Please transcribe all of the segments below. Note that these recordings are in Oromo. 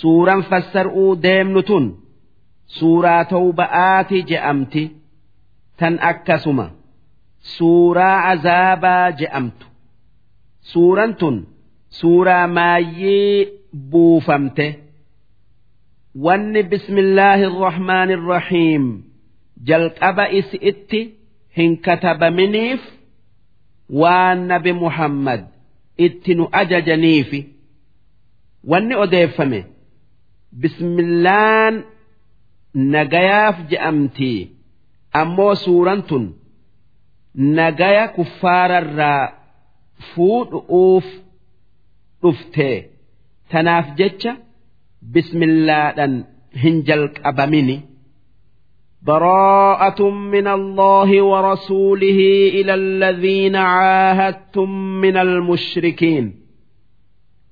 suuraan fassar'uu deemnu tun suuraa tawba'aati je'amti tan akkasuma suuraa azaabaa je'amtu suuraan tun suuraa maayyii buufamte wanni bismillaahi irrahmaani irrahiim jalqaba isi itti hin katabaminiif waan nabi muhammad itti nu ajajaniifi wanni odeeffame bismillaan nagayaaf je'amtii ammoo suuraan tun nagaya kuffaararraa fuudhu'uuf dhuftee tanaaf jecha bismillaadhan hin jalqabamini. براءة من الله ورسوله إلى الذين عاهدتم من المشركين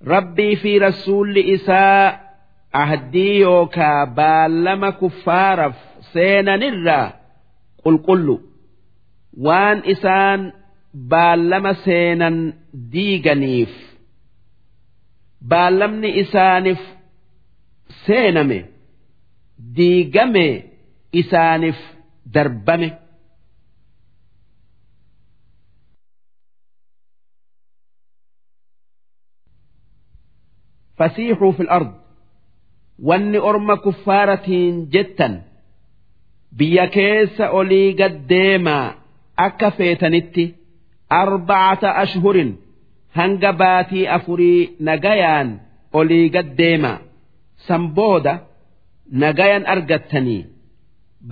ربي في رسول إساء أهدي يوكا بالما كفارف سينا نرى قل قل وان إسان بالما سينا ديغنيف بالمني إسانف سينمي ديغمي isaaniif darbame. Fasiixuu fil ard wanni orma kuffaaratiin jettan biyya keessa olii gad deemaa akka feetanitti arbacata ashhurin hanga baatii afurii nagayaan olii gad deemaa san booda nagayan argattanii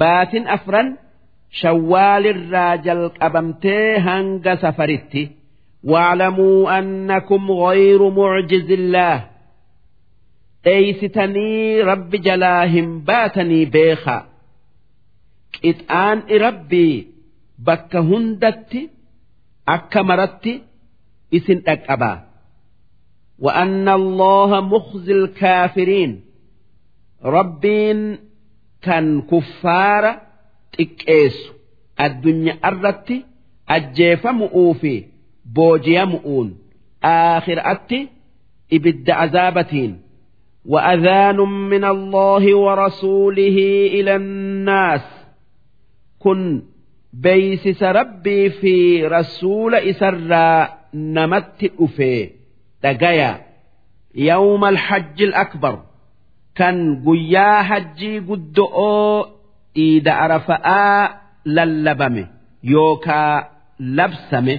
baatin afran shawwaalirraa jalqabamtee hanga safaritti waalamuu annakum غayru mucjizillaah eeysitanii rabbi jalaa hin baatanii beekaa qixaan'i rabbi bakka hundatti akka maratti isin dhaqqabaa وأن الله مخزي الكافرين ربين كان كفار تكيس الدنيا أردت أجيف مؤوفي بوجي مؤون آخر أتي إبد عذابتين وأذان من الله ورسوله إلى الناس. كن بيسس ربي في رسول إسرى نمت أفي دقيا يوم الحج الأكبر. kan guyyaa hajjii guddo'oo iida arafa'aa lallabame yookaa labsame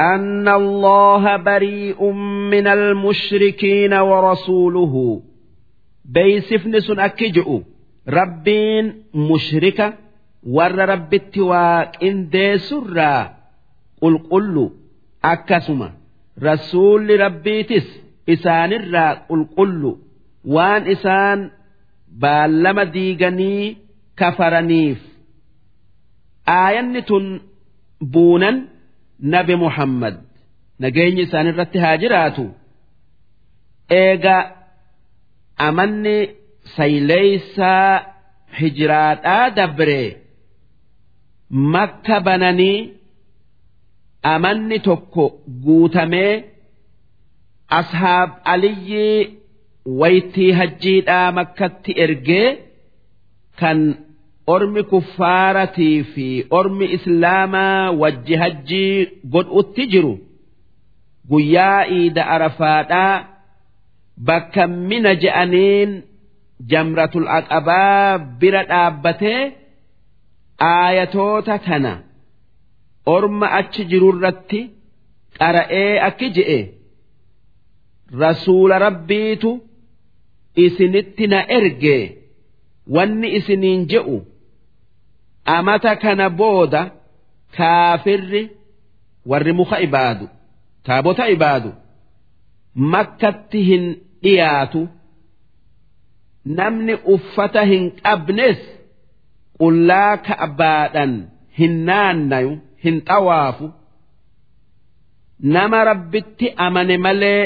أن الله بريء من المشركين ورسوله بيسفن سن أكجئ ربين مشركة ور رب التواك إن دي سرا قل قل أكسما رسول ربيتس إسان الرا قل قل waan isaan baallama diiganii kafaraniif aayanni tun buunan nabi muhammad. Nageenyi isaan irratti haa jiraatu. Eega amanni sayleeysaa hijiraadhaa dabre makka bananii amanni tokko guutamee ashaab aliyyii waytii hajjiidhaa makkatti ergee kan ormi kuffaaratii fi ormi islaamaa wajji hajjii godhutti jiru. Guyyaa iida arafaadhaa bakka mina je'aniin jamratul aqabaa bira dhaabbatee aayatoota tana orma achi jirurratti qara'ee akki je'e. Rasuula rabbiitu isinitti na erge. Wanni isiniin je'u amata kana booda kaafirri warri muka ibaadu taabota ibaadu makkatti hin dhiyaatu namni uffata hin qabnes qullaa ka'baadhan hin naannayu hin xawaafu nama rabbitti amane malee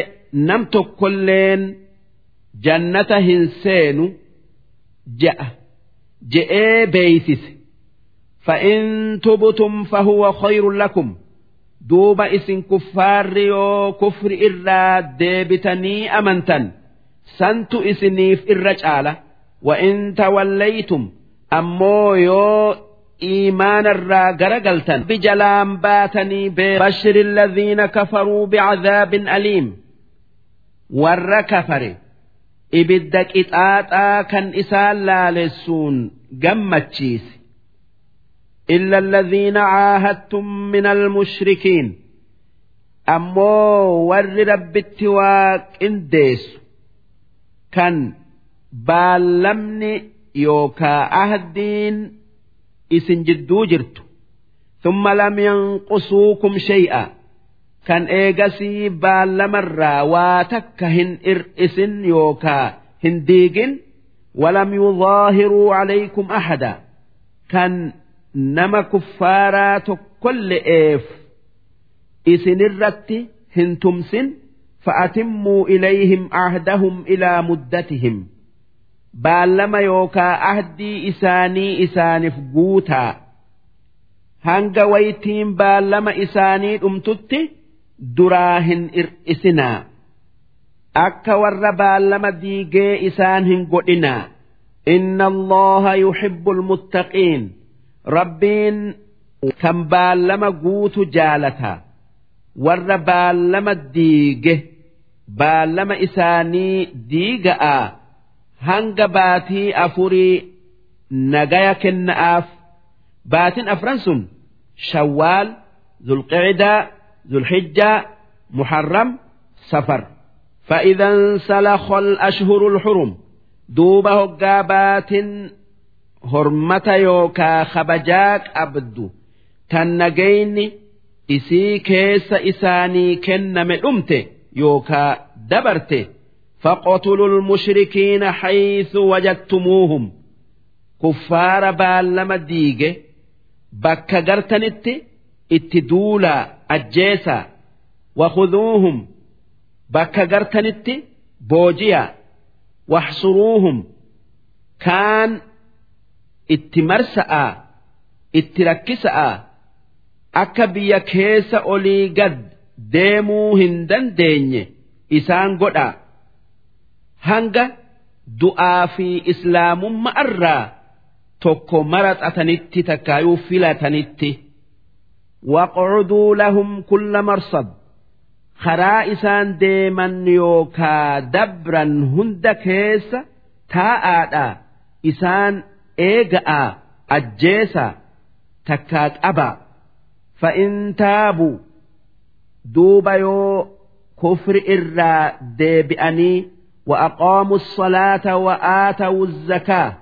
nam tokkolleen jannata hin seenu ja'a je'ee beeysise فإن تبتم فهو خير لكم. دوب إسن كفار يو كفر إرا ديبتني أمنتا isiniif irra caala وإن توليتم أمو يو إيمان الراجر قلتن بجلام باتني ببشر الذين كفروا بعذاب أليم. ور كفر. إبدك إتآتا كان إسال لالسون. قمتشيس إلا الذين عاهدتم من المشركين. أمو ور رب التواك انديس كان بالمني يوكا أهدين إسن جدو جرت ثم لم ينقصوكم شيئا. كان إيغسي بالمرا واتكهن إرئسن يوكا هنديقن ولم يظاهروا عليكم أحدا. كان nama kuffaaraa tokkolle'eef isinirratti hin tumsin fa'atimmuu ilayhim ahdahum ilaa muddatihim. Baallama yookaa ahdii isaanii isaaniif guutaa. Hanga waytiin baallama isaanii dhumtutti duraa hin ir'isinaa. Akka warra baallama diigee isaan hin godhinaa. Inna allaha yuhibbul muttaqiin. rabbiin kan baallama guutu jaalata warra baallama diige baallama isaanii diiga'aa hanga baatii afurii nagaya kenna'aaf baatin afran sun shawwaal zulqicdaa zulhijjaa muharram safar فإذا انسلخ الأشهر الحرم دوب hormata yookaa kabajaa qabdu tan nagayni isii keessa isaanii kenname dhumte yookaa dabarte. Faqotuluu lmushrikiina haythu wajattumuuhum kuffaara baallama diige. Bakka gartanitti itti duulaa ajjeesaa. Wakuduuhum bakka gartanitti boojiyaa. Waxsuruuhum kaan itti marsa'a itti rakkisa'a akka biyya keessa olii gad deemuu hin dandeenye isaan godhaa hanga du'aa fi islaamumma irraa tokko maraxatanitti takkaayuu filatanitti. waqcuduu lahum kulla marsad. Karaa isaan deeman yookaa dabran hunda keessa taa'aadha. Isaan eega'a ajjeesa takkaa qaba fa'in taabuu duuba yoo kufri irraa deebi'anii وأقاموا الصلاة وآتوا الزكاة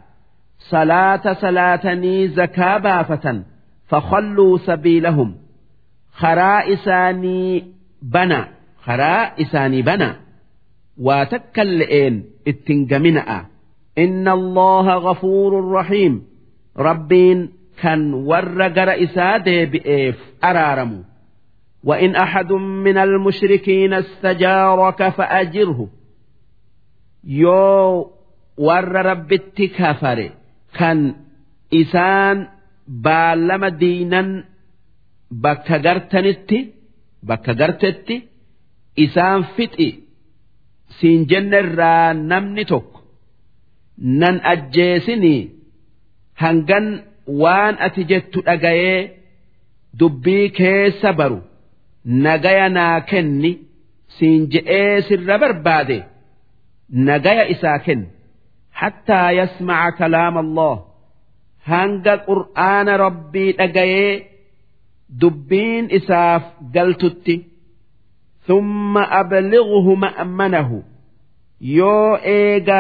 صلاة صلاتني زكاة بافة فخلوا سبيلهم خرائساني بنا خرائساني بنا وتكلئين اتنجمنأ إن الله غفور رحيم. ربين كان ورقر إساد بإيف أرارم. وإن أحد من المشركين استجارك فأجره. يو ور رب التكفر كان إسان بالم دينا بكغرتنت بكغرتت إسان فتئ. سين جنر نمني nan ajjeesinii hangan waan ati jettu dhagayee dubbii keessa baru nagaya naa kenni siin je'ee sirra barbaade. nagaya isaa kenni hattaa yasmaca kalaama Allah hanga qur'aana rabbii dhagayee dubbiin isaaf galtutti thumma ablighu ma'manahu yoo eega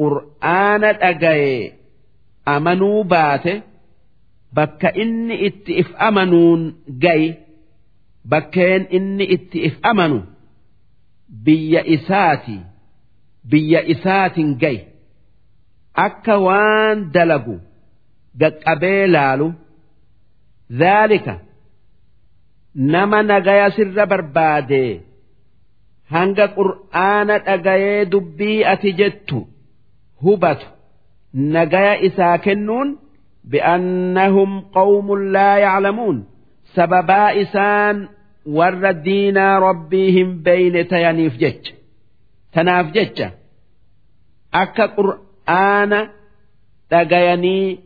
qur'aana dhagayee amanuu baate bakka inni itti if amanuun gayi bakkeen inni itti if amanu biyya isaatii biyya isaatiin gayi akka waan dalagu gaqqabee laalu dhaalika nama nagaya sirra barbaade hanga qur'aana dhagayee dubbii ati jettu hubatu nagaya isaa kennuun bi'annahum qawmun laa yaclamuun sababaa isaan warra diinaa rabbii hin beeyne tayaniif jecha tanaaf jecha akka qur'aana dhagayanii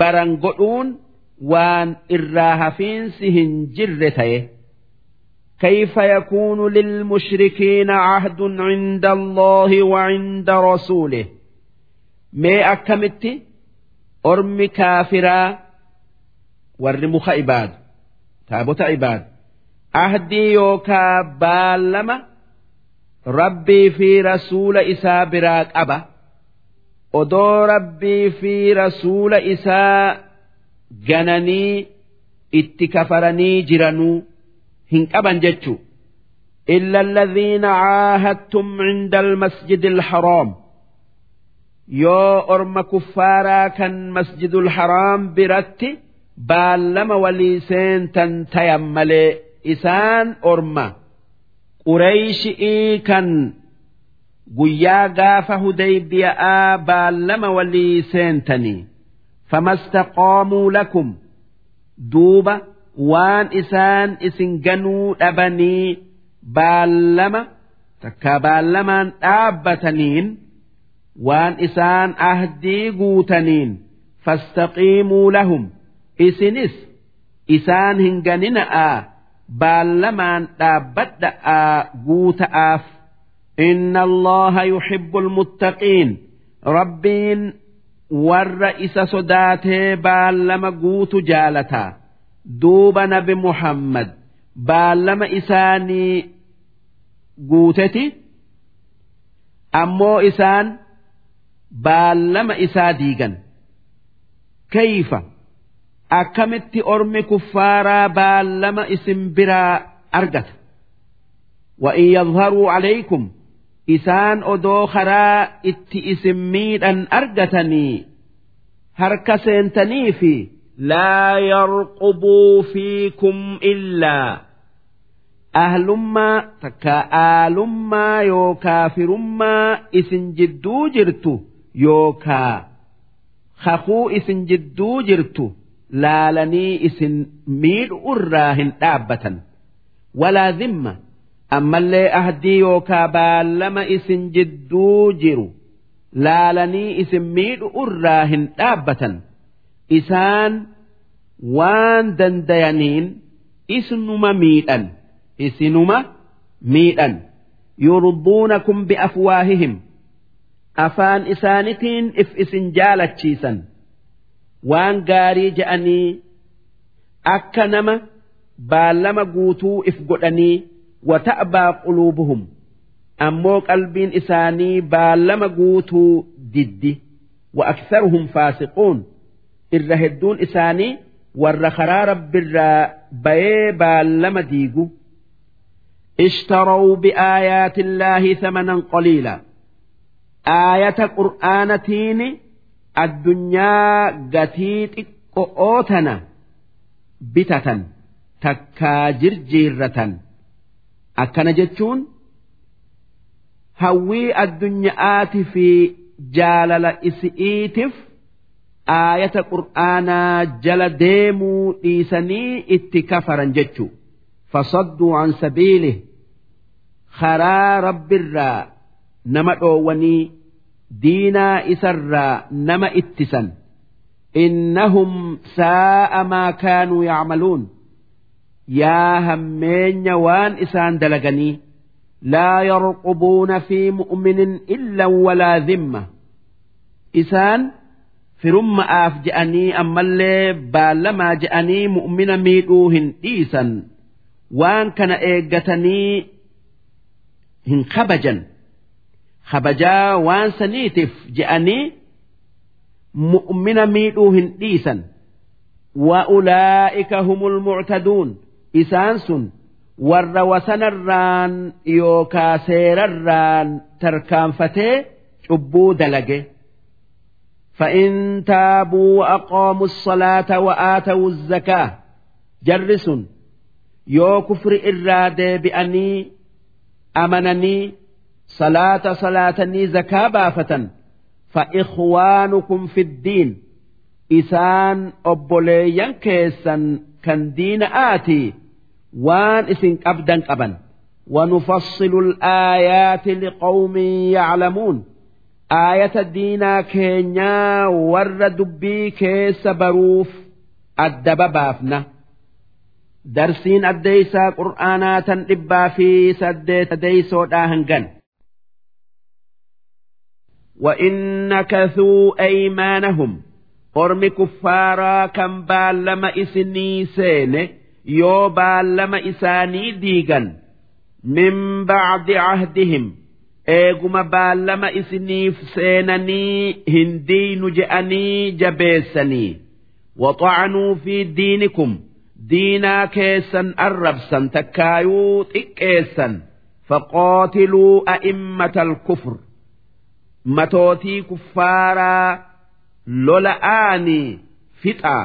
baran godhuun waan irraa hafiinsi hin jirre ta'e. كيف يكون للمشركين عهد عند الله وعند رسوله ما أكمت أرم كافرا ورمخ عباد تابوت عباد عهدي يوكا بالما ربي في رسول إسا براك أبا odoo rabbii fi rasuula isaa gananii itti kafaranii jiranuu hin qaban jechuu إلا الذين عاهدتم عند المسجد الحرام yoo orma kuffaaraa kan masjidul haraam biratti baallama walii seentan tayan malee isaan orma qureeyshii kan guyyaa gaafa hudaybiyaa baallama walii seentanii famastaqaamuu lakum duuba waan isaan isin ganuu dhabanii baallama takka baallamaan dhaabbataniin waan isaan ahdii guutaniin fastaqiimuu lahum isinis isaan hin ganina'aa baallamaan dhaabbadha'aa guuta'aaf إن الله يحب المتقين ربين والرئيس صداته بالما قوت جالتا دوب نبي محمد بالما إساني قوتتي أمو إسان بالما إساديغا كيف أكمت أرمي كفارا بالما اسم برا أرقت وإن يظهروا عليكم isaan odoo karaa itti isin miidhan argatanii harka seentanii fi laa yarqubuu fiikum illaa ahlummaa takka aalummaa yookaa firummaa isin jidduu jirtu yookaa kakuu isin jidduu jirtu laalanii isin miidhu irraa hin dhaabbatan. Walaa dhimma ammallee ahdii yookaa baallama isin jidduu jiru laalanii isin miidhu irraa hin dhaabbatan. Isaan waan dandayaniin isnuma miidhan isinuma miidhan. Yurduunakum biafwaahihim afaan isaanitiin if isin jaalachiisan waan gaarii je'anii akka nama baallama guutuu if godhanii وتأبى قلوبهم أمو قلبين إساني بالما قوتوا ددي وأكثرهم فاسقون الرهدون إساني والرخرا رب الرا بي بالما ديقو اشتروا بآيات الله ثمنا قليلا aayata qur'aanatiin addunyaa gatii xiqqo'oo tana bitatan takkaa jirjiirratan. Akkana jechuun hawwii addunyaaati fi jaalala isi'iitiif aayata qur'aanaa jala deemuu dhiisanii itti kafaran jechu fasadduu an sabiilih karaa rabbirraa nama dhoowwanii diinaa isarraa nama ittisan. Innahum saa'a maa kaanuu yacmaluun. Yaa hammeenya waan isaan dalaganii laa yarqubuuna fi mu'minin illa walaa dhimma. Isaan firumma'aaf je'anii ammallee baallamaa je'anii mu'mina miidhuu hin dhiisan. Waan kana eeggatanii hin kabajan kabajaa waan saniitiif je'anii mu'mina miidhuu hin dhiisan وأولئك هم المعتدون isaan sun warra wasanarraan yookaa seerarraan tarkaanfatee cubbuu dalage فإن تابوا وأقاموا الصلاة وآتوا الزكاة جرس يو كفر إرادة بأني أمنني صلاة صلاة زكاة بافة فإخوانكم في الدين. إسان أبولي كيسا كان دين آتي. وان إسن أبدا أبا ونفصل الآيات لقوم يعلمون. آية الدين كينيا ور دبي كيس بروف. أدب بافنا. درسين أديسا قرآناتا إبا في سدي تديسو داهنجن. وإن نكثوا أيمانهم. قرم كفارا كم بالما إسني سين. يو بالما إساني ديغا من بعد عهدهم. إيغم بالما إسني فسينني هندي نجأني جبيسني. وطعنوا في دينكم. دينا كيسا أربسا تكايوت إكيسا فقاتلوا أئمة الكفر. Matootii kuffaaraa lola'aanii fixaa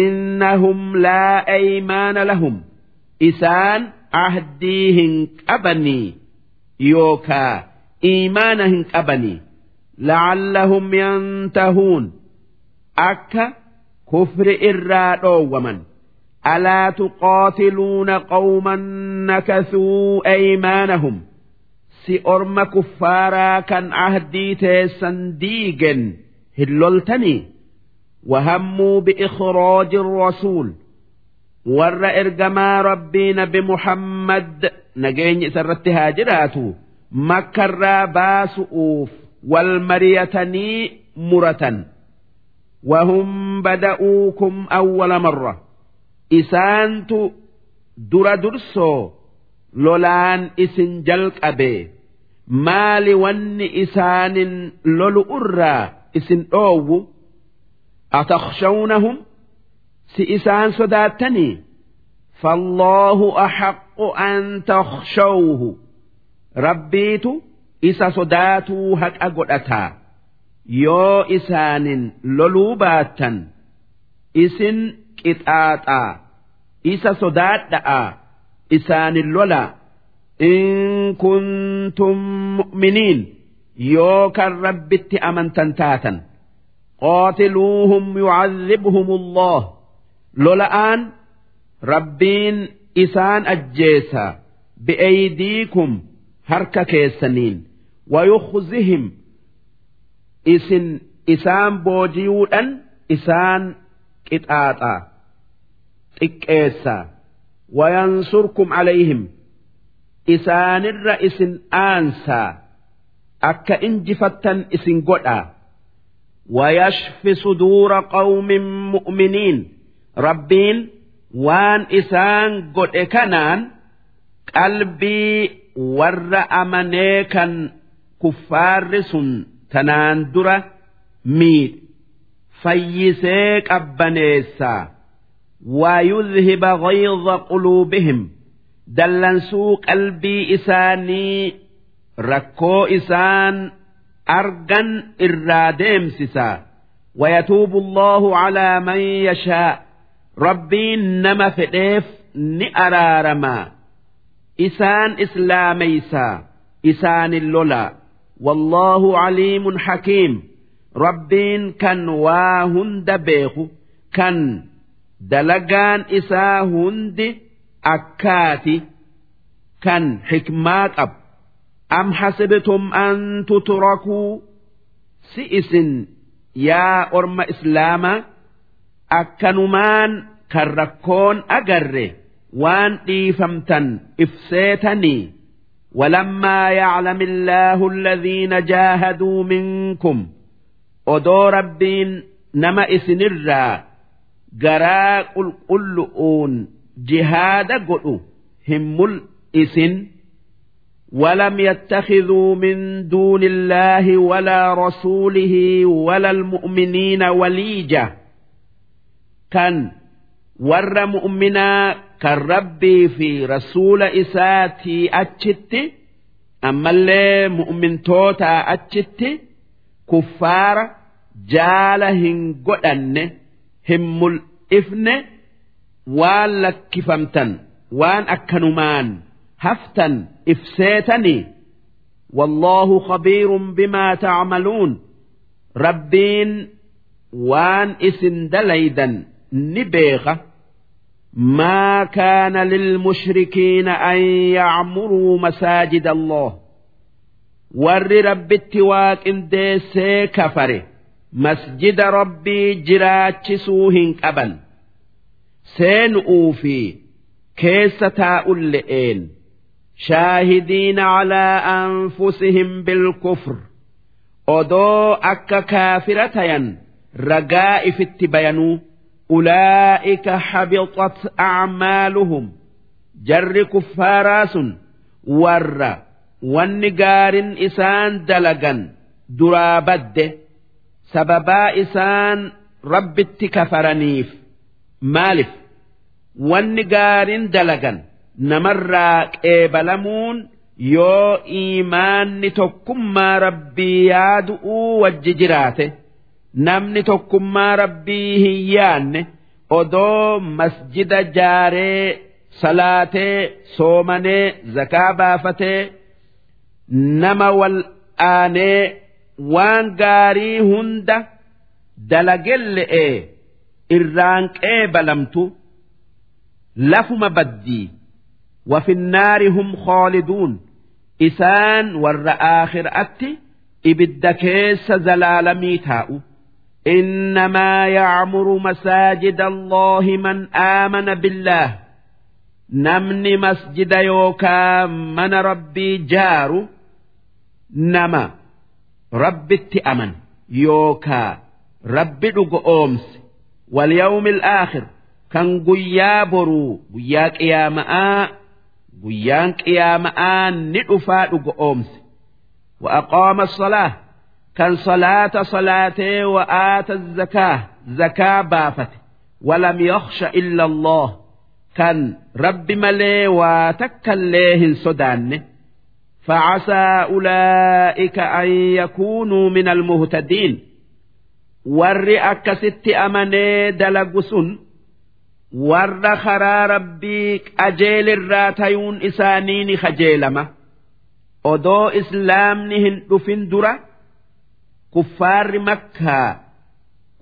innahum laa aymaana lahum isaan ahdii hin qabanii yookaa iimaana hin qabanii la'allahum yantahuun akka kufri irraa dhoowwaman alaa tuqaatiluuna qawman nakasuu aymaanahum si orma kuffaaraa kan ahdii teessan diigen hin loltanii wahammuu biikhraaji rasuul warra ergamaa rabbii nabi muhammad nageenya isarratti haa jiraatu makkarraa baasu'uuf wal mariyatanii muratan بدؤوكم أول مرة إسانت در درسو لولان إسن جلق أبي maali wanni isaanin lolu irraa isin dhoowwu atakshawnahum si isaan sodaattanii? فالله أحق أن تخشوه ربيت إسا صداتو هك أقلتا يو إسان لولوباتا إسن كتاتا إسا صدات إسان اللولا إن كنتم مؤمنين يوكا ربت أمنتن تاتا قاتلوهم يعذبهم الله لولآن ربين إسان أجيسا بأيديكم هركا كيسنين ويخزهم إسن إسان بوجيودا إسان كتاتا إكيسا وينصركم عليهم isaanirra isin aansaa akka injifattan isin godhaa ويشفي صدور قوم مؤمنين ربين وان إسان قد إكنان قلبي ور أمنيكا كفارس تناندرة ميد فيسيك أبنيسا ويذهب غيظ قلوبهم dallansuu qalbii isaanii rakkoo isaan argan irraa deemsisa. ويتوب الله على من يشاء ربين نما فديف نأرارما إسان إسلاميسا إسان اللولا والله عليم حكيم ربين كان واهند بيخ كان دلقان إسا هند akkaati kan xikmaa qabu am hasibtum an tutrakuu si isin yaa orma islaamaa akkanumaan kan rakkoon agarre waan dhiifamtan ifseetanii ولما يعلم الله الذين جاهدوا منكم odoo rabbiin nama isinirraa garaa qulqullu'uun جهاد قلؤ هم الإسن ولم يتخذوا من دون الله ولا رسوله ولا المؤمنين وليجة. كان ور مؤمنا كالربي في رسول إساتي أتشت أما اللي مؤمن توتا أتشت كفار جالهن قدن. هم الإفن waan lakkifamtan waan akkanumaan haftan ifseetani wallaahu khabiirun bimaa tacmaluun rabbiin waan isin dalaydan ni beeka ما كان للمشركين أن يعمروا مساجد الله ور رب التواك انديسي كفره مسجد ربي جراتشسوهن أبن سين أوفي كيس تاؤلئين شاهدين على أنفسهم بالكفر أدو أك كافرتيا رجاء في التبينو أولئك حبطت أعمالهم جر كفاراس ور والنقار إسان دلقا درابد سببا إسان رب التكفرنيف مالف. Wanni gaarin dalagan namarraa qeebalamuun yoo iimaanni tokkummaa rabbii yaadu'uu wajji jiraate namni tokkummaa rabbii hin yaanne odoo masjida jaaree salaatee soomanee zakaa baafatee nama wal aanee waan gaarii hunda dalagelle'ee irraan qeebalamtu لفما بدي وفي النار هم خالدون. إسان ور آخر أتي إبد كيس زلال ميتاء. إنما يعمر مساجد الله من آمن بالله. نمن مسجد يوكا من ربي جار نما ربي اتأمن يوكا ربي أومس. واليوم الآخر. kan guyyaa boruu guyyaa qiyaama'aa guyyaan qiyaama'aa ni dhufaa dhuga oomse wa'aqooma salaa kan salaata salaatee wa'aata zakaa zakaa baafate walam yakhsha illa allah kan rabbi malee waa takkallee hin sodaanne فعسى أولئك أن يكونوا من المهتدين ور أكست أمني دلقسن warra karaa rabbii qajeelirraa tayuun isaanii ni kajeelama odoo islaamni hin dhufin dura kuffaarri makkaa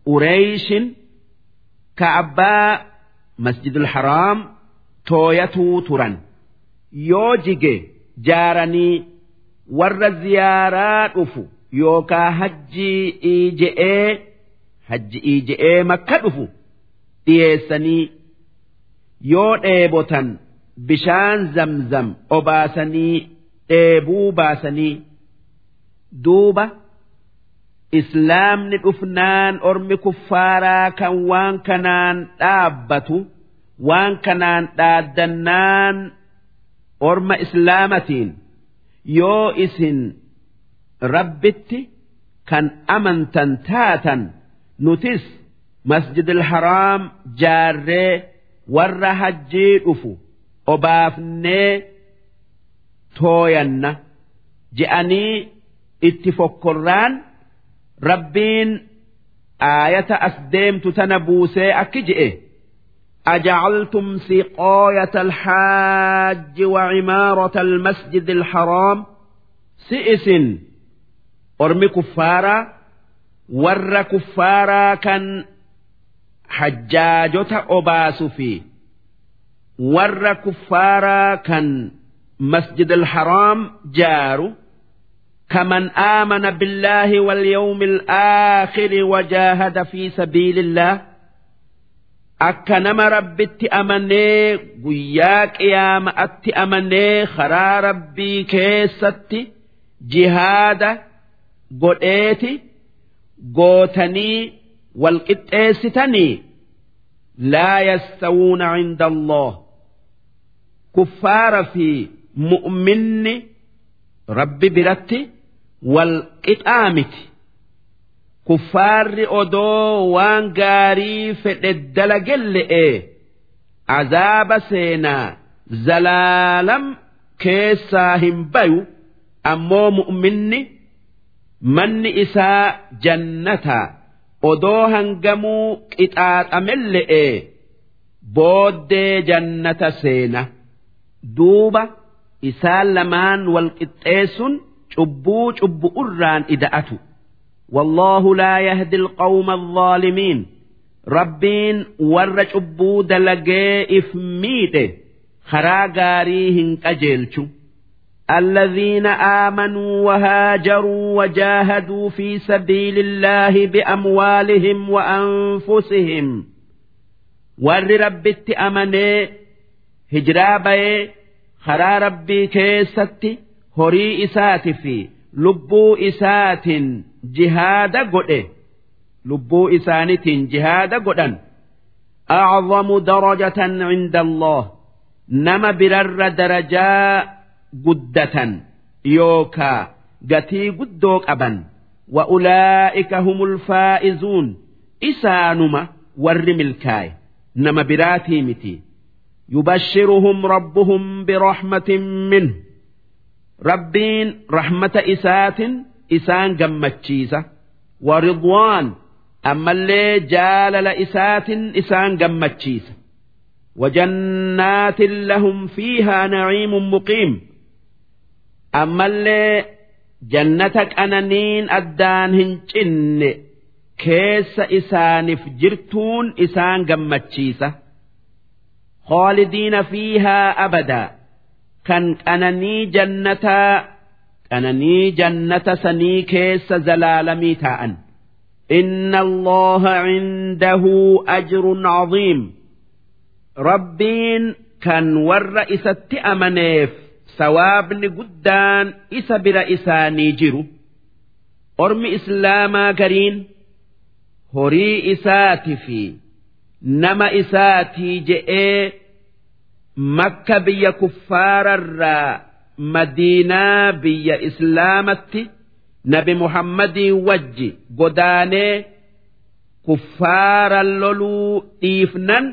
qureeyshin ka abbaa masjidul haraam tooyatuu turan. Yoo jige jaaranii warra ziyaaraa dhufu yookaa hajjii iije'ee hajji iije'ee makka dhufu dhiyeessanii yoo dheebotan bishaan zamzam obaasanii dheebuu baasanii duuba islaamni dhufnaan ormi kuffaaraa kan waan kanaan dhaabbatu waan kanaan dhaaddannaan orma islaamatiin yoo isin rabbitti kan amantan taatan nutis masjid al-haraam jaarree warra hajjii dhufu obaafnee tooyanna je'anii itti fokkorraan rabbiin aayata as deemtu tana buusee akki je'e أجعلتم سقاية الحاج وعمارة المسجد الحرام سئس أرمي كفارا ور كفارا كان حجاجة أباس في ور كفارا كان مسجد الحرام جار كمن آمن بالله واليوم الآخر وجاهد في سبيل الله akka nama rabbitti amanee guyyaa qiyaama'atti amanee karaa rabbii keessatti jihaada godheeti gootanii والقطيستني لا يستوون عند الله. كفار في مؤمن رب برت والقطامت كفار أدو وان غاري فددلق اللئي عذاب سينا زلالم keessaa بيو. أمو مؤمني mu'minni إساء جنتا. odoo hangamuu qixaaxamelle'ee booddee jannata seena. Duuba isaan lamaan wal qixxeessun cubbuu cubbu'urraan ida'atu. Wallaahu laa yahdi alqawma alzaalimiin rabbiin warra cubbuu dalagee if miidhe karaa gaarii hin qajeelchu. الذين آمنوا وهاجروا وجاهدوا في سبيل الله بأموالهم وأنفسهم. ور ربت أمني هجرابي خرا ربي كيستي هري إسات في لبو إسات جهاد قد لبو إسانت جهاد قدن أعظم درجة عند الله نما برر درجاء guddatan yookaa gatii guddoo qaban wa'ulaa'ika humul faa'izuun isaanuma warri milkaaye nama biraatii miti yubashshiruhum rabbuhum birahmatin minhu rabbiin rahmata isaatin isaan gammachiisa waridwaan ammallee jaalala isaatin isaan gammachiisa وجنات لهم فيها نعيم مقيم ammallee jannata qananiin addaan hin cinne keessa isaaniif jirtuun isaan gammachiisa خالدين فيها أبدا كان قنني جنة قنني جنة سني كيس زلالمي تاء إن الله عنده أجر عظيم ربين كان ور إسات أمنيف sawaabni guddaan isa bira isaanii jiru ormi islaamaa gariin horii isaati fi nama isaatii je'ee makka biyya kuffaararraa madiinaa biyya islaamatti nabi muhammadii wajji godaanee kuffaaran loluu dhiifnan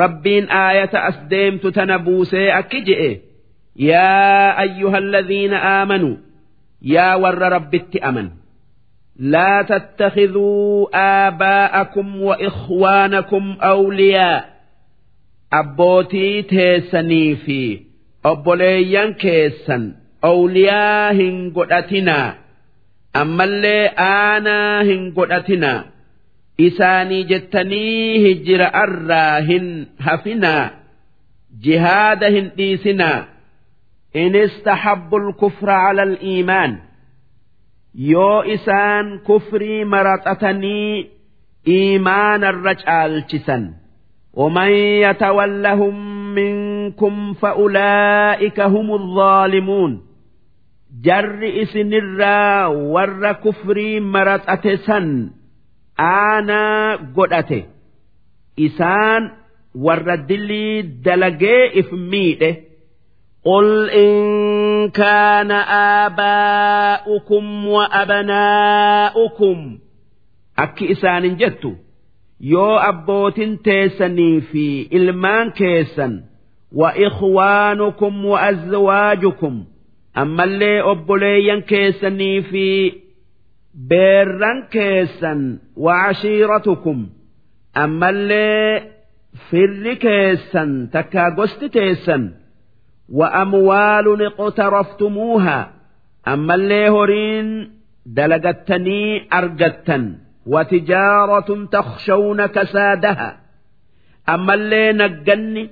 rabbiin aayata as deemtu tana buusee akki je'e. يا أيها الذين آمنوا يا ور ربت أمن. لا تتخذوا آباءكم وإخوانكم أولياء. أبوتي تيسني في أبوليان كيسن. أولياء هنقلتنا أما اللي آنا هنقلتنا إساني جتني هجر أراهن هفنا. جهادهن ديسنا. إن استحبوا الكفر على الإيمان يو إسان كفري مرتتني إيمان الرجال جسن ومن يتولهم منكم فأولئك هم الظالمون جر إسن الرا ور كفري مرتتسن أنا قدته إسان ور دلي دلقي إفميته قل إن كان آباؤكم وأبناؤكم أكي إسان جدت يو أبوت تيسني في إلمان كيسن وإخوانكم وأزواجكم أما اللي أبوليا كيسني في بيران كيسن وعشيرتكم أما اللي فر كيسن تكاغست تيسن وأموال اقترفتموها. أما اللي هورين دلقتني أرقتا وتجارة تخشون كسادها. أما اللي نقني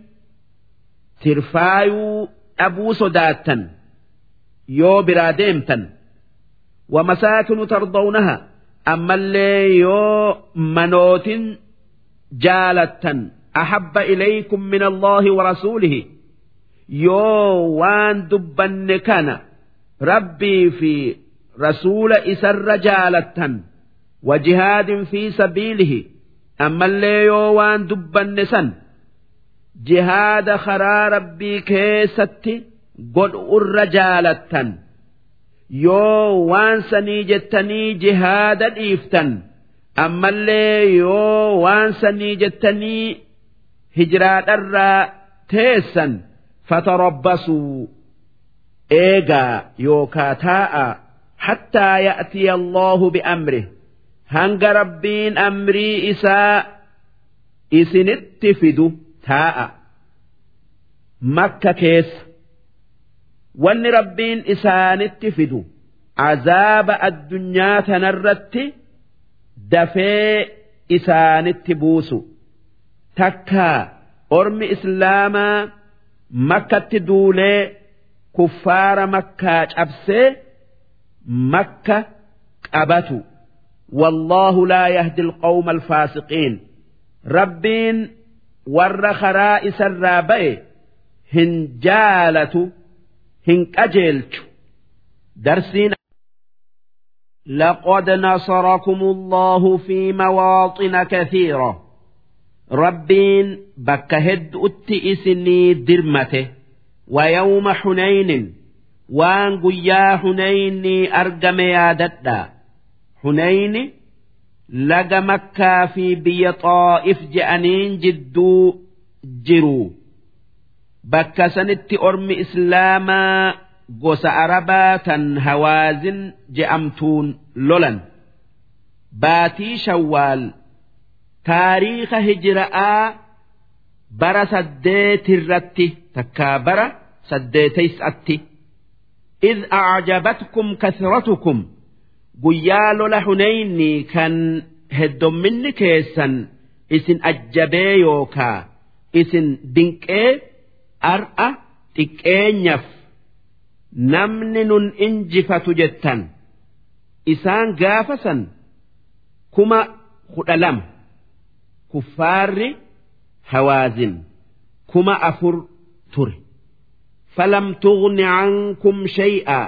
ترفايو أبو صداتا يو براديمتا ومساكن ترضونها. أما اللي يو منوت جالتا أحب إليكم من الله ورسوله. Yoo waan dubbanne kana rabbii fi rasuula isarra jaalattan wajihaadin fi sabiilihi ammallee yoo waan dubbanne san jihaada karaa rabbii keessatti godhu irra jaalattan yoo waan sanii jettanii jihaada dhiiftan ammallee yoo waan sanii jettanii hijraadharraa teessan فتربصوا إيغا يوكاتاء حتى يأتي الله بأمره هنگ ربين أمري إساء إسنت فدو تاء مكة كيس wanni rabbiin isaanitti fidu azaaba addunyaa tanarratti dafee isaanitti buusu takkaa ormi islaamaa makkatti duulee kuffaara makkaa cabsee makka qabatu wallaahu laa yahdi alqawma alfaasiqiin rabbiin warra karaa isarraa ba'e hin jaalatu hin qajeelchu darsiin لقد نصركم الله في مواطن كثيرة rabbiin bakka hedduutti isinii dirmate. Wayawma hunaynin waan guyyaa hunaynii argame yaadadhaa. Hunayni laga makkaa fi biyya xaa'if je'aniin jidduu jiru. Bakka sanitti ormi islaamaa gosa arabaa tan hawaazin je'amtuun lolan. Baatii shawwaal. taariikha hijira'aa bara saddeetirratti takkaa bara saddeeteysatti. Id acjabatkum kasratukum guyyaa lola huneyni kan heddomminni keessan isin ajjabee yookaa isin dinqee ar'a xiqqeenyaf namni nun injifatu jettan. Isaan gaafa san kuma kudha lama. Kuffaarri hawaazin kuma afur ture falam tughni cankum shay'aa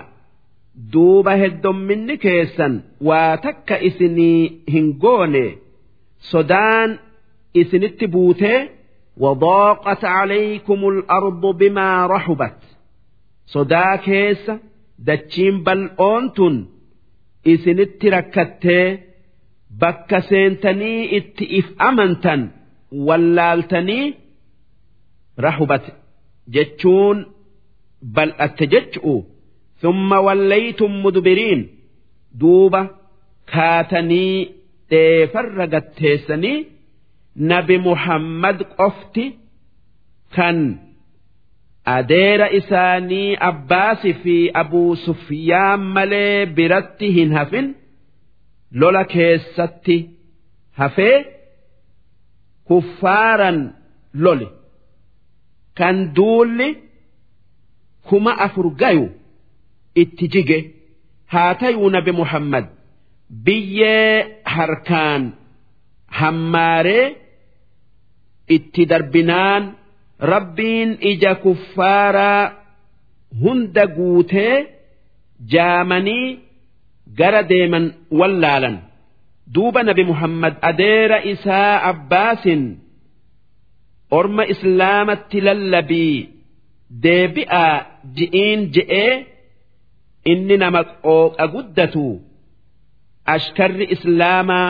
duuba heddomminni keessan waa takka isinii hin goone sodaan isinitti buutee وضاقت عليكم الأرض بما رحبت sodaa keessa dachiin bal'oon tun isinitti rakkattee bakka seentanii itti if amantan wallaaltanii rahubat jechuun bal'atte jechu'u. Thumma wallaytum mudbiriin duuba kaatanii dheefarra gatteessanii nabi muhammad qofti kan adeera isaanii abbaasi fi abuu sufyaan malee biratti hin hafin lola keessatti hafee kuffaaran lole. Kan duulli kuma afur gayu itti jige. Haa tayuu nabi muhammad biyyee harkaan hammaaree itti darbinaan rabbiin ija kuffaaraa hunda guutee jaamanii gara deeman wallaalan. Duuba nabi muhammad adeera isaa abbaasin orma islaamatti lallabii deebi'aa ji'iin je'ee inni nama qooqa guddatu ashkarri islaamaa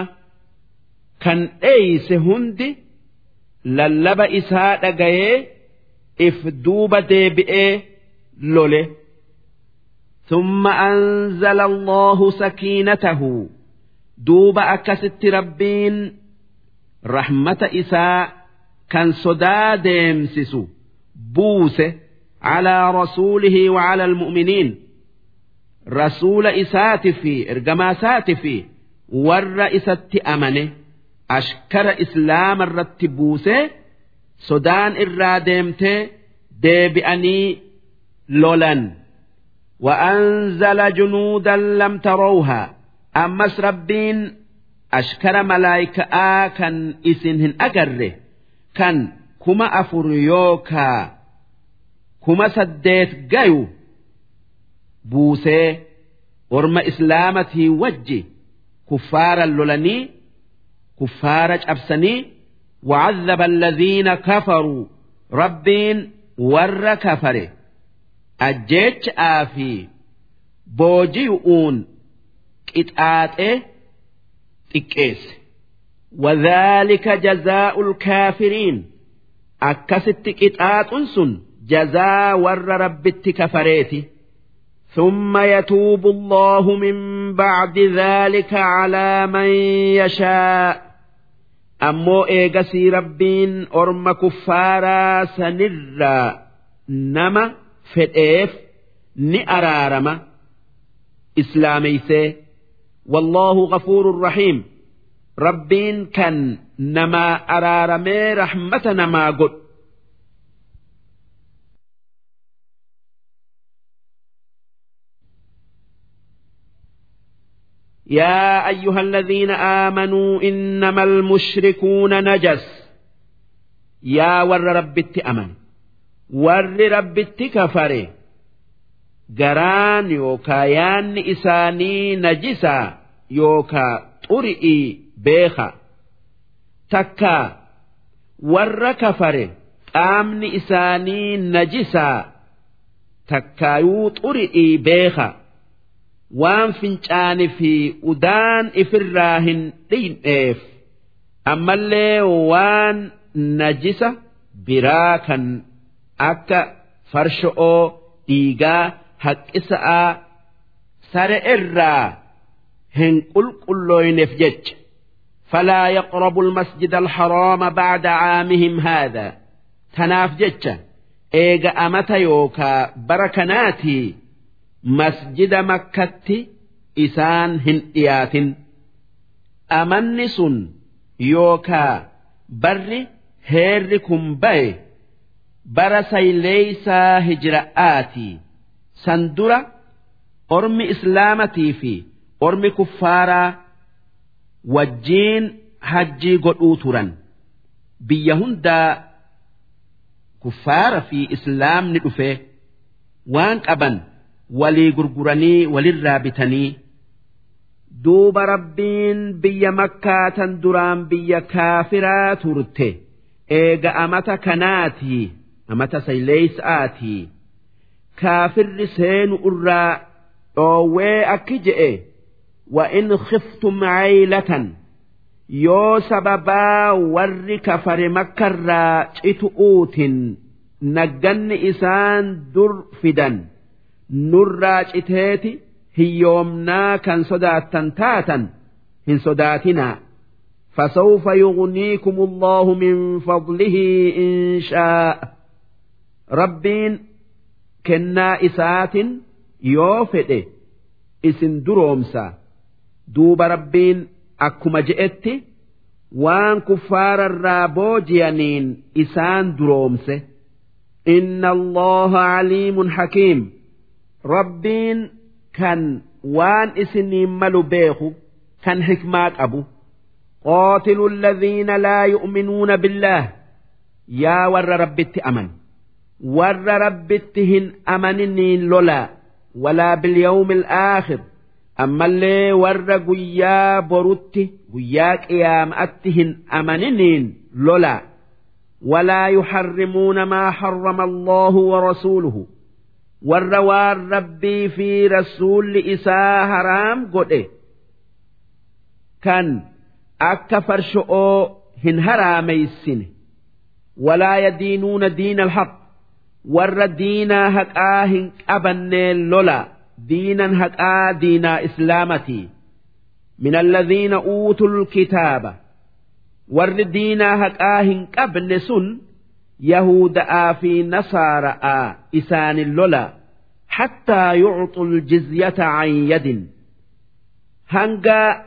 kan dheeyse hundi lallaba isaa dhagayee if duuba deebi'ee lole ثم أنزل الله سكينته. دوب أكست ربين. رحمة إساء كان صدا ديمسس. بوسه على رسوله وعلى المؤمنين. رسول إسات في إرجما سات في. ور أمنه. أشكر إسلام الرتبوسه صدان إرادمته ديبأني لولن. وأنزل جنودا لم تروها. أمس ربين أشكر ملائكة آكا إسنهن أكره كان كما أفريوكا كما سديت قيو بوسي ورم إسلامتي وجي كفارا لولني كفارا أبسني وعذب الذين كفروا. ربين ور كفره. Ajjeechaa fi booji'uun qixaaxee xiqqeesse wadhaalika jazaa'ul kaafiriin akkasitti qixaaxun sun jazaa warra rabbitti kafareeti ثم يتوب الله من بعد ذلك على من يشاء أمو إيغسي ربين أرم كفارا سنرا نما fedheef ni araarama islaameysee wallaahu gafuurun rahiim rabbiin kan namaa araaramee rahmata namaa godhu يا أيها الذين آمنوا إنما المشركون نجس يا ور رب التأمن warri rabbitti kafare. Garaan yookaa yaanni isaanii najisaa yookaa xuri'ii beeka takkaa warra kafare qaamni isaanii najisaa takkaayuu xuri'ii beeka waan fincaani fi udaan ifirraa hin dhiin'eef ammallee waan najisa biraa kan akka farsho'oo dhiigaa haqqisa'aa sare irraa hin qulqullooyneef jecha فلا يقربوا المسجد الحرام بعد عامهم هذا tanaaf jecha eega amata yookaa bara kanaatii masjida makkatti isaan hin dhiyaatin amanni sun yookaa barri heerri kun baye bara sayleeysaa hijra'aatii san dura ormi islaamatii fi ormi kuffaaraa wajjiin hajjii godhuu turan. Biyya hundaa kuffaara fi islaamni dhufee waan qaban walii gurguranii walirraa bitanii duuba rabbiin biyya makkaatan duraan biyya kaafiraa turte. Eega amata kanaatii amata sayleeysa'aatii kaafirri seenu irraa dhoowwee akki je'e وإن خفتم عيلة yoo sababaa warri kafare makkarraa citu'uutin nagganni isaan dur fidan nurraa citeeti hiyyoomnaa kan sodaattan taatan hin sodaatinaa فسوف يغنيكم الله من فضله إن شاء ربين كنا إسات يوفد إسن درومسا دوب ربين akkuma je'etti waan kuffaararraa booji'aniin isaan duroomse inna allaha aliimun hakiim rabbiin kan waan isiniin malu beeku kan hikmaa qabu قاتلوا الذين لا يؤمنون بالله يا ور ربت warra rabbitti hin amaniniin lolaa walaa bilyawmi alaakhir ammallee warra guyyaa borutti guyyaa qiyaama'atti hin amaniniin lolaa ولا يحرمون ما حرم الله ورسوله والروان ربي في رسول إساء حرام قده كان أكا فرشؤو هن هراميسن ولا يدينون دين الحق warra diinaa haqaa hin qabanneen lola دينا هكا دينا إسلامتي من الذين أوتوا الكتاب ور دينا هكاهن قبل سن يهود في نصارى إسان اللولا حتى يعطوا الجزية عن يد هنگا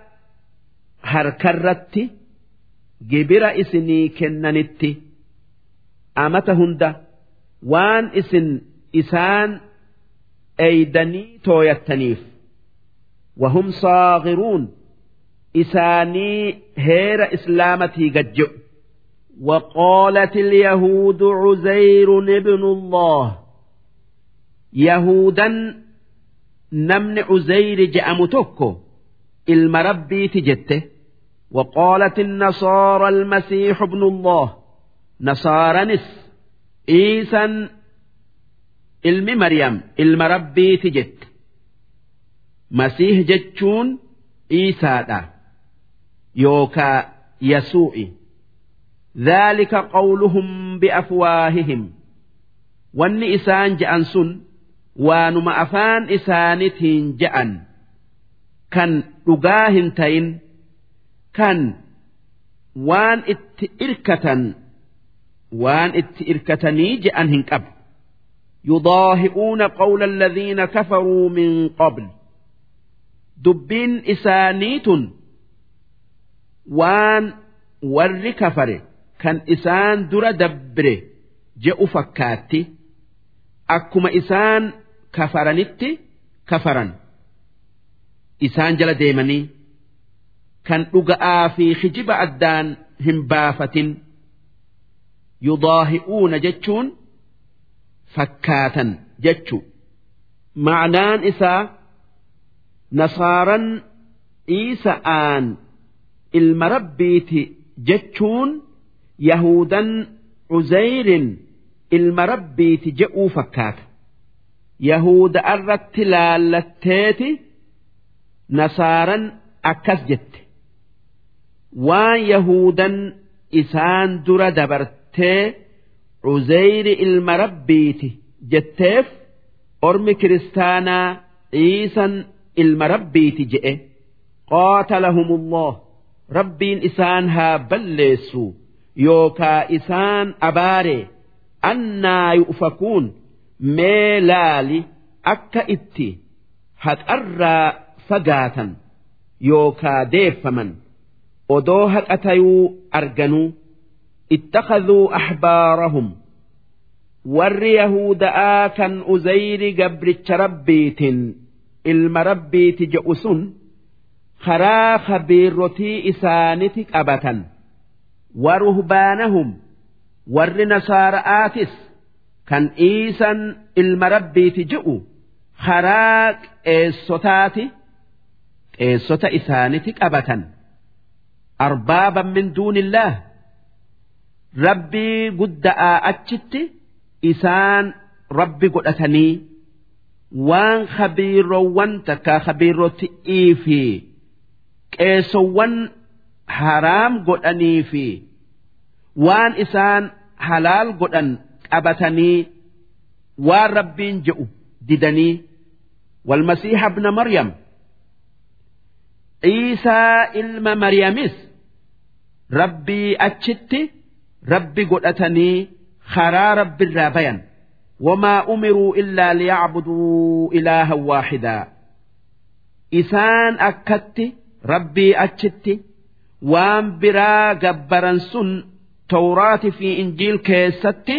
هركرت جبر إسني كننت أمتهند وان إسن إسان eeydanii tooyattaniif. wahum saagiruun isaanii heera islaamatii gajjo وقالت اليهود عزير ابن الله. يهودا نمن عزير جأم تكو المربي تجته. وقالت النصارى المسيح ابن الله. نصارى نس. إيسا ilmi maryam ilma rabbiiti jette masiih jechuun iisaadha yookaa yasuu'i ذلك قولهم بأفواههم isaan je'an sun waanuma afaan isaanitiin je'an kan dhugaa hin ta'in kan waan itti irkatan waan itti irkatanii je'an hin qabu yudaahi'uuna qawla alladhiina kafaruu min qabl. Dubbiin isaanii tun waan warri kafare kan isaan dura dabbire je'u fakkaatti akkuma isaan kafaranitti kafaran. Isaan jala deemanii kan dhuga'aa fi hijiba addaan hin baafatin. Yudaahi'uuna jechuun fakkaatan jechu. Ma'anaan isaa nasaaran iisa'aan ilma rabbiiti jechuun yahudan uzayrin ilma rabbiiti je'uu fakkaata. Yahuda irratti laallatteeti nasaaran akkas jette. Waan yahudan isaan dura dabartee uzayri ilma rabbiiti jetteef ormi kiristaanaa ciisan ilma rabbiiti je'e. Qaatalahumullah. Rabbiin isaan haa balleessu. Yookaa isaan abaare. Annaa yu'fakuun mee laali akka itti haqarraa fagaatan. Yookaa deeffaman. Odoo haqa tayuu arganuu ittakhadhuu ahbaarahum warri yahuda'aa kan uzayri gabricha rabbiitin ilma rabbiiti je'u sun karaa kabiirrotii isaaniti qabatan waruhbaanahum warri nasaara'aatis kan iisan ilma rabbiiti je'u karaa qeessotaati qeessota isaaniti qabatan arbaaban min duunillaah rabbii guddaa achitti isaan rabbi godhatanii waan habiirroowwan takka habiirrotti fi qeessowwan haraam godhanii fi waan isaan halaal godhan qabatanii waan rabbiin jedhu didanii walmasiiha ibna maryam ciisaa ilma maryamis rabbii achitti. rabbi godhatanii karaa rabbiirraa bayan wamaa umiruu illaa liyacbuduu ilaaha waaxidaa isaan akkatti rabbii achitti waan biraa gabbaran sun tawraatii fi injiil keessatti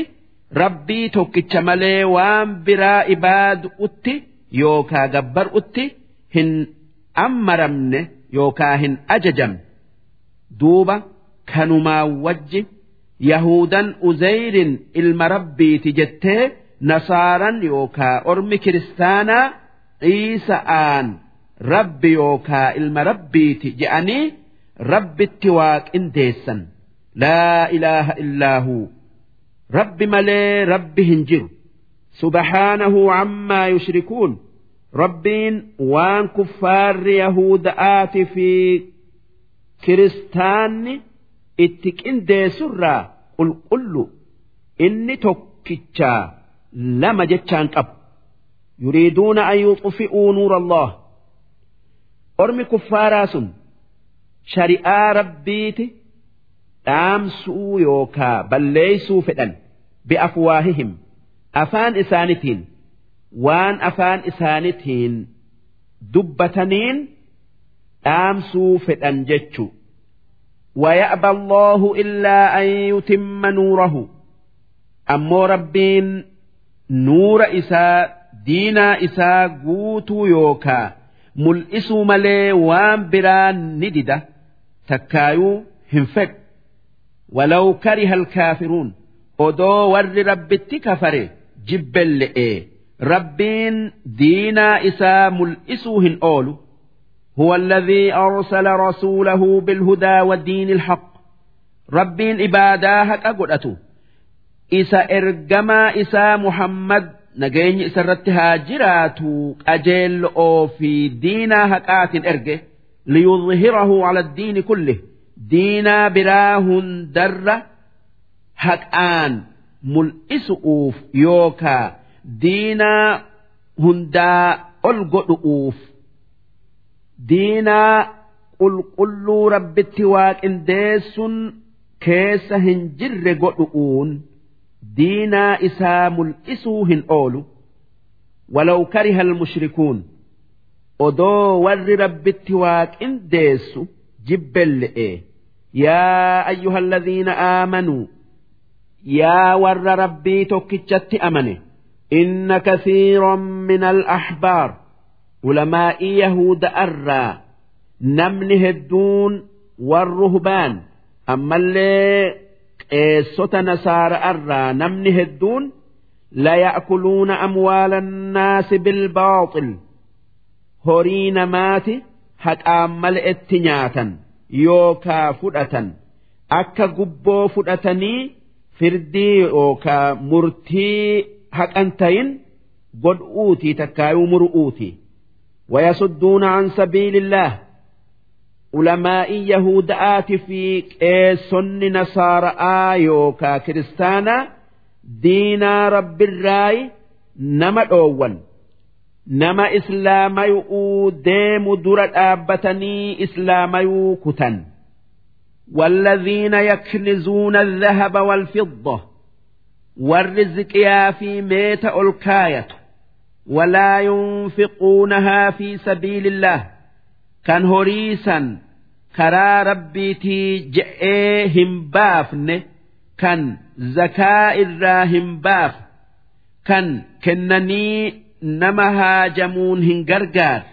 rabbii tokkicha malee waan biraa ibaadu utti yookaa gabbar utti hin ammaramne yookaa hin ajajamne duuba kanumaa wajji. وجه يهودا أزير المربي تجته nasaaran yookaa ormi kiristaanaa ciisa'aan rabbi yookaa ilma rabbiiti je'anii rabbitti waaqindeessan laa ilaaha illaahu rabbi malee rabbi hin jiru subhaanahu cammaa yushrikuun rabbiin waan kuffaarri yahuda'aati fi kiristaanni itti qindeessurraa qulqullu inni tokkichaa lama jechaan qabu. Yuriiduuna an yuxfi'uu nuura allah ormi kuffaaraa sun shari'aa rabbiiti dhaamsuu yookaa balleeysuu fedhan bi'afwaahihim. Afaan isaanitiin waan afaan isaanitiin dubbataniin dhaamsuu fedhan jechu ويأبى الله إلا أن يتم نوره أمو ربين nuura isaa diinaa isaa guutuu yookaa mul'isuu malee waan biraa ni dida takkaayuu hin fedhu walaw kariha alkaafiruun odoo warri rabbitti kafare jibbelle'ee rabbiin diinaa isaa mul'isuu hin oolu هو الذي أرسل رسوله بالهدى والدين الحق ربين إباداها كقدته isa ergamaa isaa Muhammad nageenyi isarratti haa jiraatu qajeello'oo fi diinaa haqaatiin erge liyudhhirahu ala diini kulle diinaa biraa hundarra haqaan mul'isu'uuf yookaa diinaa hundaa ol godhu'uuf diinaa qulqulluu rabbitti waaqindeessun keessa hin jirre godhu'uun diinaa isaa mul'isuu hin oolu. Walaw kariha almushrikuun odoo warri rabbitti waaqindeessu jibbelle'e. Yaa ayyuha alladhiina aamanuu yaa warra rabbii tokkichatti amane inna kathiiran min al-ahbaar ulamaa'ii yahuda'arraa namni hedduun warruhbaan ammallee qeessota nasaara'arraa namni hedduun la ya'kuluuna amwaala annaasi bilbaaxil horii namaati haqaan mal'etti nyaatan yookaa fudhatan akka gubboo fudhatanii firdii yookaa murtii haqan tayin godhuutii takkaayuu muru'uutii ويصدون عن سبيل الله. علماء يهودآت في قيسن نصارى يوكا كريستانا دينا رب الرأي نما الأول نما إسلام ديم درة آبتني إسلام يوكتا والذين يكنزون الذهب والفضة. والرزق يا في ميت الكاية ولا ينفقونها في سبيل الله كان هريسا كرا ربيتي جئهم بافن كان زكاء الراهم باف كان كنني نما هاجمون هنجرجار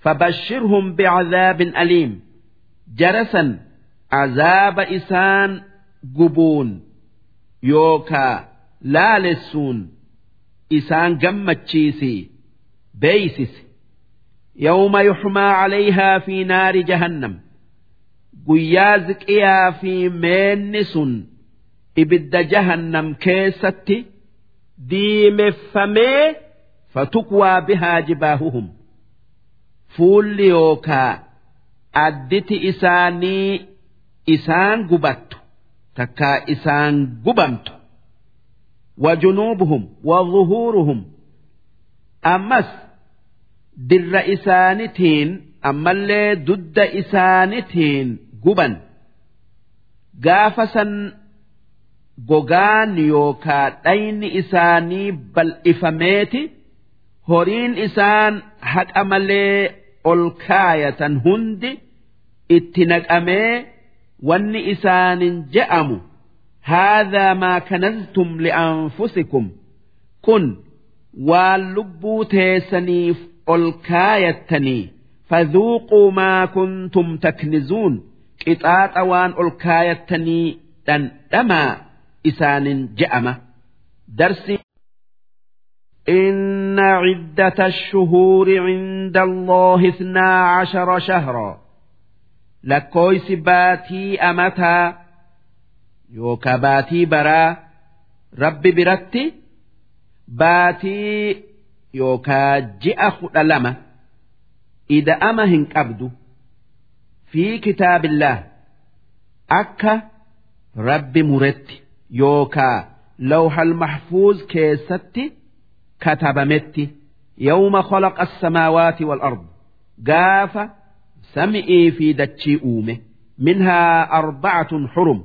فبشرهم بعذاب أليم جرسا عذاب إسان قبون يوكا لا لسون isaan gammachiisi beeysisi. Yawma yuxmaa calayhaa fi naari jahannam. Guyyaa ziqiyaa fi meenni sun ibidda jahannam keessatti diimeffamee fatukwaa bihaa jibaahuhum. Fuulli yookaa additi isaanii isaan gubattu takkaa isaan gubamtu. وجنوبهم وظهورهم أمس dirra isaanitiin ammallee dudda isaanitiin guban gaafa san gogaan yookaa dhayni isaanii bal'ifameeti horiin isaan haqa malee ol kaayatan hundi itti naqamee wanni isaanin je'amu هذا ما كنزتم لأنفسكم. كن واللبو تيسنيف الكايتني فذوقوا ما كنتم تكنزون. قطاط وان الكايتني دندما إسان جأمة درسي. إن عدة الشهور عند الله اثنا عشر شهرا. لكويس باتي أمتها يوكا باتي برا ربي برتي باتي yookaa ji'a kudha lama ida'ama hin qabdu fi kitaabillah akka rabbi muretti yookaa lawhal mahfuuz keessatti katabametti yawma khalaqa as-samaawaati wal ard gaafa sami'ii fi dachii uume minhaa arbacatun xurum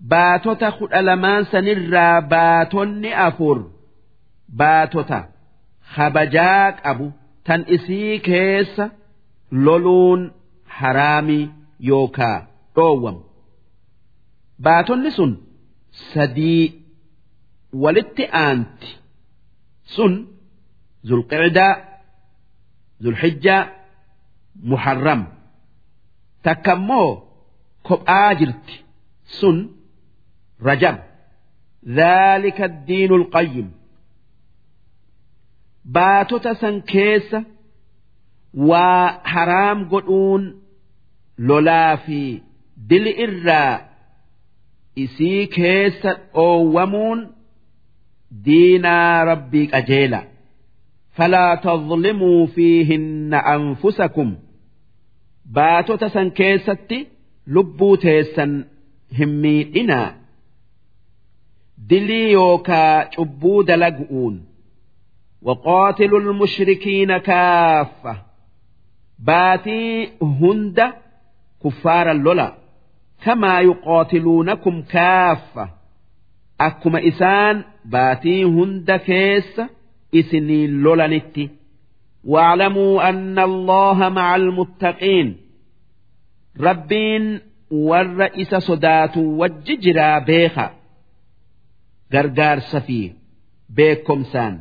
baatota kudha lamaan sanirraa baatonni afur. Baatota habajaa qabu tan isii keessa loluun haraamii yookaa dhoowwamu. Baatonni sun sadii walitti aanti. Sun zulqicdaa zulxijjaa muharram. Takka immoo kophaa jirti. Sun rajab ذلك الدين القيم baatota san keessa waa haraam godhuun lolaa fi dili irraa isii keessa dhoowwamuun diinaa rabbii qajeela falaa tadlimuu fiihinna anfusakum baatota san keessatti lubbuu teessan hin miidhinaa dilii yookaa cubbuu dalagu'uun waqootilu lmushrikiina kaaffa baatii hunda kuffaara lola kamaa yuqootiluunakum kaaffa akkuma isaan baatii hunda keessa isiniin lolanitti واعلموا أن الله مع المتقين ربين ور إسا صدات وججرا بيخا gargaarsa fi beekomsaan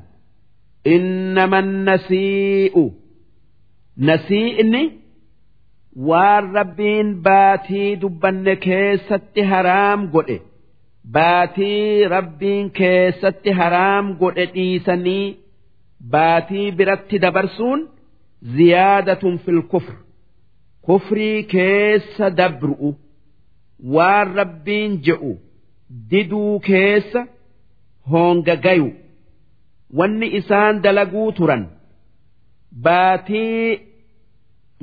innaman nasii'u. Nasii'ni waan rabbiin baatii dubbanne keessatti haraam godhe. Baatii rabbiin keessatti haraam godhe dhiisanii baatii biratti dabarsuun ziyaadatun fil kufr. Kufrii keessa dabru'u. Waan rabbiin je'u diduu keessa honga gayu. Wanni isaan dalaguu turan baatii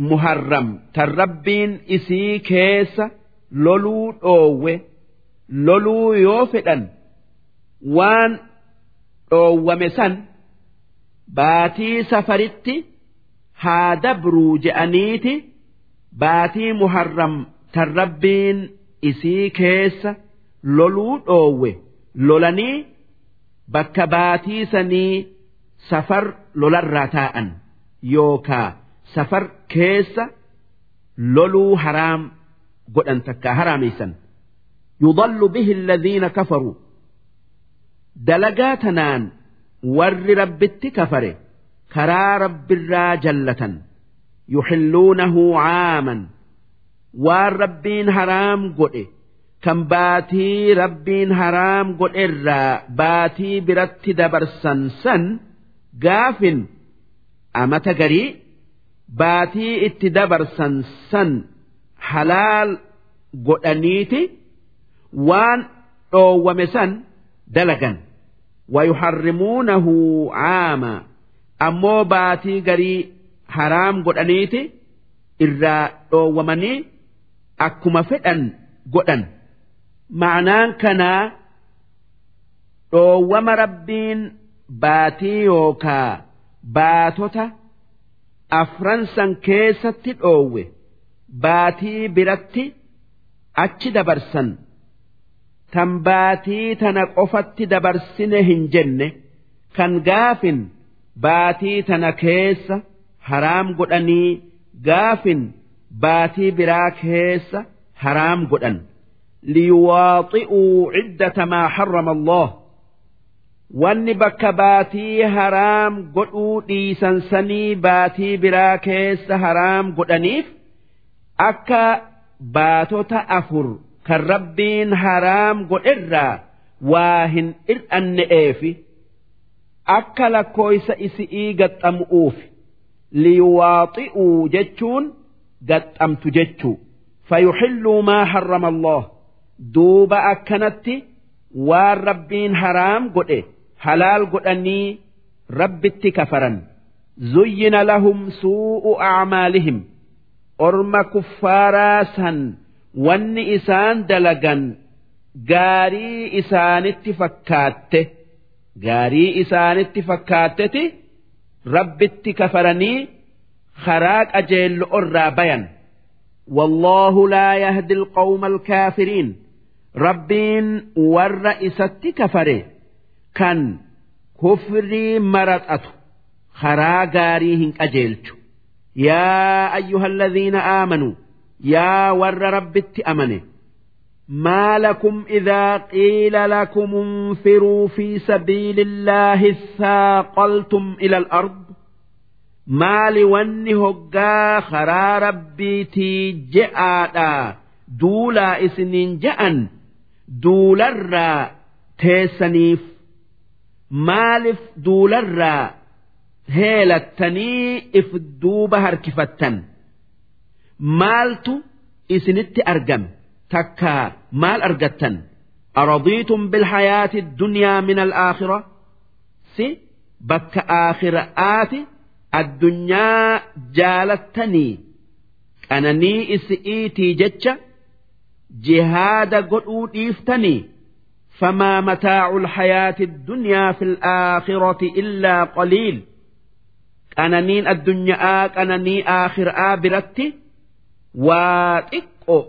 muharram tan rabbiin isii keessa loluu dhoowwe loluu yoo fedhan waan dhoowwame san baatii safaritti haa dabruu je'aniiti. Baatii muharram tan rabbiin isii keessa loluu dhoowwe lolanii bakka baatii sanii safar lolarraa taa'an yookaa safar keessa loluu haraam godhan takkaa haraameysan yudallu bihi alladhiina kafaruu dalagaa tanaan warri rabbitti kafare karaa rabbirraa jallatan. Yuxilluunahu caaman. Waan rabbiin haraam godhe kan baatii rabbiin haraam godherraa baatii biratti dabarsan san gaafin amata garii baatii itti dabarsan san halaal godhaniiti waan dhoowwame san dalagan ويحرمونه عاما أمو باتي غري حرام قدنيتي إرا ومني أكما فتن قدن ma'anaan kanaa dhoowwama rabbiin baatii yookaa baatota afran san keessatti dhoowwe baatii biratti achi dabarsan tan baatii tana qofatti dabarsine hin jenne kan gaafin baatii tana keessa haraam godhanii gaafin baatii biraa keessa haraam godhan. Liyuwaaxi'uu ciddata maa harrama Allah wanni bakka baatii haraam godhuu dhiisan sanii baatii biraa keessa haraam godhaniif akka baatota afur kan rabbiin haraam godherraa waa hin ir'anne'eefi akka lakkooysa isi'ii gaxxamu'uuf liyuwaaxi'uu jechuun gaxxamtu jechuu fayuxilluu maa harrama Allah duuba akkanatti waan rabbiin haraam godhe halaal godhanii rabbitti kafaran zuyyina lahum suu'u acmaalihim orma kuffaaraa san wanni isaan dalagan gaarii isaanitti fakkaatte gaarii isaanitti fakkaatteti rabbitti kafaranii karaa qajeello irraa bayan والله لا يهدي القوم الكافرين isatti kafare kan kufrii maraxatu karaa gaarii hin qajeelchu yaa ayyuhalladhiina aamanuu yaa warra rabbitti amane ما لكم إذا قيل لكم انفروا في سبيل الله اثاقلتم إلى الأرض ما لوني هقا خرا ربيتي جاء دولا إسنين جأن duularraa teessaniif maaliif duularraa heelattanii if duuba harkifattan maaltu isinitti argame takkaa maal argattan aradiitum bilhayaati dunyaa min alaakhira si bakka aakhira'aati addunyaa jaalattanii qananii isi'iitii jecha jihaada godhuu dhiiftanii فما متاع الحياة الدنيا في الآخرة إلا قليل قنانين الدنيا قناني آخر آبرتي واتقو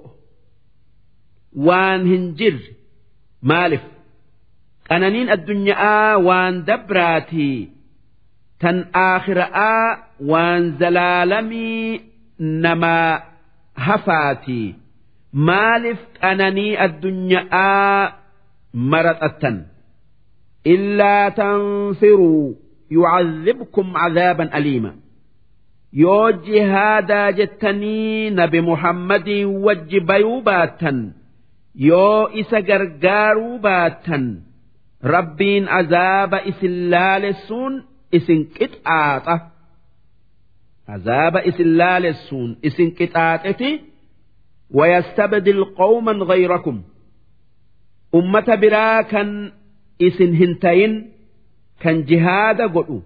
وان هنجر مالف قنانين الدنيا وان دبراتي تن آخر آ وان زلالمي نما هفاتي maaliif qananii addunyaa maraxattan illaa tanfiruu yucadhibkum cadaaban aliima. Yoo jihaadaa jettanii nabi muhammadin wajji bayuu baattan yoo isa gargaaruu baattan rabbiin azaaba isin laalessuun isin qixaaxa. Azaaba isin laalessuun isin qixaaxeti ويستبدل قوما غيركم. أمة برا كان إسن هنتين كان جهاد قلوا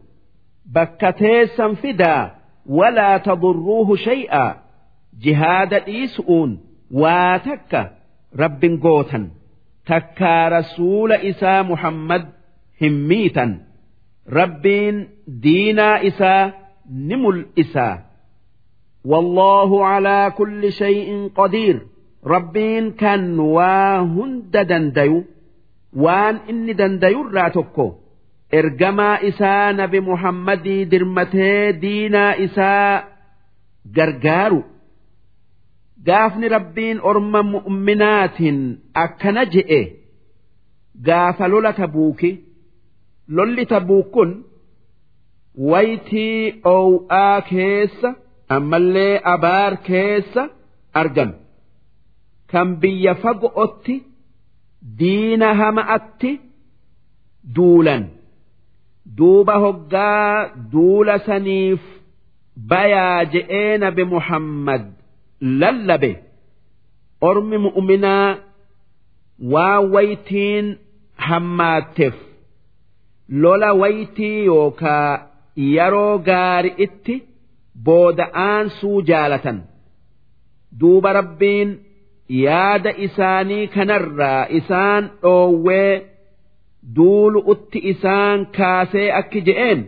بكتيسا فدا ولا تضروه شيئا. جهاد إيسؤون واتك رب قوتا تكا رسول إسا محمد هميتا رب دينا إسا نمل إسا والله على كل شيء قدير. ربين كان واهند دندي وان إن دندي راتكو إرجما إسان بمحمد درمته دينا إساء جرجارو. قافني ربين أرمى مؤمنات أكنجئ قاف لولا تبوكي لولي تبوكن. ويتي أو آكيس. Ammallee abaar keessa argame. Kan biyya fago'otti diina hama'atti duulan. duuba hoggaa duula saniif bayaa je'ee nabi muhammad lallabe. Ormi mu'minaa waan waytiin hammaatteef. Lola waytii yookaa yeroo gaari itti booda'aan suu jaalatan. Duuba rabbiin yaada isaanii kanarraa isaan dhoowwee duulu utti isaan kaasee akki je'een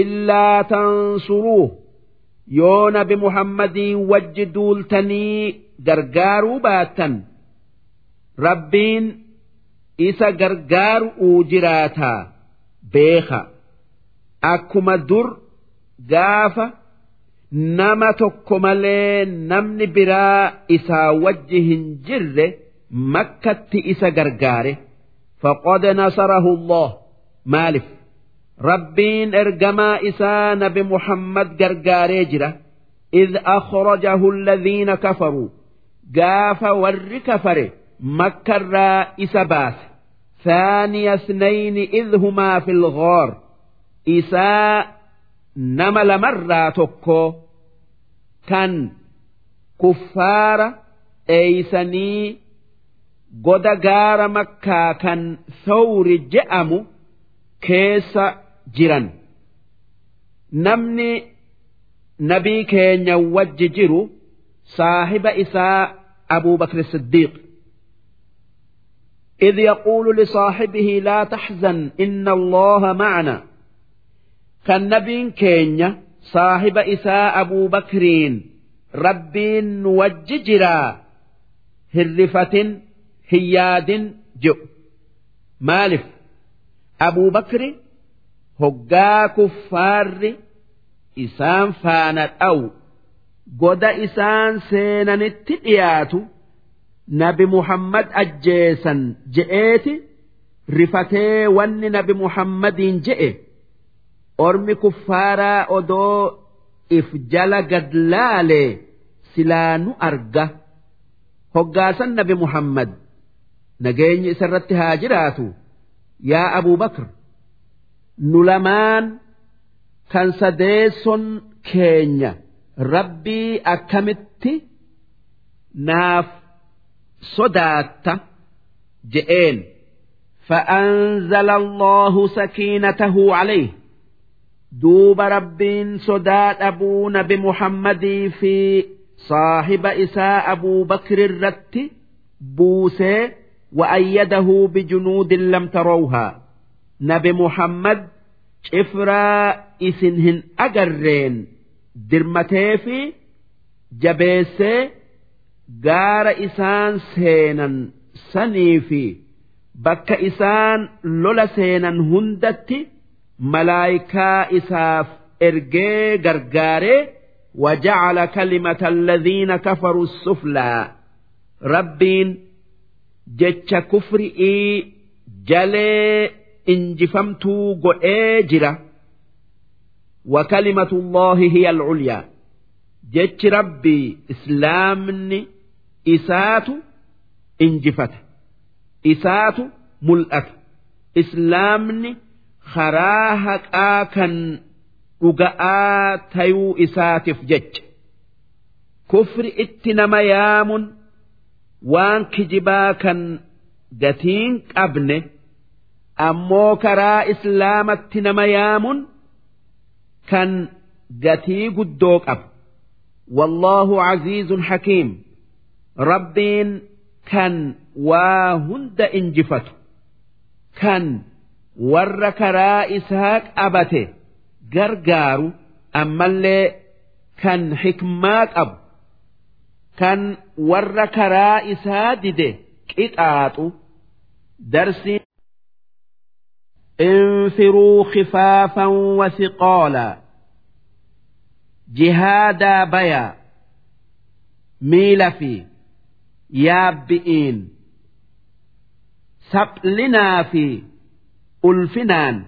illaa tansuruu yoo nabi muhammadii wajji duultanii gargaaruu baattan. Rabbiin isa gargaaru'uu jiraataa beeka. Akkuma dur gaafa nama tokko malee namni biraa isaa wajji hin jirre makkatti isa gargaare. فقد نصره الله مالف ربين ارجما إسا نبي محمد قرقاري جرة إذ أخرجه الذين كفروا قاف ور كفر مكر إسباس ثاني اثنين إذ هما في الغار إساء نمل مرة تكو كان كفار أيسني goda gaara makkaa kan thawri je'amu keessa jiran namni nabii keenya wajji jiru saahiba isaa abuu bakr siddiiq إذ يقول لصاحبه لا تحزن إن الله معنا kan nabiin keenya saahiba isaa abuu bakriin rabbiin nu wajji jiraa hirrifatin hin yaadin jedhu maaliif abuu bakri hoggaa kuffaarri isaan faana dha'u goda isaan seenanitti dhiyaatu nabi muhammad ajjeesan je'eeti rifatee wanni nabi muhammadiin je'e. Ormi kuffaaraa odoo if jala gad laalee silaa nu arga hoggaasan nabi muhammad nageenyi isarratti haa jiraatu yaa abuu bakr nu lamaan kan sadeesson keenya rabbii akkamitti naaf sodaatta je'een فأنزل الله سكينته عليه دوب rabbiin sodaa dhabuu nabi muhammadii fi saahiba isaa abuu bakri irratti buusee وأيده بجنود لم تروها نبي محمد شفرا إسنهن أجرين درمتي في جبيسي غار إسان سينا سنيفي بك إسان لولا سينا هندتي malaayikaa isaaf ergee gargaaree وجعل كلمة الذين كفروا السفلى ربين جتش كفرئي جلي انجفمتو قئي جرة وكلمة الله هي العليا جتش ربي إسلامني إسات إنجفت إسات ملأت إسلامني خراهك آكن dhuga'aa tayuu isaatiif jecha kufri itti nama yaamun waan kijibaa kan gatiin qabne ammoo karaa islaamatti nama yaamun kan gatii guddoo qaba wallaahu caziizun hakiim rabbiin kan waa hunda injifatu kan warra karaa isaa qabate gargaaru ammallee kan xikmaa qabu kan warra karaa isaa dide qixaaxu darsi انفروا خفافا وثقالا جهادا بيا ميل في يابئين سبلنا في ألفنان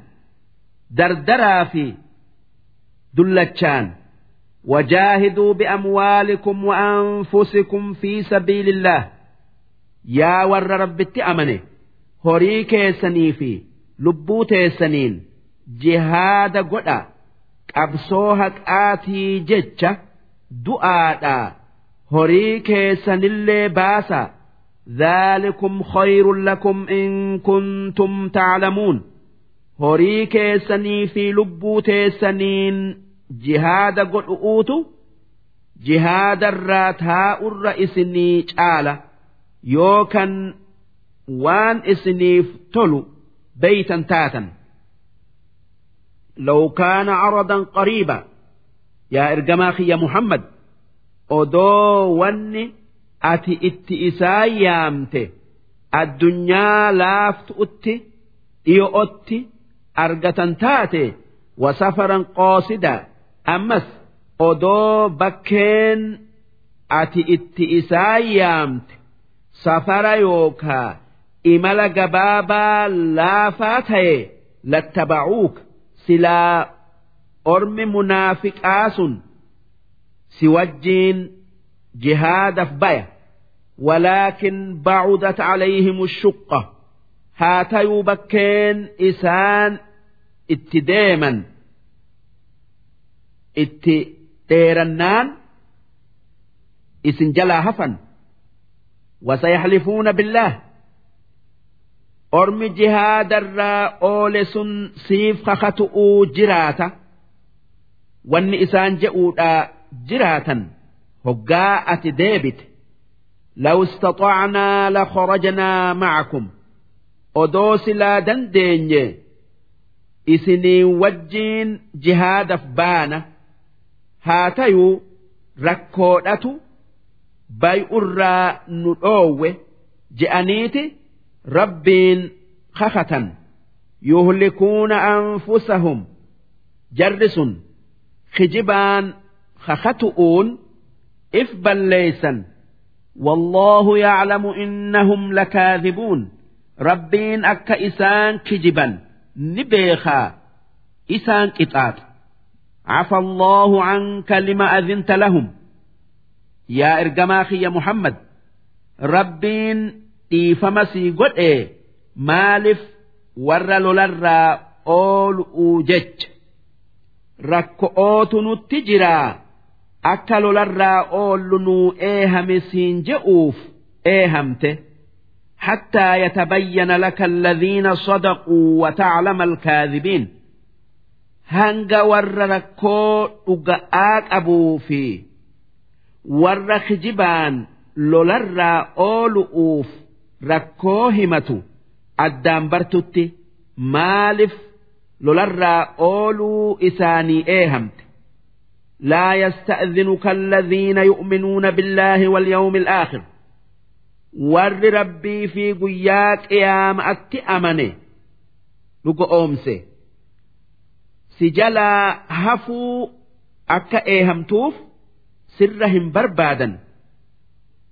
دردرا في دلتشان وجاهدوا بأموالكم وأنفسكم في سبيل الله يا ور رب أمنه هريك سنيفي lubbuu teessaniin jihaada godha qabsoo haqaatii jecha du'aadhaa horii keessanillee baasa ذلكم خير لكم إن كنتم تعلمون. هريك سني في لبوت سنين جهاد قل أوتو. جهاد الرات هاء الرئيس نيج يوكن وان اسنيف تلو بيتا تاتا لو كان عرضا قريبا. يا إرجماخي يا محمد. أدو وني ati itti isaa yaamte addunyaa laaftu'utti dhiyo'otti argatan taate wasafaran qoosida ammas odoo bakkeen ati itti isaa yaamte safara yookaa imala gabaabaa laafaa ta'e lattaba'uuka silaa ormi munaafiqaa sun si wajjiin jihaadaf baya. ولكن بعدت عليهم الشقة. هاتيو بكين إسان اتداما اتديرنان إسن جلا وسيحلفون بالله. أرمي جهاد الرأولس سيف خخطؤ جراتا. وان إسان جؤدا جراتا. هقاءة ديبت. لو استطعنا لخرجنا معكم. أدوس لا دنديني إسني وجين جهاد فبانا هاتيو ركولة بي أرى نؤوة. جأنيتي ربين خختا. يهلكون أنفسهم. جرس خجبان خختؤون. إفبل ليسن والله يعلم إنهم لكاذبون ربين أك إسان كجبا نبيخا إسان كتات عفى الله عنك لما أذنت لهم يا إرجماخي يا محمد ربين dhiifama sii godhe maaliif warra lolarraa ool'uu jecha rakko'ootu nutti jiraa akka lolarraa oollu nuu eehame siin je'uuf eehamte حتى يتبين لك الذين صدقوا وتعلم الكاذبين هنغ ورركو أقاك أبو في ورخ جبان لولرا أولؤوف ركو همتو أدام برتتي مالف لولرا أولو إساني إيهمت لا يستأذنك الذين يؤمنون بالله واليوم الآخر. ور ربي في قياك إيام أك أمني لك أمسي سجلا هفو أك إيهم توف سرهم بربادا.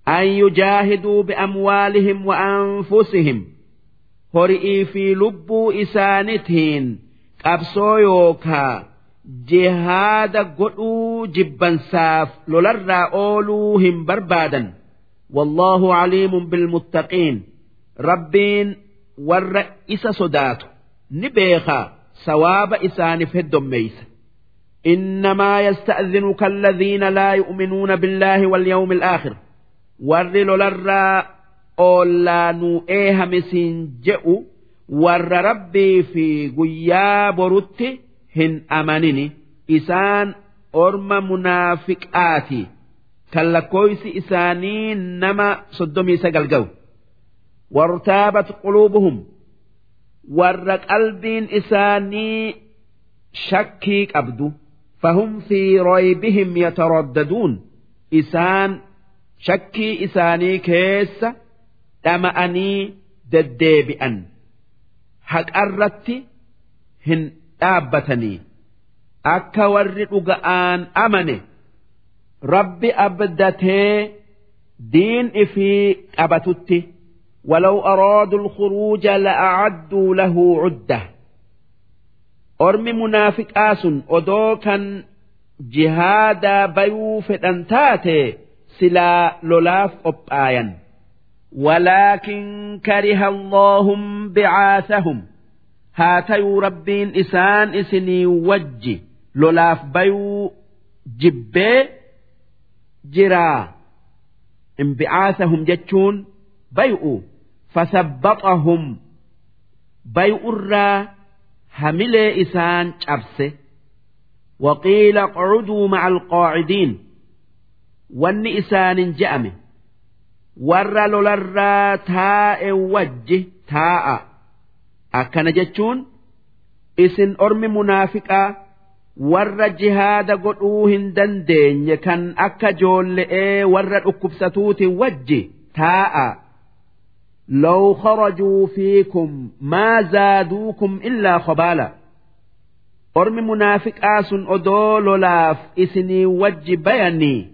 أن يجاهدوا بأموالهم وأنفسهم. هرئي في لبو إسانتهن أبصو يوكا. جهاد قدو جبا ساف لولر أولو هم بربادا والله عليم بالمتقين. ربين والرئيس صدات نبيخا سواب إسان في الدميس إنما يستأذنك الذين لا يؤمنون بالله واليوم الآخر. ور لولر أولا نو مسين جئو. ور ربي في قياب رتي. Hin amanini isaan orma munaafiqaati kan lakkooysi isaanii nama soddomii sagal ga'u wartaabat quluubuhum warra qalbiin isaanii shakkii qabdu fahum fi raybihim yataraddaduun isaan shakkii isaanii keessa dhama'anii deddeebi'an haqarratti hin dhaabbatanii akka warri dhuga'aan amane rabbi abdatee diin ifii qabatutti ولو أرادوا الخروج لأعدوا له عدة أرم منافق آس أدوكا جهادا بيو فتنتاتي silaa lolaaf qophaayan ولكن كره الله بعاثهم haa tayuu rabbiin isaan isinii wajji lolaaf bayuu jibbee jiraa inbicaasahum jechuun bay'u fasabbaxahum bay'urraa hamilee isaan cabse وقيل اقعدوا مع القاعدين wanni isaanin je'ame warra lolarraa taa'e wajji taa'a akkana jechuun isin ormi munaafiqaa warra jihaada godhuu hin dandeenye kan akka joolle'ee warra dhukkubsatuuti wajji taa'a لو خرجوا فيكم ما زادوكم إلا خبالا أرمي منافق آس أدول لاف إسني وج بيني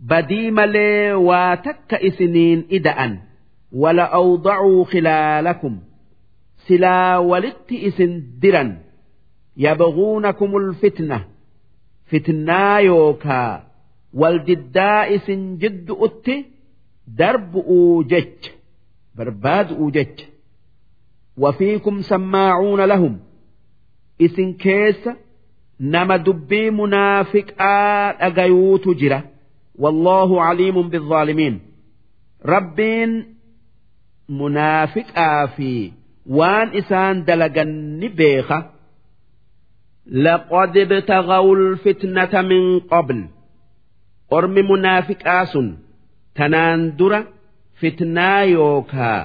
بدي ملي واتك إسنين إدأن ولا أوضعوا خلالكم سلا ولت إسن درا يبغونكم الفتنة فتنا يوكا والجداء إسن جد أتي درب أوجج برباد أوجج وفيكم سماعون لهم إسن كيس نما دبي منافق أغيوت جرة والله عليم waan isaan dalagan ni beeka. Laqad ibtagawu lfitnata min qabl. Ormi munaafiqaa sun tanaan dura fitnaa yookaa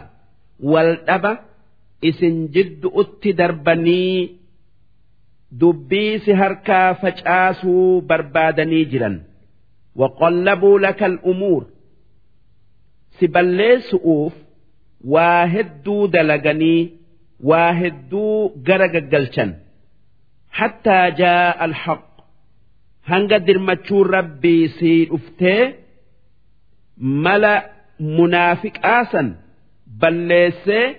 waldhaba isin jiddu'utti darbanii dubbii si harkaa facaasuu barbaadanii jiran. Waqallabuu laka al'umuur si balleessu'uuf سبلي سؤوف واهدوا دلقني واهدوا قرق قلشن حتى جاء الحق هنga dirmachuun rabbii sii dhuftee mala munaafiqaasan balleessee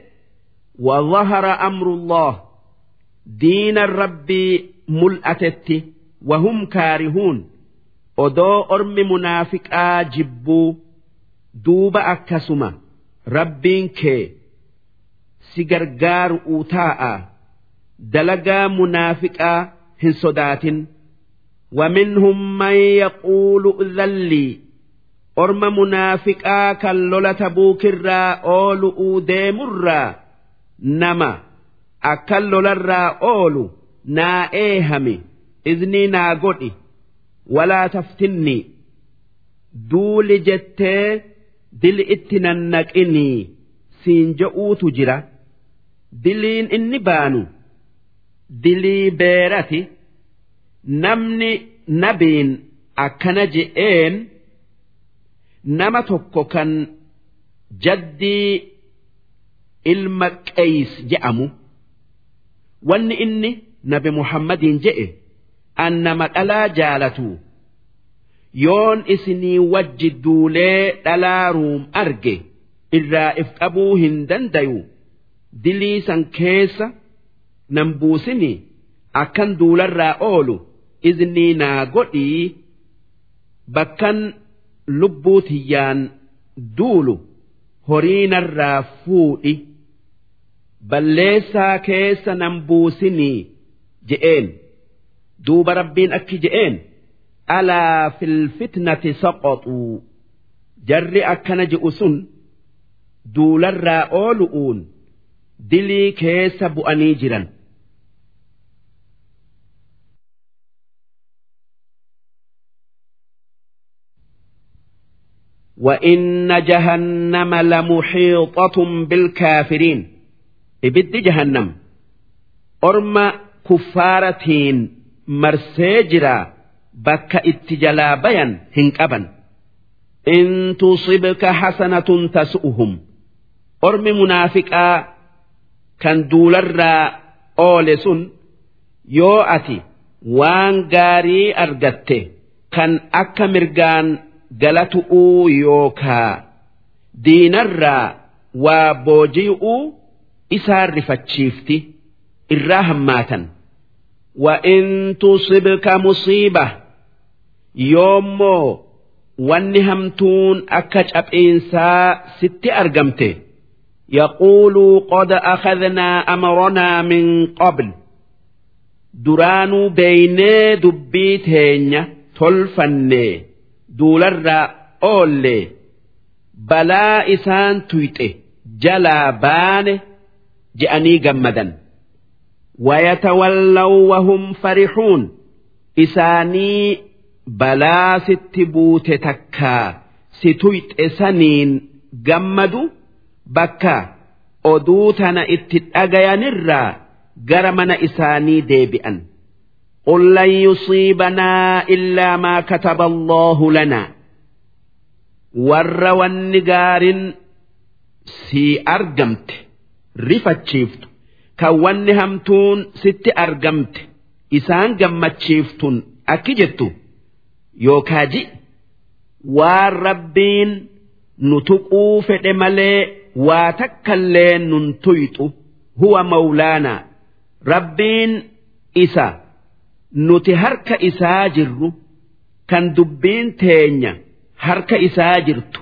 وظهر أمر الله دين الرب ملأتت وهم كارهون odoo ormi munaafiqaa jibbuu duuba akkasuma rabbiin kee si gargaaru taa'a dalagaa munaafiqaa hin sodaatin ومنهم من يقول ائذن لي أرم منافقا كاللولة تبوك الرا أولو ديم الرا نما أكاللولة الرا أولو نا إيهمي إذني نا قدي ولا تفتني دول جتة dil itti nannaqinii siin ja'uutu jira. Diliin inni baanu dilii beerati namni nabiin akkana je'een nama tokko kan jaddii ilma qeys je'amu. Wanni inni nabi muhammadiin je'e annama dhalaa jaalatu. Yoon isinii wajji duulee dhalaa ruum arge irraa if qabuu hin dandayu dilii san keessa nan buusinii akkan duularraa oolu iznii naa godhii bakkan lubbuu tiyyaan duulu horiinarraa fuudhi balleessaa keessa nan buusinii je'een. Duuba rabbiin akki je'een fitnati saqoxuu jarri akkana je'u sun duularraa oolu'uun dilii keessa bu'anii jiran. وإن جهنم لمحيطة بالكافرين إبد جهنم أرم كفارتين مرسيجرا بك اتجلا بيا هنكبا إن تصبك حسنة تسؤهم أرم منافقا كان دولر أولس يوأتي وان غاري أرغته كان أكا مرغان galatu'uu yookaa diinarraa waa booji'uu isaan rifachiifti irraa hammaatan. وإن تصبك مصيبة يومو wanni hamtuun akka cab'iinsaa sitti argamte yaquuluu qad akhadnaa amranaa min qabl duraanuu beeynee dubbii teenya tolfannee duularraa oollee balaa isaan tuyxe jalaa baane je'anii gammadan wayatawallaw wahum farixuun isaanii balaa sitti buute takkaa si tuyxe saniin gammadu bakka oduu tana itti dhagayanirraa gara mana isaanii deebi'an. قل لن يصيبنا إلا ما كتب الله لنا ور والنقار سي أرقمت رفتشيفت كون همتون ست yookaaji waan rabbiin nu tuquu fedhe malee waa takkallee nun tuyxu huwa mawlaanaa rabbiin isa nuti harka isaa jirru kan dubbiin teenya harka isaa jirtu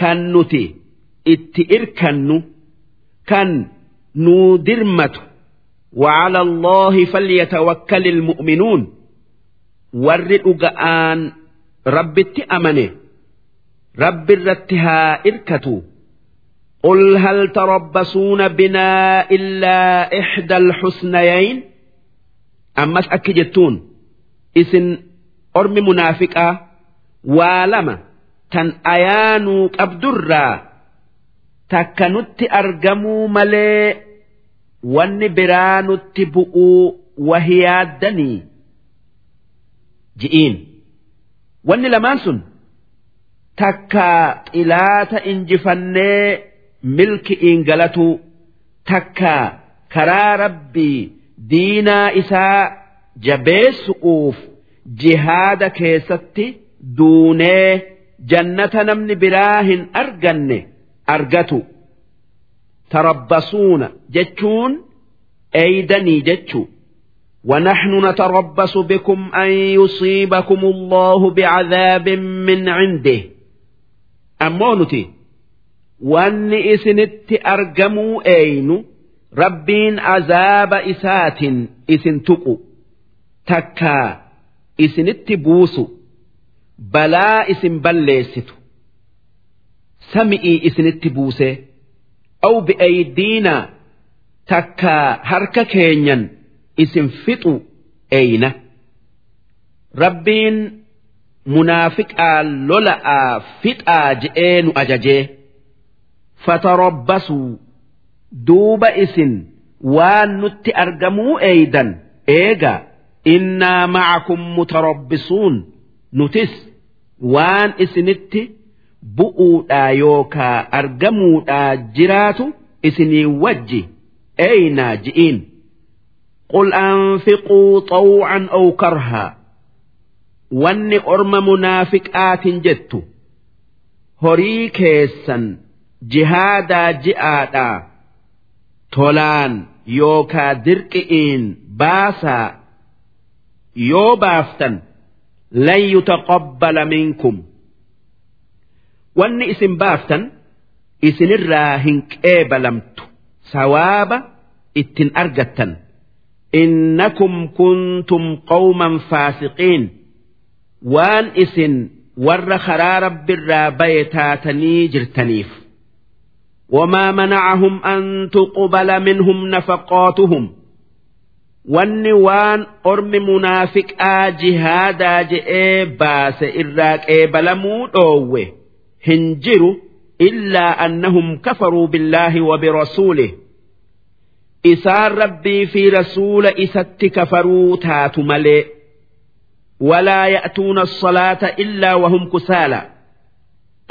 kan nuti itti irkannu kan nuu dirmatu وعلى الله فليتوكل المؤمنون ورد أن رب أمنه رب الرتها إركتوا قل هل تربصون بنا إلا إحدى الحسنيين ammas akki jettuun isin ormi munaafiqaa waa lama tan ayaanuu qabdurraa takka nutti argamuu malee wanni biraa nutti bu'uu wahiyaaddanii ji'iin wanni lamaan sun takka xilaata injifannee milki'iin galatuu takka karaa rabbii diinaa isaa jabeessu'uuf jihaada keessatti duunee jannata namni biraa hin arganne argatu tarabbasuuna jechuun eeydanii jechuu ونحن نتربص بكم أن يصيبكم الله بعذاب من عنده. أمونتي وأن إسنت أرجموا أين ربين عذاب إسات إسنتق تكا إسنت بوسو بلا إسن بلست سمئي إسنت بوسي أو بأيدينا تكا هركا كينيا isin fixu eeyna rabbiin munaafiqaa lola'aa fixaa je'ee nu ajajee. Fatarabbasuu duuba isin waan nutti argamuu eeydan eega innaa macakum mutarabbisuun nutis waan isinitti bu'uudhaa yookaa argamuudhaa jiraatu isinii wajji eeynaa ji'iin قل أنفقوا طوعا أو كرها. واني أرم منافق آت جدت هري كيسا جهادا جئادا. تولان يوكا درقئين باسا. يوبافتا لن يتقبل منكم. واني اسم بافتا اسم الراهنك ايبلمت سوابا إتن أرجتن. إنكم كنتم قوما فاسقين. وان إسن ور خرا رب الرابيتا تنيجر تنيف وما منعهم أن تقبل منهم نفقاتهم. ون وان أرم منافق آجهادا جئ باس إراك أوه. هنجروا إلا أنهم كفروا بالله وبرسوله. Isaan rabbii fi rasuula isatti kafaruu taatu malee walaa ya'tuuna as-salaata illaa wahum kusaala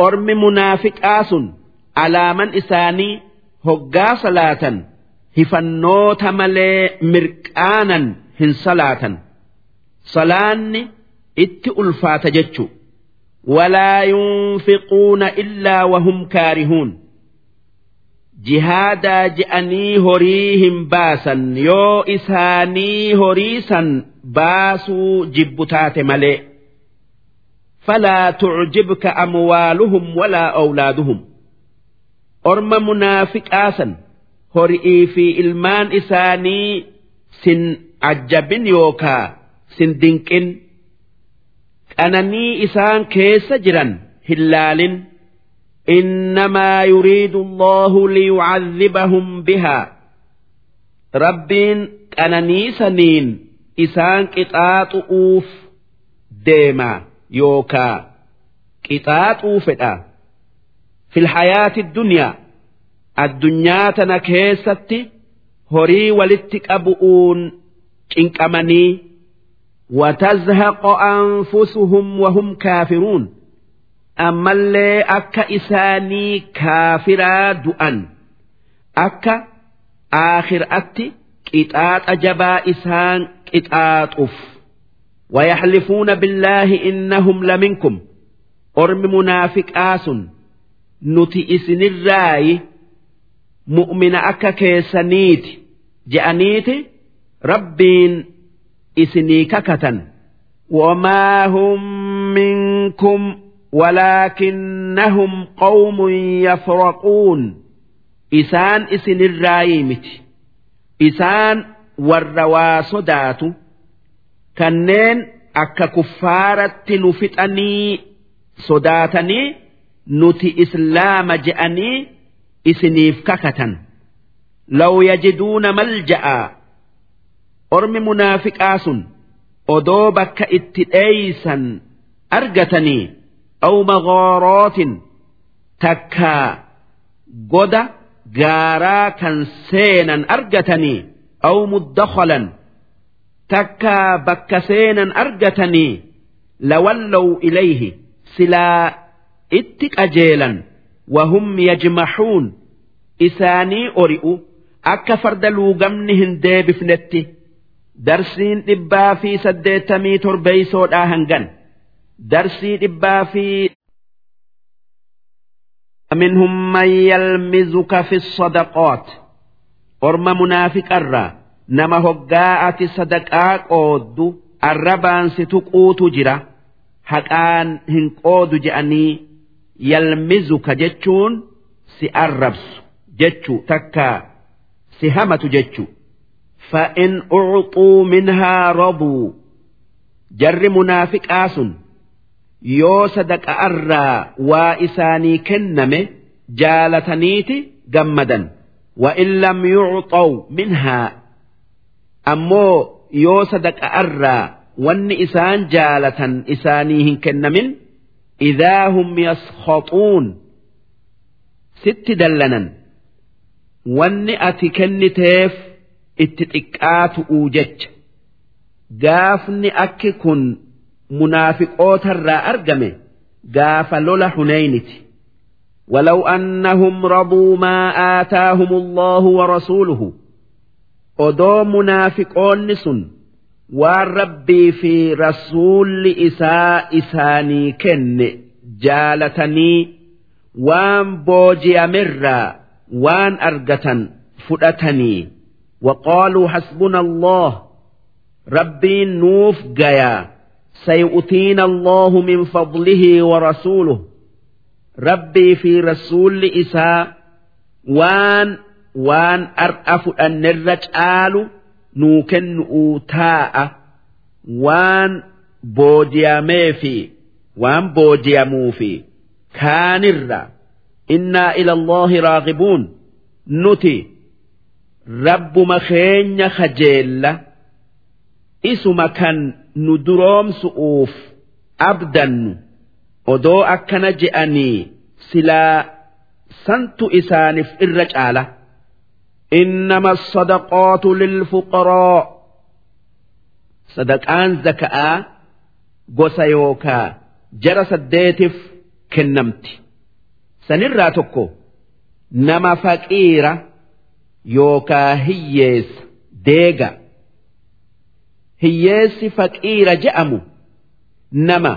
ormi munaafiqaa sun alaaman isaanii hoggaa salaatan hifannoota malee mirqaanan hin salaatan salaanni itti ulfaata jechu walaa yunfiquuna illaa wahum kaarihuun jihaadaa je'anii horii hin baasan yoo isaanii horii san baasuu jibbu taate malee. فلا تعجبك أموالهم ولا أولادهم أرم منافق آسن هرئي في إلمان إساني سن عجب يوكا سن دنكن أنني إسان كيس جرا هلال إنما يريد الله ليعذبهم بها. ربين نيسانين إسان كتات أوف ديما يوكا. كتات أوفتا. في الحياة الدنيا الدنيا تنكيستي هري ولتك أبؤون كنك وتزهق أنفسهم وهم كافرون. أما اللي أكا إساني كافرا دؤن أكا آخر أتي كتات أجبا إسان كتات أف ويحلفون بالله إنهم لمنكم أرم منافق آس نتي إسن الرأي mu'mina akka keessaniiti je'aniiti rabbiin isinii kakatan wamaa hum minkum yafraquun isaan isinirraayii miti isaan warra waa sodaatu kanneen akka kuffaaratti nu fixanii sodaatanii nuti islaama je'anii isiniif kakatan law yajiduuna malja'a ormi munaafiqaa sun odoo bakka itti dheeysan argatanii أو مغارات تكا قد غارا كان سينا أرجتني أو مدخلا تكا بك سينا أرجتني لولوا إليه سلا إتك أجيلا وهم يجمحون إساني أرئوا أكا فرد ديب فنتي درسين إبا في سديتمي تربيسو آهنغن. هنغن درسين إبا في منهم من يلمزك في الصدقات أرم منافق الرّ nama hoggaa'ati sadaqaa qooddu arrabaan si tuquutu jira haqaan hin qoodu je'anii yalmizuka jechuun si arrabsu jechu takka si hamatu jechu fa'in ucxuu minhaa robuu jarri munaafiqaa sun yoo sadaqa'arraa waa isaanii kenname jaalataniiti gammadan وإن لم يعطوا منها ammoo yoo sadaqa'arraa wanni isaan jaalatan isaanii hin kennamin idaa hum yaskhaxuun sitti dallanan wanni ati kenniteef itti xiqqaatu'uu jecha gaafni akki kun munaafiqootarraa argame gaafa lola huneyniti ولو أنهم رضوا ما آتاهم الله ورسوله odoo munaafiqoonni sun waan rabbii fi rasuulli isaa isaanii kenne jaalatanii waan booji'amerraa waan argatan fudhatanii وقالوا حسبنا الله ربي نوف جيا سيؤتينا الله من فضله ورسوله. ربي في رسول إساء وان وان أرأف أن الرجال نوكن أوتاء. وان بوجيامي في وان بوجيامو في كان الرّ إنا إلى الله راغبون. نتي رب مخين خجيل اسم كان ندروم سؤوف أبدا odoo akkana je'anii silaa santu isaaniif irra caala. إنما الصدقات للفقراء صدقان زكاة قسيوكا جرى سديتف كنمتي sanirraa tokko nama faqiira yookaa hiyyeessa deega hiyyeessi faqiira je'amu. Nama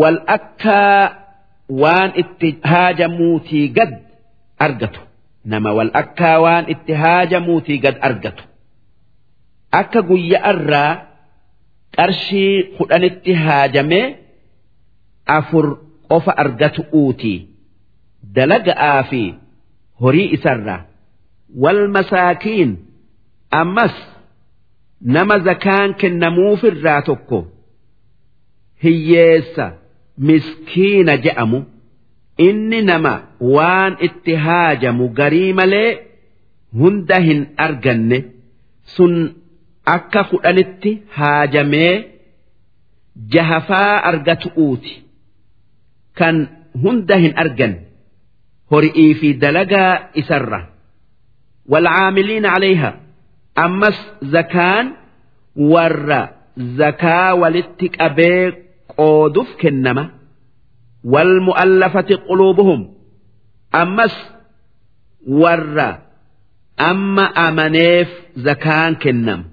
wal akkaa waan itti haajamuutii gad argatu. Nama wal akkaa waan itti haajamuutii gad argatu. Akka guyya'arraa qarshii kudhanitti haajamee afur qofa argatu uutii. dalaga'aa fi horii isarraa. Wal masaakiin ammas nama zakaan kennamuufirraa tokko. Hiyyeessa miskiina je'amu. Inni nama waan itti haajamu garii malee hunda hin arganne. Sun akka kudhanitti haajamee jahafaa argatu'uuti kan hunda hin arganne. hori'ii fi dalagaa isarra. Walcaamiliina calayha ammas zakaan warra zakaa walitti qabee qooduuf kennama wal mu'allafati quluubuhum ammas warra amma amaneef zakaan kennama.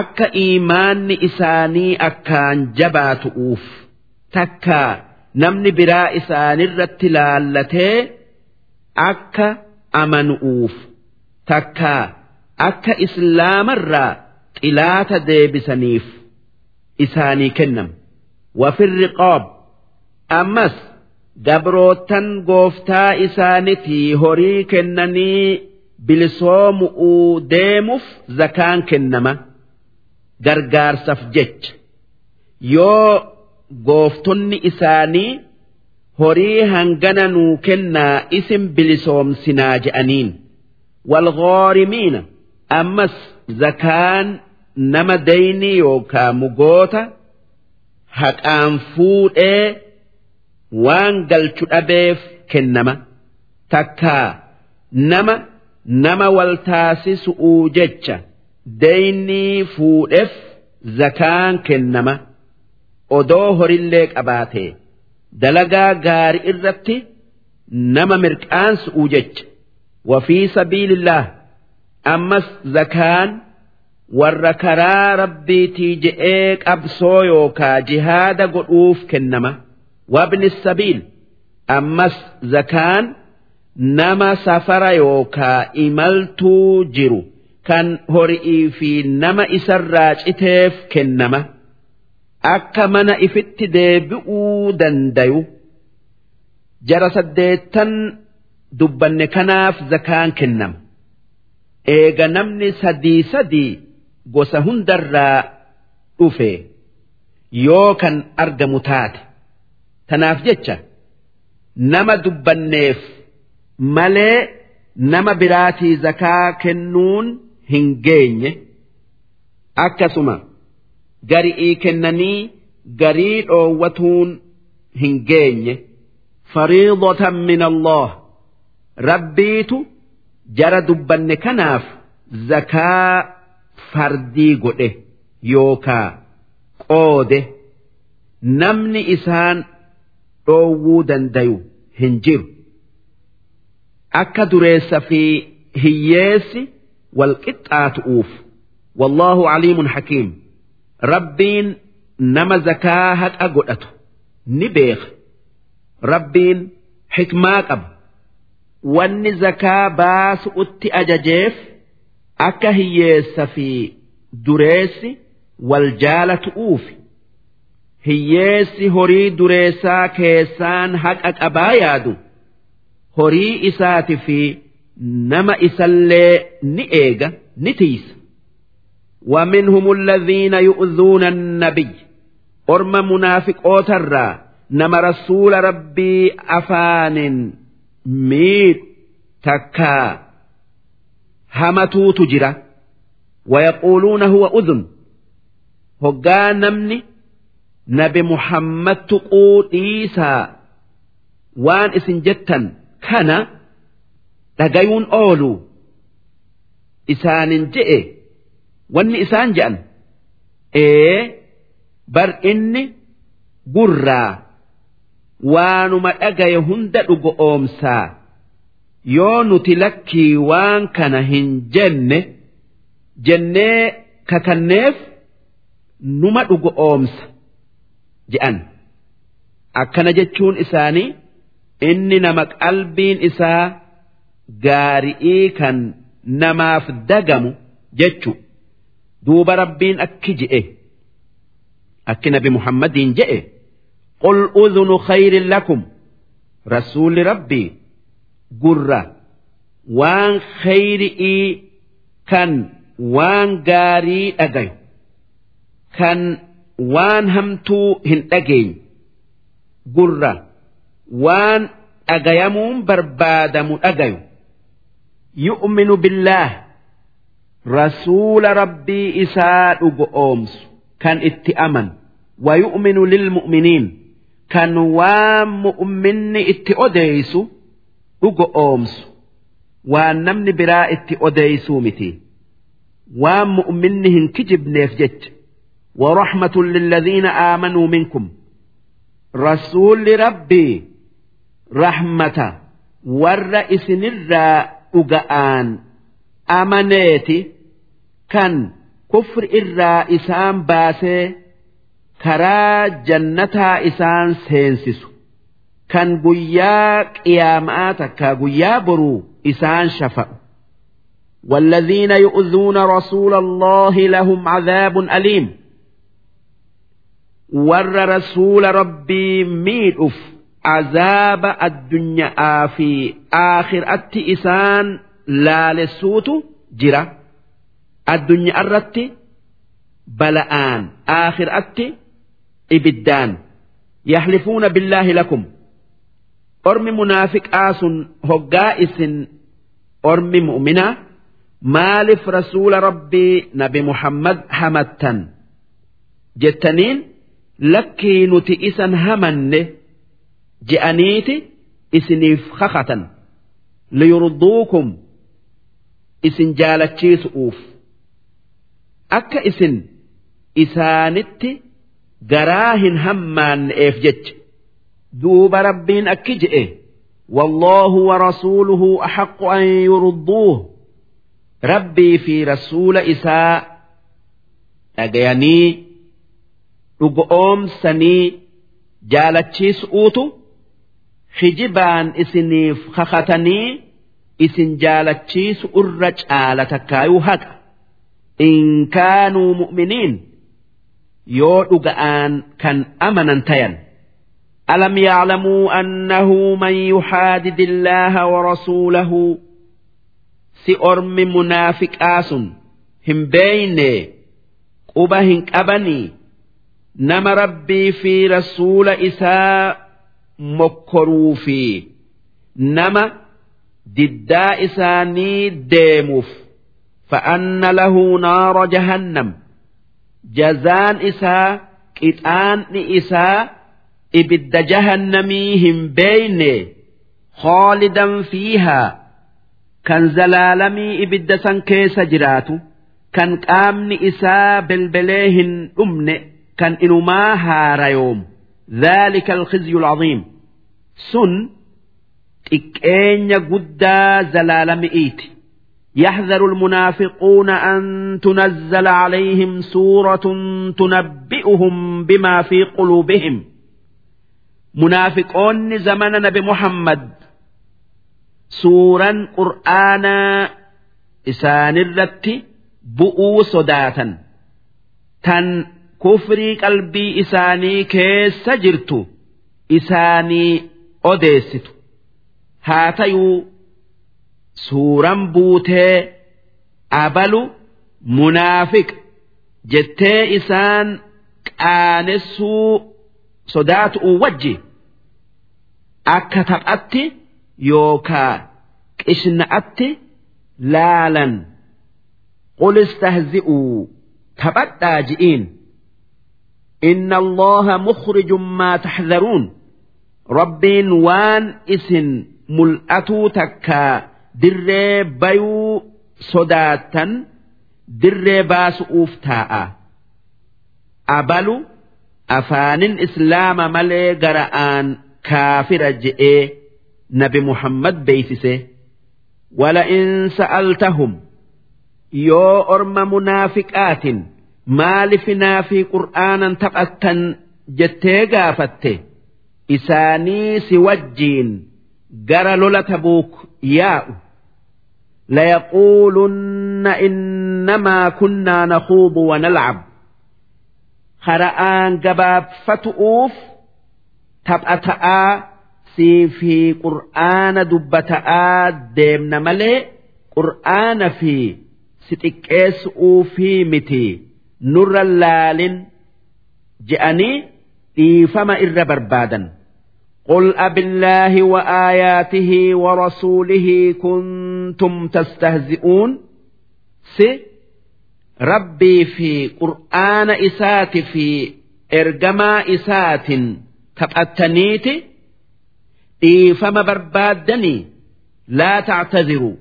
Akka imaanni isaanii akkaan jabaatu'uuf takka namni biraa isaanirratti laallatee akka amanu'uuf takkaa akka islaamarraa xilaata deebisaniif isaanii kennam wafirri qoob ammas gabrootan gooftaa isaanitii horii kennanii bilisoomu'uu deemuuf zakaan kennama. Gargaarsaaf jecha. Yoo gooftonni isaanii horii hangana nuu kennaa isin bilisoomsinaa je'aniin. Walghoorimiina ammas zakaan nama daynii yookaa mugoota haqaan fuudhee waan galchu dhabeef kennama. Takkaa nama nama wal taasisu'uu jecha daynii fuudheef zakaan kennama. odoo horillee qabaatee dalagaa gaarii irratti nama mirqaansu'uu jecha. Wafii sabiilillah ammas zakaan warra karaa rabbiitii je'ee qabsoo yookaa jihaada godhuuf kennama. Wabni sabiil ammas zakaan nama safara yookaa imaltuu jiru kan horii fi nama isarraa citeef kennama. akka mana ifitti deebi'uu dandayu. Jara saddeettan dubbanne kanaaf zakaan kennama eega namni sadii sadii gosa hundarraa dhufe yoo kan argamu taate. Tanaaf jecha nama dubbanneef malee nama biraatii zakaa kennuun hin geenye. Akkasuma. gari'ii kennanii garii dhoowwatuun hin geenye. Fariidatan min Allah. Rabbiitu jara dubbanne kanaaf zakaa fardii godhe yookaa qoode namni isaan dhoowwuu dandayu hin jiru akka dureessa fi hiyyeessi wal qixxaatu'uuf wallahu aliimun hakiim rabbiin nama zakaa haqa godhatu ni beeka rabbiin xikmaa qaba wanni zakaa baasu'utti ajajeef akka hiyyeessa fi dureessi wal jaalatu'uufi hiyyeessi horii dureessaa keessaan haqa qabaa yaadu horii isaati fi nama isallee ni eega ni tiisa ومنهم الذين يؤذون النبي أرم منافق أوترا نما رسول ربي أفان ميت تكا همتو تجرى ويقولون هو أذن هقا نمني نبي محمد تقول إيسا وان اسن جتا كان dhagayuun oolu isaanin je'e wanni isaan je'an ee bar inni gurraa waanuma dhagaye hunda dhugo oomsaa. Yoo nuti lakkii waan kana hin jenne jennee kakanneef numa dhugo oomsa je'an. Akkana jechuun isaanii inni nama qalbiin isaa gaari'ii kan namaaf dagamu jechu. Duuba rabbiin akki je'e. Akki nabi muhammadiin je'e قل أذن خير لكم. رسول ربي قرة وان خير إي كان وان قاري أجي كان وان همتو هن أجي قرة وان أجيمون بربادم أجي يؤمن بالله. رسول ربي إساء أومس. كان اتئما. ويؤمن للمؤمنين. Odeeysu dhugo oomsu waan namni biraa itti odeeysuu miti waan mu'minni hin kijibneef jecha ورحمة للذين آمنوا منكم رسول ربي رحمة والرئيس نرى أجآن أمنيتي كان كفر إرى إسان karaa jannataa isaan seensisu. Kan guyyaa qiyaamaa takka guyyaa boruu isaan shafa'u. والذين يؤذون رسول الله لهم عذاب أليم ور رسول ربي ميدف عذاب الدنيا في آخرة إسان لا لسوت جرا الدنيا الرت بلآن آخرة ibiddaan yaxlifuuna billaahi lakum ormi munaafiqaa sun hoggaa isin ormi mu'minaa maaliif rasuula rabbii nabi muhammad hamattan jettaniin lakkii nuti isan hamanne je'aniiti isiniif kakatan liyurduukum isin jaalachiisu'uuf akka isin isaanitti garaa hin hammaanne'eef jecha duuba rabbiin akki je'e والله ورسوله أحق أن يرضوه ربي في رسول إساء أجياني dhugoomsanii jaalachiisuutu hijibaan isiniif kakatanii isin jaalachiisu irra caala takkaayuu haqa in kaanuu mu'miniin yoo dhuga'aan kan amanan tayan. ألم يعلموا أنه من يحادد الله ورسوله سئرم منافق آس هم بين قبه أبني نم ربي في رسول إساء مكروفي نم ددا إساني ديموف فأن له نار جهنم isaa ibidda jahannamii hin beeyne khoolidan fiihaa kan zalaalamii ibidda san keessa jiraatu kan qaamni isaa belbelee hin dhumne كان إنما هاريوم ذلك الخزي العظيم سن إكين قدا زلال مئيت يحذر المنافقون أن تنزل عليهم سورة تنبئهم بما في قلوبهم. منافقون زمن نبي محمد. سورا قرآنا إسان الرت بؤو صداتا. تن كفري قلبي إساني كيس سجرت إساني أديست هاتيو suuran buutee abalu munaafiqa jettee isaan qaanessuu sodaatu wajji akka taphatti yookaa qishna'atti laalan. qul istahzi'uu taphadhaa ji'iin inna allaha mukhrijum maa taxdaruun rabbiin waan isin mul'atuu takkaa dirree bayuu sodaattan dirree baasu'uuf taa'a abalu afaanin islaama malee gara'aan kaafira je'ee nabi muhammad beeysise ولئن سألتهم yoo orma munaafiqaatin maalifinaa fi qur'aanan taphattan jettee gaafatte isaanii si wajjiin gara lola tabuuk yaa'u ليقولن إنما كنا نخوض ونلعب خرآن جباب فتؤوف تبأتآ سي في قرآن دبتآ ديمنا ملي قرآن في ستكيسؤوا في متي نر اللال جأني إيفما إر بربادا قل أبالله وآياته ورسوله كنتم تستهزئون؟ س ربي في قرآن إسات في إرجما إسات تبأتنيت إيفما بربادني لا تعتذروا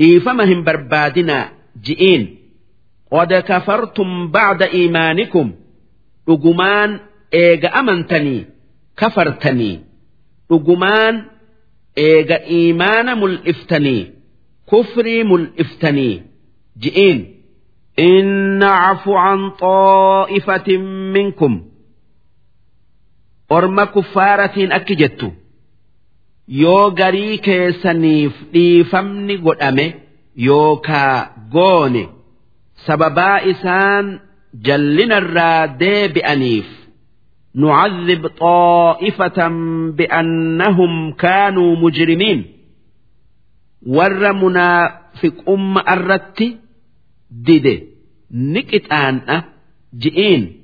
إيفما هم بربادنا جئين. قد كفرتم بعد إيمانكم رجمان إيج أمنتني. كفرتني رجمان إيج إيمان ملئفتني كفري ملئفتني جئين إن نعفو عن طائفة منكم أرم كفارة أكجت yoo garii keessaniif dhiifamni godhame yookaa goone sababaa isaan jallinarraa deebi'aniif نعذب طائفة بأنهم كانوا مجرمين. ور منافق أم الرت ديد نكت آن أه جئين.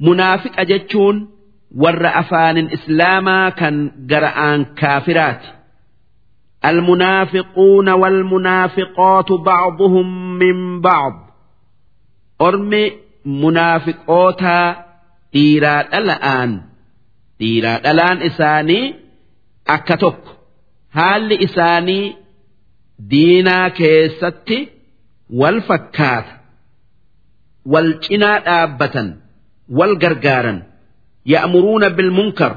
منافق أجتشون ور أفان إسلاما كان قرآن كافرات. المنافقون والمنافقات بعضهم من بعض. أرمي منافقوتا dhiiraa dhala'aan dhiiraa dhalaan isaanii akka tokko. Haalli isaanii diinaa keessatti wal fakkaata. Wal cinaa dhaabbatan. Wal gargaaran. Ya'muruuna bilmunkar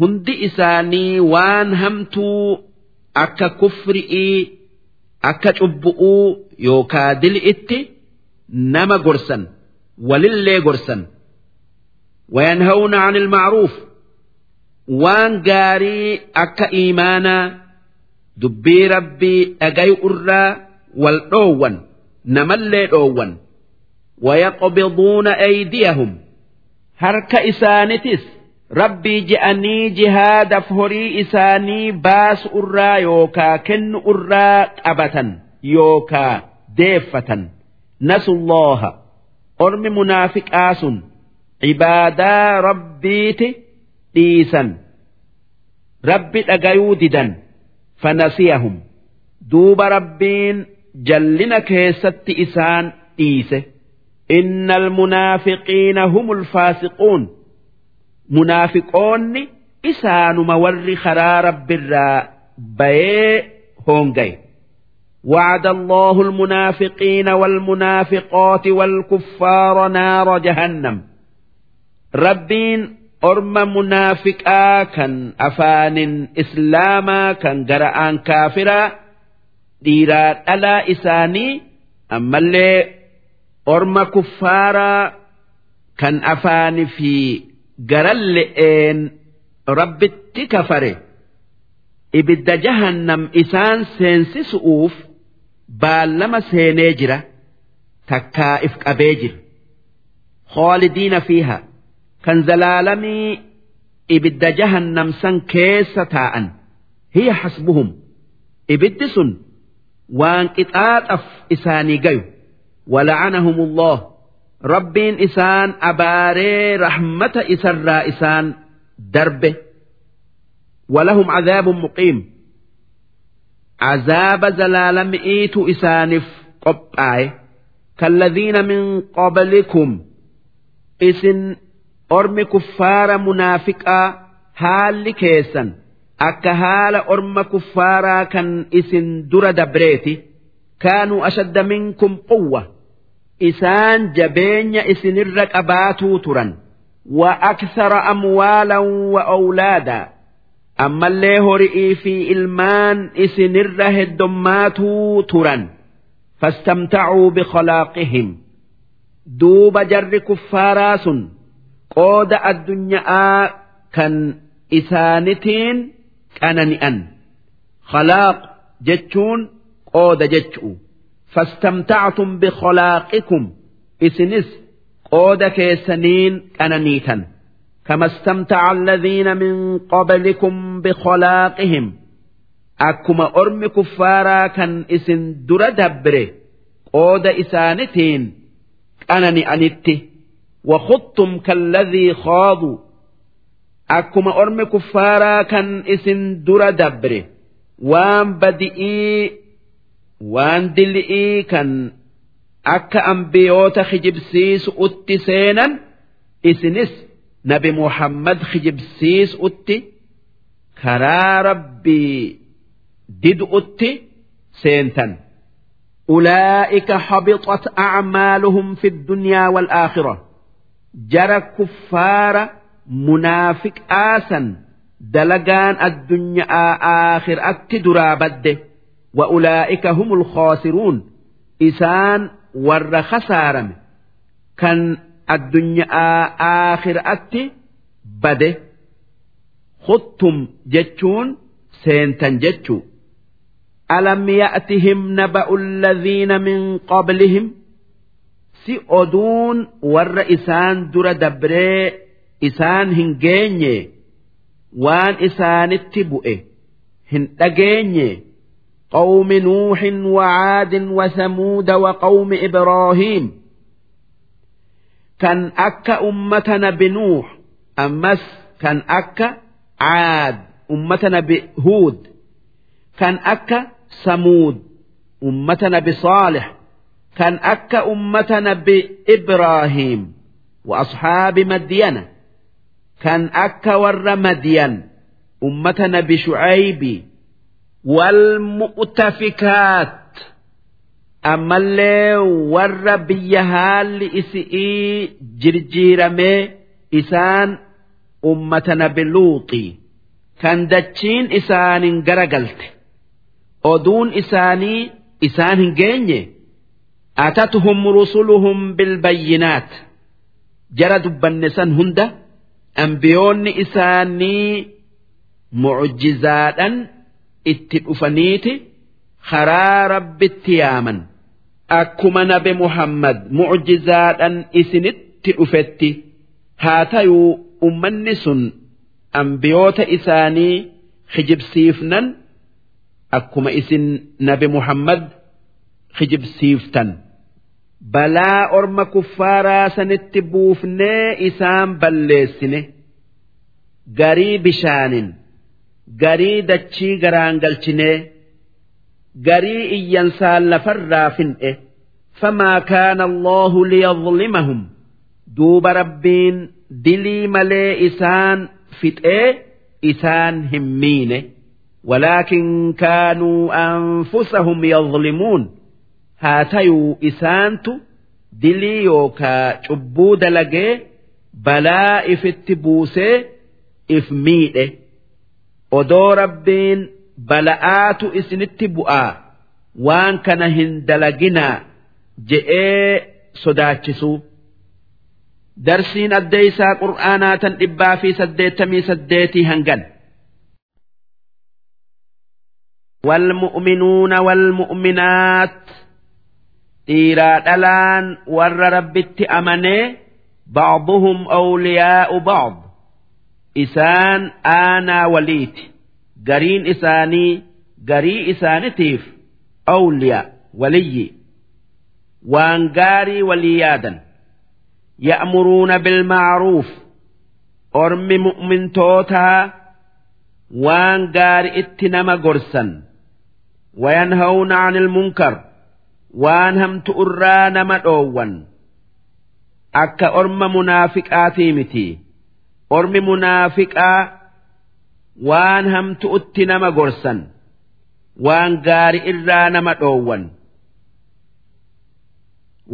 hundi isaanii waan hamtuu akka kufri'ii akka cubbu'uu yookaa dil'itti nama gorsan. Walillee gorsan. وينهون عن المعروف. وان غاري أكا إيمانا دبي ربي أجاي أرى والأوان نملي أوان ويقبضون أيديهم. هرك إسانتس ربي جأني جهاد فهري إساني باس أرى يوكا كن أرى أبتا يوكا ديفة نسوا الله. أرم منافق آسن cibaadaa rabbiiti dhiisan rabbi dhagayuu didan fanasiyahum duuba rabbiin jallina keessatti isaan dhiise inna almunaafiqiina hum ulfaasiquun munaafiqoonni isaanuma warri karaa rabbirraa bayee hoongay وعد الله المنافقين والمنافقات والكفار نار جهنم ربين أرم منافقا كان أفان إسلاما كان جرآن كافرا ديرات ألا إساني أما اللي أرم كفارا كان أفان في garalle'een rabbitti kafare ibidda jahannam isaan seensisu'uuf baallama seenee jira takkaa if qabee jira khoolidiina fiiha kan zalaalamii ibidda jahannamsan keessa taa'an hiya hasbuhum ibiddi sun waan qixaaxaf isaanii gayu wala'anahum Allah rabbiin isaan abaaree rahmata isarraa isaan darbe walahum cadaabun muqiim عذاب زلال مئيت إسانف قبعي كالذين من قبلكم إسن أرم كفار منافقا هال كيسا أكا هال أرم كفارا كان إسن در دبريتي كانوا أشد منكم قوة إسان جبين إسن الرقبات ترا وأكثر أموالا وأولادا ammallee horii fi ilmaan isinirra heddummaatuu turan fastamtacuu bikhalaaqihim duuba jarri kuffaaraa sun qooda addunyaa kan isaanitiin qanani'an khalaaq jechuun qooda jechu'u fastamtactum bikhalaaqikum isinis qooda keessaniin qananiitan كما استمتع الذين من قبلكم بخلاقهم أكما أرم كفارا كان إسن در دبره قود إسانتين أنني أنت وخضتم كالذي خاضوا. أكما أرم كفارا كان إسن در دبره وان بدئي وان دلئي كان أكا أنبيوت خجبسيس أتسينا إسنس nabi muhammad kijibsiisutti karaa rabbii did'utti seentan أولئك حبطت أعمالهم في الدنيا والآخرة. jara kuffaara munaafiqaasan dalagaan addunyaa aakhiraatti duraa badde. Wa ulaa'ika humul khoosiruun isaan warra khasaarame kan addunyaa aakhiraatti bade. Khuttum jechuun seentan jechuu. Alam ya'tihim naba'u alladhiina min qablihim? irratti oduun warra isaan dura dabree isaan hin geenye waan isaanitti bu'e hin dhageenye. قوم نوح وعاد وثمود وقوم إبراهيم كان أكا أمتنا بنوح أمس كان أكا عاد أمتنا بهود كان أكا ثمود أمتنا بصالح كان أكا أمة نبي إبراهيم وأصحاب مدينة كان أكا ور مدين. أمة نبي شعيب والمؤتفكات. أما اللي ور بيهال لإسئي جرجيرمي إسان أمة نبي لوطي كان دچين إسان غرقلت أدون إساني إسان جيني أتتهم رسلهم بالبينات. جرد بنسان هند أنبيون إساني معجزاتا اتقفنيت خرا رب التياما. أكما نبي محمد معجزات إسنت أفتي هاتيو أمنس أنبيوت إساني خجب سيفنا. أكما إسن نبي محمد خجب سيفتن balaa orma kuffaaraa sanitti buufnee isaan balleessine garii bishaanin garii dachii garaan galchinee garii iyyansaan lafarraa fin'e famaa kaana allaahu liyadlimahum duuba rabbiin dilii malee isaan fixee isaan hin miine. Walaakin kaanuu anfusahum yadlimuun أنفسهم يظلمون هاتيو إسانتو دلي يوكا عبود لجي بلاء في التبوسي إفميئه odoo rabbiin bala'aatu isinitti bu'aa waan kana hin dalaginaa je'ee sodaachisuu darsiin addeeysaa qur'aanaa tan dhibbaa fi saddeettamii saddeetii hangan والمؤمنون والمؤمنات warra rabbitti amanee ba'duhum awliyaa'u ba'd isaan aanaa waliiti gariin isaanii garii isaanitiif awliyaa waliyyi waan gaarii walii yaadan ya'muruuna bilma'ruuf ormi mu'mintootaa waan gaari itti nama gorsan wayanhawna anil munkar waan hamtu irraa nama dhoowwan akka orma munaafiqaatii miti ormi munaafiqaa waan hamtu utti nama gorsan waan gaari irraa nama dhoowwan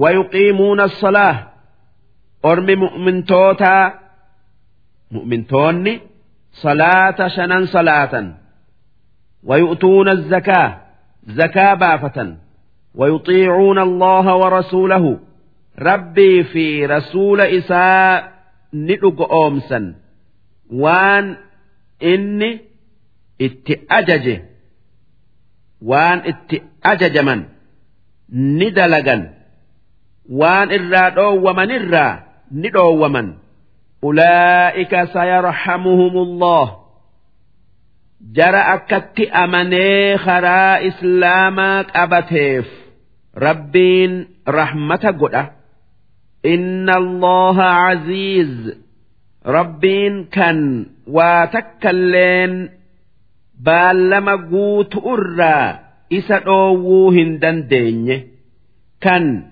ويقيمون الصلاة أرم مؤمنتوتا مؤمنتوني صلاة شنن صلاة ويؤتون الزكاة زكاة بافة ويطيعون الله ورسوله. ربي في رسول إساء ندق أومسا. وان إني اتأجج وان اتأجج من؟ ندلقا. وان إرا ومن إرا ندو ومن أولئك سيرحمهم الله. jara akkatti amanee karaa islaamaa qabateef ربين رحمة قدأ إن الله عزيز ربين كان واتكلين بال قوت أرى إسا أووهن دندين كان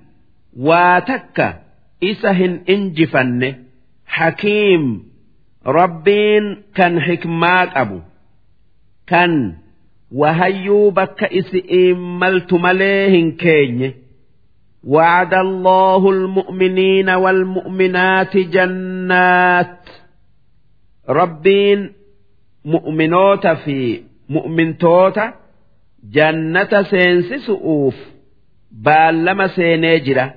واتك إسهن إنجفن حكيم ربين كان حكمات أبو كان وهيو بك إسئين ملت مليهن كين وعد الله المؤمنين والمؤمنات جنات. ربين مؤمنوت في مُؤْمِنْتُوتَا جنة سينسس أوف بالما سينجرة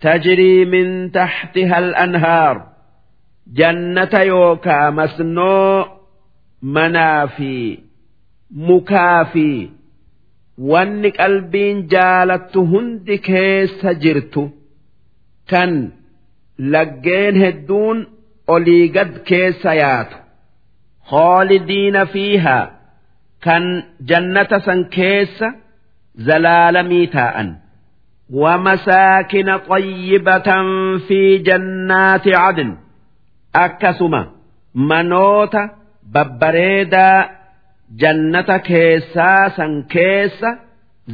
تجري من تحتها الأنهار. جنة يوكا مسنو منافي. mukaa fi wanni qalbiin jaalattu hundi keessa jirtu kan laggeen hedduun olii gad keessa yaatu hoolidiina fiihaa kan jannata san keessa zalaalamii taa'an ومساكن طيبة في جنات عدن أكسما منوت ببريدا jannata keessaa san keessa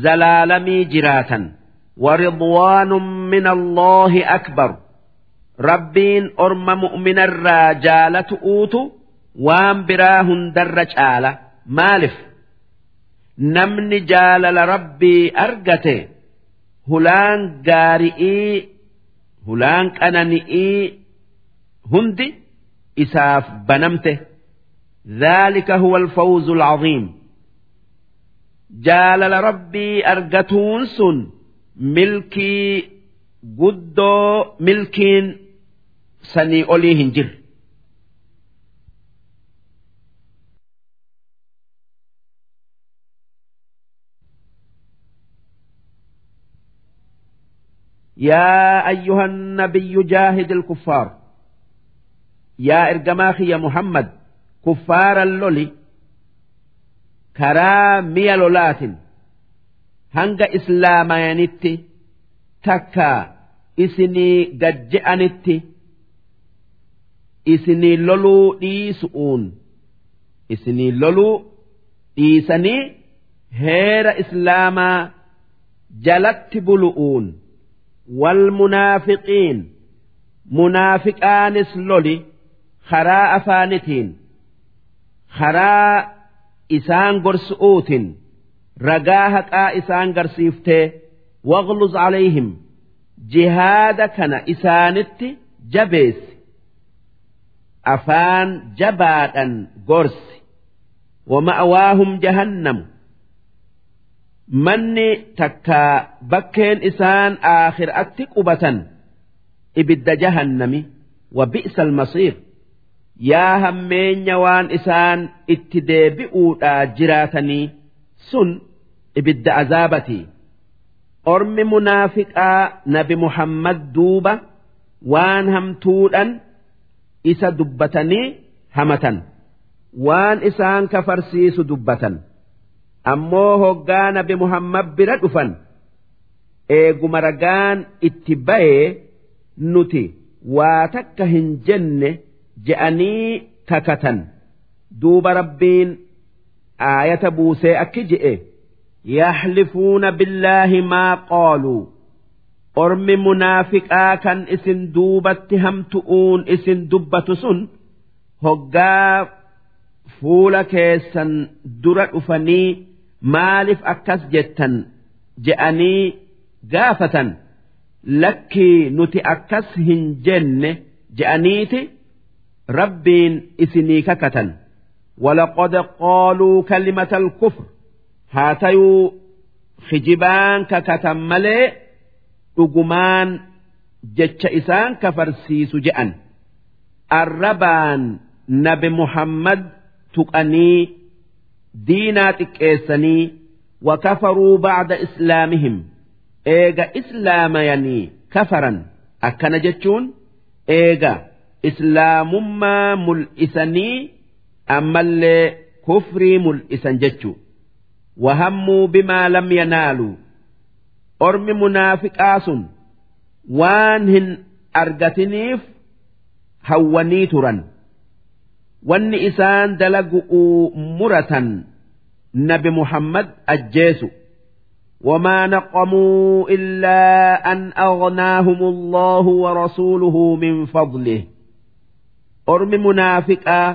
zalaalamii jiraatan. Waridwaanun min allaahi akbar. Rabbiin orma mu'minarraa jaalatu uutu waan biraa hundarra caala. Maalif? Namni jaalala rabbii argate hulaan gaari'ii hulaan qanani'ii hundi isaaf banamte ذلك هو الفوز العظيم. جالل ربي أرجتون سن ملكي قدو ملكين سني أوليهن جر يا أيها النبي جاهد الكفار. يا إرجماخي يا محمد. kuffaaran loli karaa mi'a lolaatin hanga islaamayanitti takka isinii gajje'anitti isinii loluu dhiisu'uun isinii loluu dhiisanii heera islaamaa jalatti bulu'uun wal munaafiqiin munaafiqaanis loli karaa afaanitiin. Karaa isaan gorsu'uutin ragaa haqaa isaan garsiiftee waqluz alayhim jihaada kana isaanitti jabeessi. Afaan jabaadhan gorsi. Wama'awaahum jahannamu. Manni takkaa bakkeen isaan aakhiraatti qubatan ibidda jahannami wa bi'sa almasiir yaa hammeenya waan isaan itti deebi'uudhaa jiraatanii sun ibidda azaabati. Ormi munaafiqaa nabi muhammad duuba waan hamtuudhan isa dubbatanii hamatan. Waan isaan kafarsiisu dubbatan. Ammoo hoggaa nabi muhammad bira dhufan. Eeguma ragaan itti ba'ee nuti waa takka hin jenne je'anii kakatan. Duuba rabbiin aayata buusee akki je'e. Yaxlifuuna billaahi maa qaaluu. Ormi munaafiqaa kan isin duubatti hamtu'uun isin dubbatu sun hoggaa fuula keessan dura dhufanii maaliif akkas jettan? Je'anii gaafatan. Lakkii nuti akkas hin jenne je'aniiti rabbiin isinii kakatan ولقد قالوا كلمة الكفر هاتيو خجبان ككتم ملئ dhugumaan jecha isaan kafarsiisu je'an arrabaan nabi muhammad tuqanii diinaa xiqqeessanii wakafaruu bacda islaamihim eega islaamayanii kafaran akkana jechuun eega islaamummaa mul'isanii ammallee kufrii mul'isan jechuu wahammuu bimaa lam yanaaluu ormi munaafiqaa sun waan hin argatiniif hawwanii turan wanni isaan dalagu'uu muratan nabi muhammad ajjeesu وما نقموا إلا أن أغناهم الله ورسوله من فضله ormi munaafiqaa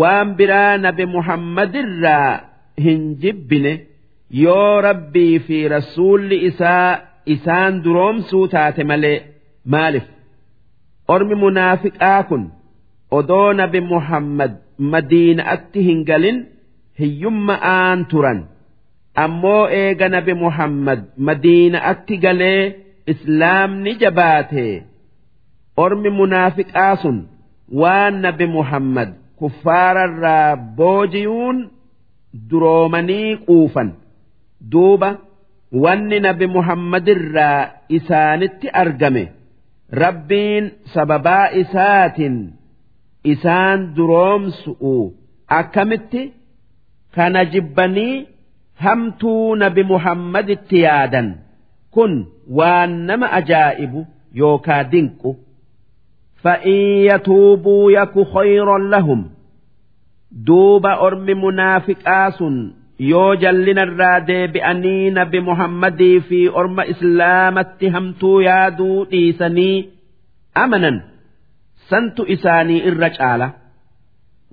waan biraa nabe muhammadirraa hin jibbine yoo rabbii fi rasuulli isaa isaan duroomsuu taate malee maaliif ormi munaafiqaa kun odoo nabi muhammad madiinaatti hin galin hiyummaa'aan turan ammoo eega nabi muhammad madiinaatti galee islaamni jabaate ormi munaafiqaa sun. Waan nabi muhammad kuffaararraa boojiyuun duroomanii quufan. duuba wanni nabi muhammadirraa isaanitti argame rabbiin sababaa isaatiin isaan duroomsu'u. Akkamitti? Kana jibbanii hamtuu nabi muhammaditti yaadan. Kun waan nama ajaa'ibu yookaa dinqu فإن يتوبوا يك خيرا لهم دوب أرم منافق آسٌ yoo jallinarraa deebi'anii nabi muhammadii fi orma islaamatti hamtuu yaaduu dhiisanii amanan santu isaanii irra caala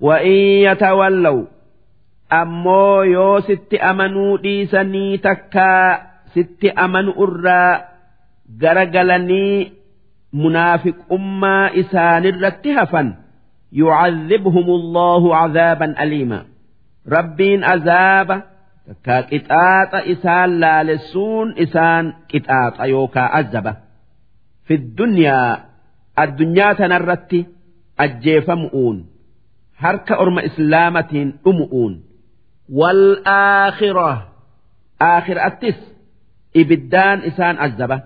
wa'in yatawallaw ammoo yoo sitti amanuu dhiisanii takkaa sitti amanu irraa garagalanii munaafiqummaa isaanirratti hafan yucadhibhum allahu cadaaban aliima. Rabbiin azaaba takkaa qixaaxa isaan laalessuun isaan qixaaxa yookaa azaba fi dunyaa addunyaa tanarratti ajjeefamu'uun harka orma islaamatiin dhumu'uun. Wal aakhira aakhiraattis ibiddaan isaan azaba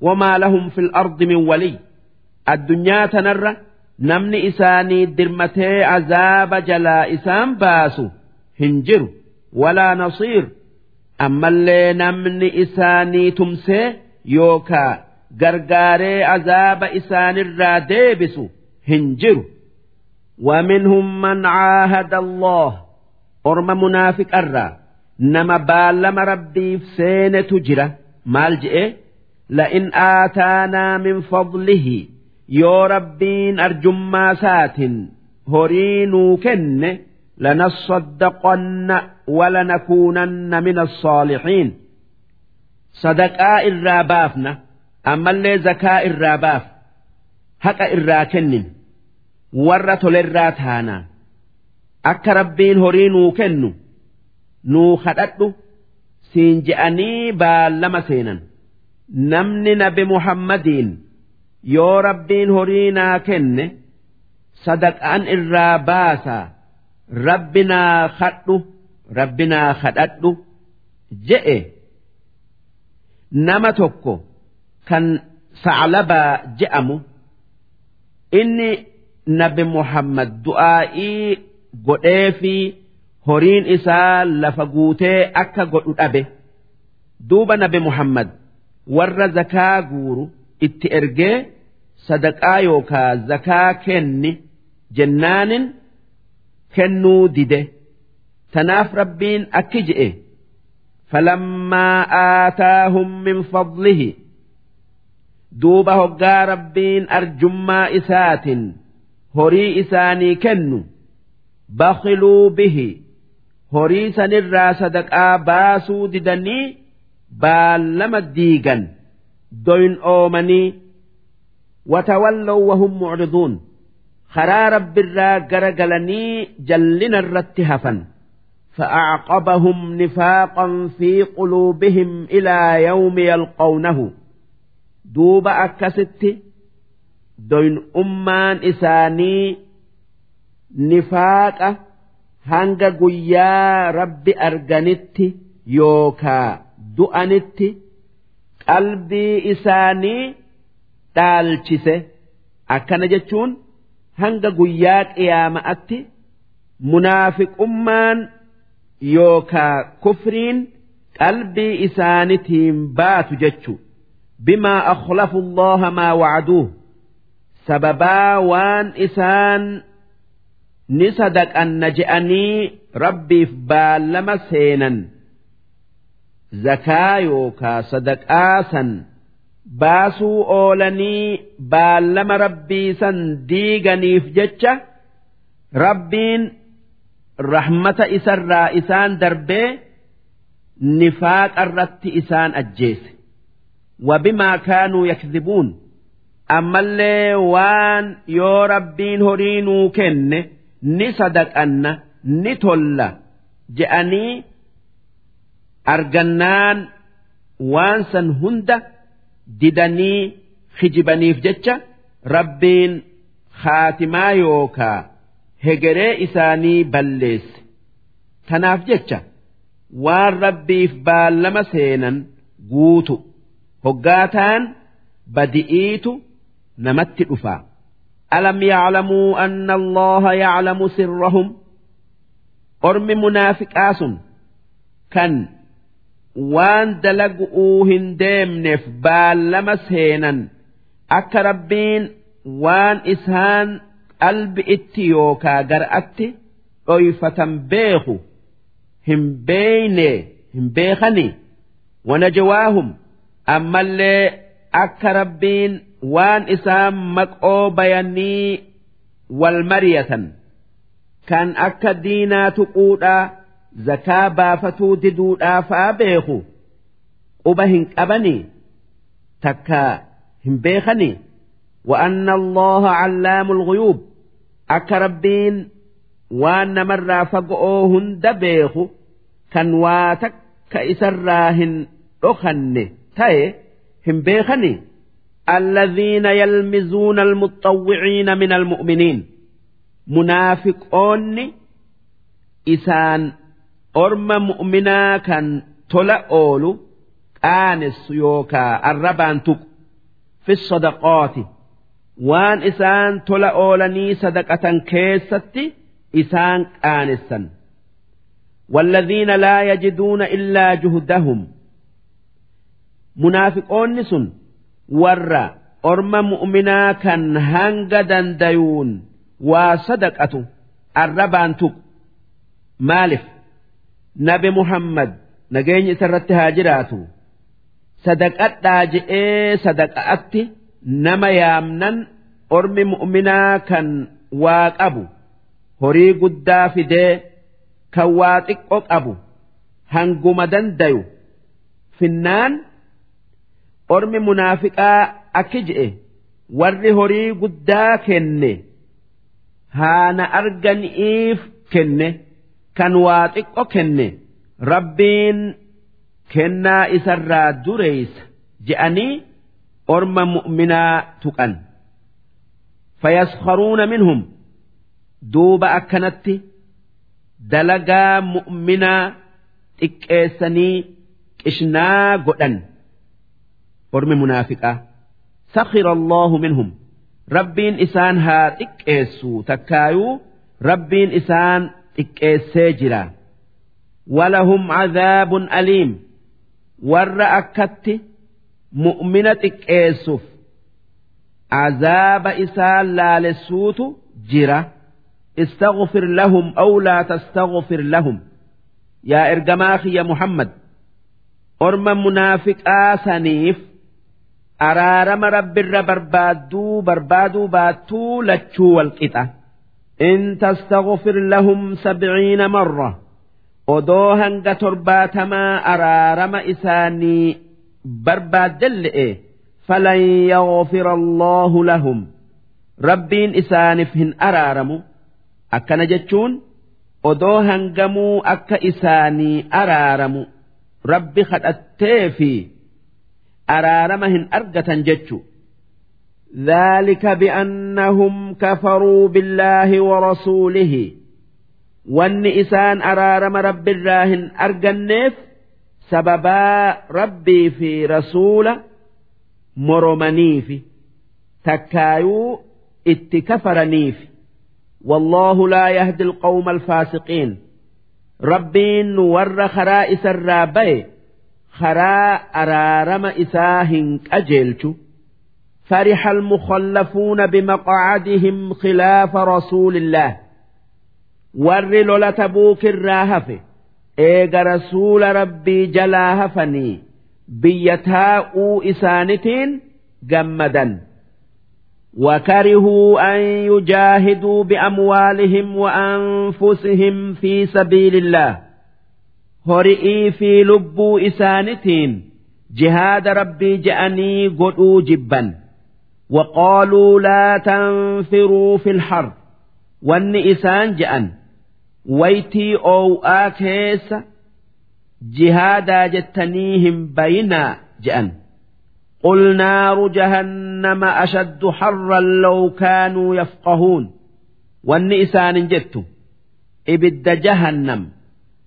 وما لهم في الأرض من ولي. الدنيا تنر نمني إساني درمتي عذاب جلا إسان باسو. هنجر ولا نصير. أما اللي نمني إساني تمسي يوكا. غرغاري عذاب إسان الراديبسو هنجر. ومنهم من عاهد الله. أرم منافق أرى. نما بالم ربي في سينة تجرة مالجئ لئن آتانا من فضله يو ربين أرجما سات هرينو كن لنصدقن ولنكونن من الصالحين صدقاء الرابافنا أما اللي زكاء الراباف حق الراكنن warra tolerraa taanaa akka rabbiin horii nuu kennu nuu kadhadhu siin je'anii baallama seenan Namni nabi muhammadiin yoo rabbiin horii naa kenne sadaqaan irraa baasaa rabbi naa kadhu rabbi naa kadhadhu je'e. Nama tokko kan saclabaa je'amu inni nabi Muhammad du'aa'ii godhee fi horiin isaa lafa guutee akka godhu dhabe. Duuba nabi Muhammad warra zakaa guuru itti ergee sadaqaa yookaa zakaa kenni jennaanin kennuu dide. Tanaaf rabbiin akki je'e falammaa aataahum min fadlihi. Duuba hoggaa rabbiin arjummaa isaatin horii isaanii kennu bakhiluu bihi. Horii sanirraa sadaqaa baasuu didanii baallama diigan doyin oomanii watawallow wahum mucriduun karaa rabbirraa gara galanii jallina irratti hafan فأعقبهم نفاقا في قلوبهم إلى يوم يلقونه دوب أكست دوين أمان إساني نفاق hanga guyyaa rabbi arganitti yookaa du'anitti qalbii isaanii dhaalchise. Akkana jechuun hanga guyyaa qiyaama'atti munaafiqummaan yookaa kufriin qalbii isaanitiin baatu jechu bimaa akhlafu allaha maa wacduuh sababaa waan isaan ni sadaqanna je'anii rabbiif baallama seenan zakaa yookaa sadaqaa san baasuu oolanii baallama rabbii san diiganiif jecha rabbiin rahmata isarraa isaan darbee nifaaqa irratti isaan ajjeese. Wabimaa kaanuu yakzibuun. Ammallee waan yoo rabbiin horii nuu kenne ni sadaqanna ni tolla je'anii argannaan waan san hunda didanii kijibaniif jecha rabbiin haatimaa yookaa hegeree isaanii balleesse tanaaf jecha waan rabbiif baallama seenan guutu hoggaataan badi'iitu namatti dhufaa. ألم يعلموا أن الله يعلم سرهم أرم منافق آس كان waan dalagu'uu hin deemneef baallama seenan. Akka rabbiin waan isaan qalbi itti yookaa gar'atti dhoyfatan beeku. Hin beeyne hin beekani. Wanajawaahum ammallee akka rabbiin waan isaan maqoo bayanii wal mariyatan. Kan akka diinaa tuquudhaa zakaa baafatuu diduudhaafaa beeku quba hin qabani takka hin beekani wa'anna allaha callaamul guyuub akka rabbiin waan namarraa faga'oo hunda beeku kan waa takka isarraa hin dhokanne ta'e hin beekani الذين يلمزون المتطوعين من المؤمنين منافقون إسان أرم مؤمنا كان تلا أولو آنس يوكا الربان تك في الصدقات وان إسان تلا أولني صدقة كيستي إسان آنسا والذين لا يجدون إلا جهدهم منافقون سن warra orma mu'minaa kan hanga dandayuun waa sadaqatu arrabaan tuqu maalif nabi muhammad nageenya isarratti haa jiraatu. Sadaqadhaa je'ee sadaqa'atti nama yaamnan ormi mu'minaa kan waa qabu horii guddaa fidee kan waa xiqqoo qabu hanguma dandayu. Finnaan ormi munaafiqaa akki je'e warri horii guddaa kenne haana arganiif kenne kan waa xiqqo kenne. Rabbiin kennaa isarraa dureeysa je'anii orma mu'minaa tuqan. Fayaskharuuna minhum. Duuba akkanatti dalagaa mu'minaa xiqqeessanii qishnaa godhan. Ormi munaafiqaa. Sakhira allahu minhum. Rabbiin isaan haa xiqqeessu takkaayuu rabbiin isaan xiqqeessee jira. Walahum cadaabun aliim. Warra akkatti mu'mina xiqqeessuuf عذاب إسال لالسوت جرة استغفر لهم أو لا تستغفر لهم يا إرجماخ يا محمد أرم منافق آسنيف أرارم رب بربادو بربادو باتو لتشو والقطة إن تستغفر لهم سبعين مرة أدوهن ترباتما أرارم إساني برباد دلئه فلن يغفر الله لهم ربين إسانفهن أرارمو أكن جتشون odoo hangamuu akka isaanii araaramu rabbi kadhattee fi araarama hin argatan jechu ذلك بأنهم كفروا بالله ورسوله وان إسان أرارم رب الراهن أرجنيف سببا ربي في رسول مرمنيف تكايو اتكفرنيف والله لا يهدي القوم الفاسقين ربين ور خرائس الرابي خراء أرارم إساهن أجلتو فرح المخلفون بمقعدهم خلاف رسول الله. ور لولا تبوك الراهف إيغ رسول ربي جلاهفني بيتاء إسانتين جمدا. وكرهوا أن يجاهدوا بأموالهم وأنفسهم في سبيل الله. هرئي في لبوا إسانتين. جهاد ربي جأني قدوا جبا. وقالوا لا تنفروا في الحرب وان إسان جأن. ويتي أو آكيس جهادا جتنيهم بينا جأن. قل نار جهنم أشد حرا لو كانوا يفقهون. والنئسان جت إبد جهنم.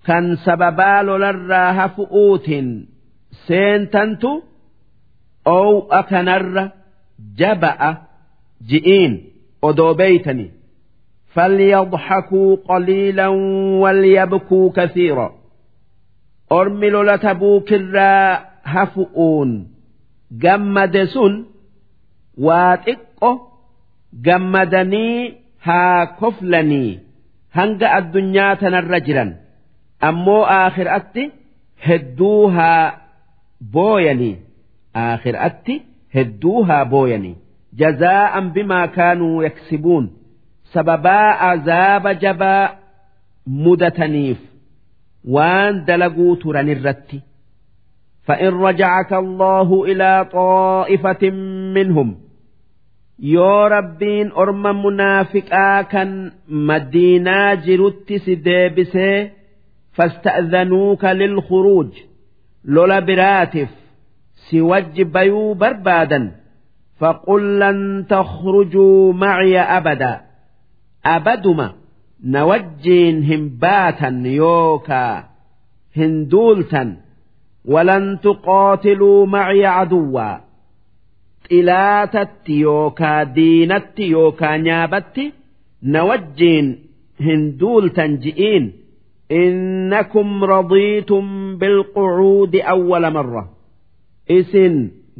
كان سببال لراها فؤوت سينتنتو أو أكنر. جبأ جئين أدوبيتني فليضحكوا قليلا وليبكوا كثيرا أرمل لتبوك الرا هفؤون gammade sun waa xiqqo gammadanii haa koflanii hanga addunyaa tanarra jiran ammoo aakhiraatti hedduu haa booyanii aakhiraatti hedduu haa booyani jazaa'an bimaa kaanuu yaksibuun sababaa azaaba jabaa mudataniif waan dalaguu turan irratti فإن رجعك الله إلى طائفة منهم yoo rabbiin orma munaafiqaa kan madiinaa jirutti si deebisee fasta'zanuuka lilkhuruuj lola biraatiif si wajji bayuu barbaadan faqul lan takhrujuu maciya abada abaduma na wajjiin hin baatan yookaa hin duultan ولن تقاتلوا معي عدوا xilaatattti yookaa diinatti yookaa nyaabatti na wajjiin hin duultan ji'iin innakum radiitum bilqucuudi awwala marra isin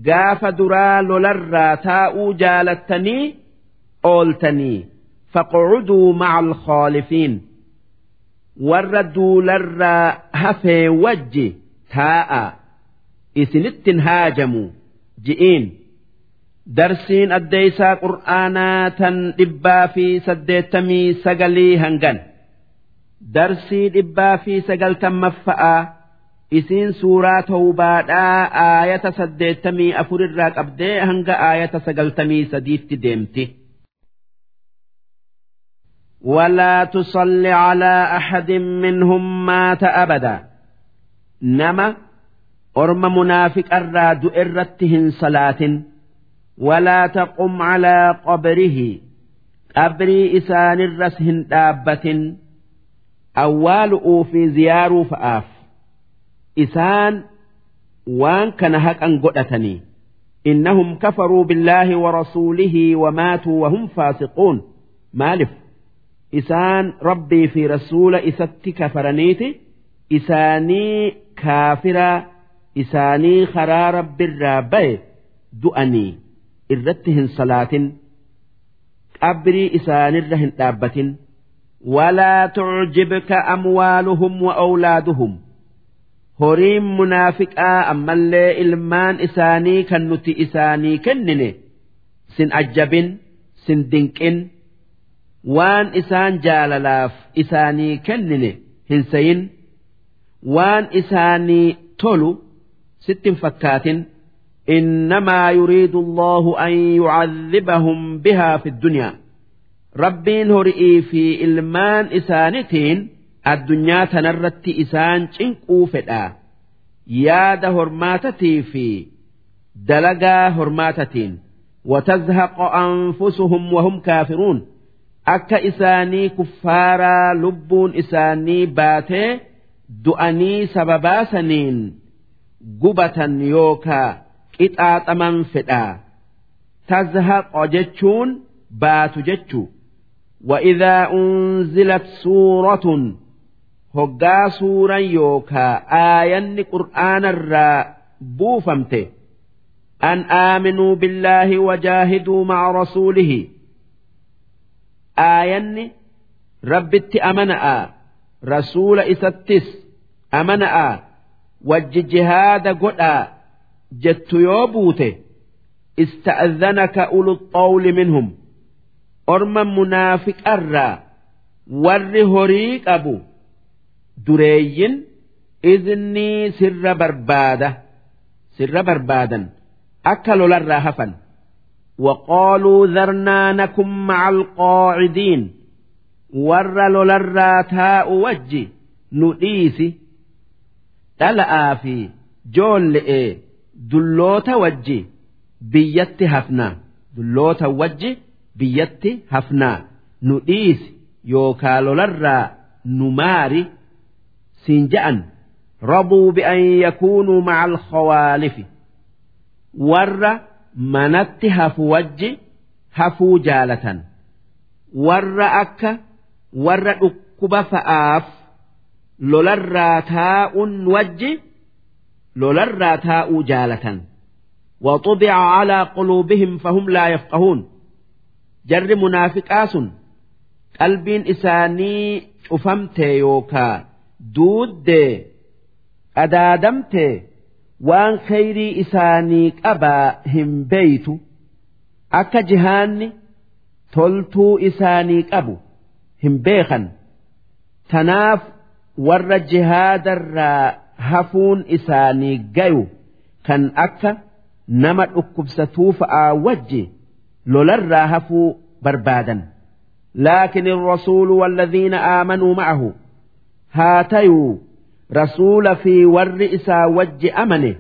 gaafa duraa lolarraa taa'uu jaalattanii ooltanii faqcuduu maca alkhaalifiin warra duularraa hafee wajji taa'a. Isinittin haajamu. Ji'iin. Darsiin addeeysaa qur'aanaa tan dhibbaa fi saddeettamii sagalii hangan. Darsii dhibbaa fi sagaltammaffa'aa isiin suuraa tawbaadhaa aayata saddeettamii afurirraa qabdee hanga aayata sagaltamii sadiitti deemti. ولا تصل على أحد منهم مات أبدا nama orma munaafiqarraa du'e irratti hin salaatin walaa taqum calaa qabrihi qabrii isaanirras hin dhaabbatin awwaalu'uu fi ziyaaruu fa'aaf isaan waan kana haqan godhatanii innahum kafaruu billaahi wa rasuulihi wa maatuu wa hum faasiquun. Maalif? Isaan rabbii fi rasuula isatti kafaraniiti. Isaanii kaafiraa isaanii karaa rabbirraa baye du'anii irratti hin salaatin. Qabrii isaanirra hin dhaabbatin. Walaa tucjibka amwaaluhum wa awlaaduhum horiin munaafiqaa ammallee ilmaan isaanii kan nuti isaanii kennine. Sin ajjabin sin dinqin waan isaan jaalalaaf isaanii kennine hin sayin waan isaanii tolu sittin fakkaatin innamaa yuriidu allahu an yucadhibahum bihaa fi ddunyaa rabbiin hori'ii fi ilmaan isaanitiin الدنيا تنرت إسان چنقو فدا ياد هرماتتي في دلقا هرماتتين وتزهق أنفسهم وهم كافرون أكا إساني كفارا لبون إساني باتي دؤني سببا سنين قبة يوكا qixaaxaman fedhaa tazhaqo jechuun baatu jechuu وإذا أنزلت سورة هقا سورا يوكا آية قرآن الراء بوفمته أن آمنوا بالله وجاهدوا مع رسوله آية ربت أمنأ رسول إستس أمنأ وج جهاد قدأ jettu yoo buute ista'adhanaka ulu xawli minhum orma munaafiqarraa warri horii qabu dureeyyin iznii sirra barbaada sirra barbaadan akka lolarraa hafan وقالوا ذرنا نكن مع القاعدين ور لولرا تاء وجي نؤيسي تلأ في جول إيه dulloota wajji biyyatti hafnaa dulloota wajji biyyatti hafnaa nu dhiisi yookaa lolarraa nu maari siin ja'an rabuu bi'an yakuunuu maca alkhawaalifi warra manatti hafu wajji hafuu jaalatan warra akka warra dhukkuba fa'aaf lolarraa taa'uun wajji lolarraa taa'uu jaalatan وطبع على قلوبهم فهم لا يفقهون جر منافقاس قلبين إساني شفمت يوكا دود أدادمت وان خيري إساني أبا هم بيت أكا جهاني تلتو إساني أبو هم بيخا تناف ور جهاد الرّ hafuun isaanii gayu kan akka nama dhukkubsatuu fa'aa wajji lolarraa hafuu barbaadan لكن الرسول والذين آمنوا معه haa tayuu rasuula fi warri isaa wajji amane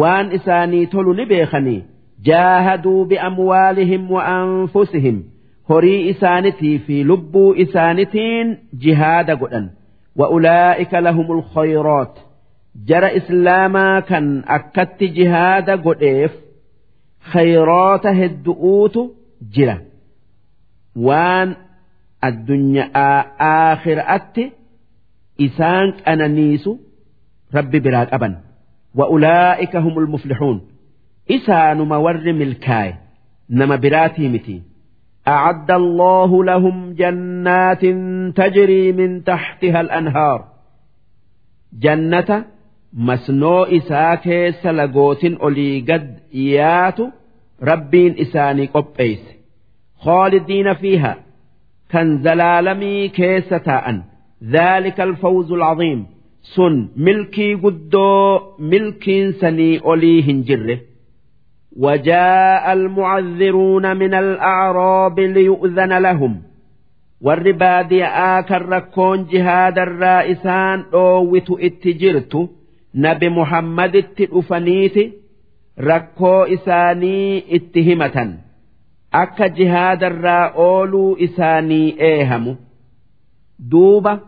waan isaanii tolu ni beekanii jaahaduu bi'amwaalihim wa anfusihim horii isaanitii fi lubbuu isaanitiin jihaada godhan. Wa'ulaa'ika lahumul khayroot jara islaamaa kan akkatti jihaada godheef khayroota heddu'uutu jira. Waan addunyaa aakhiraatti isaan qananiisu rabbi biraa qaban wa'ulaa'ika humul muflixuun isaanuma warri milkaaye nama biraatii miti أعد الله لهم جنات تجري من تحتها الأنهار جنة masnoo isaa keessa lagootin olii gad yaatu rabbiin isaanii qopheeyse khaalidiina fiiha kan zalaalamii keessa taa'an ذلك الفوز العظيم. سن ملكي قدو ملكي سني أوليهن جره. وجاء المعذرون من الأعراب ليؤذن لهم. والرباد آكر ركون جهاد الرائسان أوت اتجرت نبي محمد اتئفنيت ركو إساني اتهمة أك جهاد الرأول إساني إيهم دوبة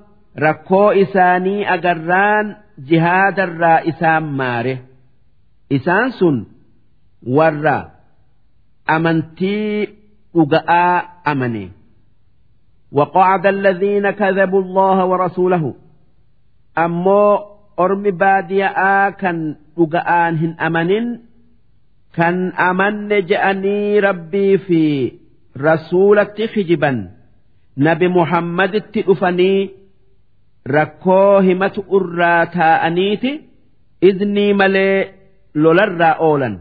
rakkoo isaanii agarraan jihaadarraa isaan maare isaan sun warra amantii dhuga'aa amane وقعد الذين كذبوا الله ورسوله ammoo ormi baadiya'aa kan dhuga'aan hin amanin kan amanne je'anii rabbii fi rasuulatti hijiban nabi muhammaditti dhufanii rakkoo himatu irraa taa'aniiti iznii malee lolarraa oolan.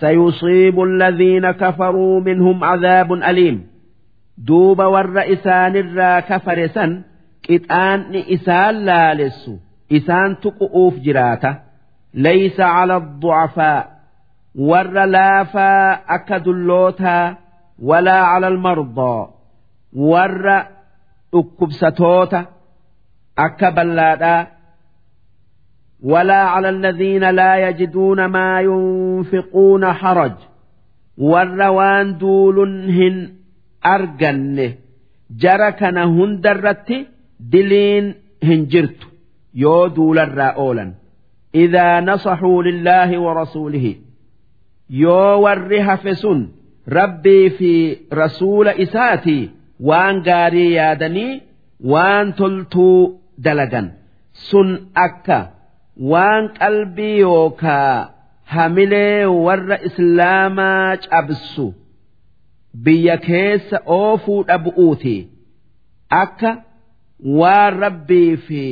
سيصيب الذين كفروا منهم عذاب أليم دوب ور إسان الرا كفرسا إتآن إسان لالس إسان تقؤوف جراته ليس على الضعفاء ور لافا أكد اللوتا ولا على المرضى ور أكبستوتا ballaadhaa ولا على الذين لا يجدون ما ينفقون حرج hin arganne jara kana hundarratti diliin hin jirtu yoo duularraa oolan إذا نصحوا لله ورسوله warri hafe sun rabbii fi rasuula isaatii waan gaarii yaadanii waan toltuu dalagan. Sun akka waan qalbii yookaa hamilee warra islaamaa cabsu biyya keessa oofuu dhabu'uuti akka waan rabbii fi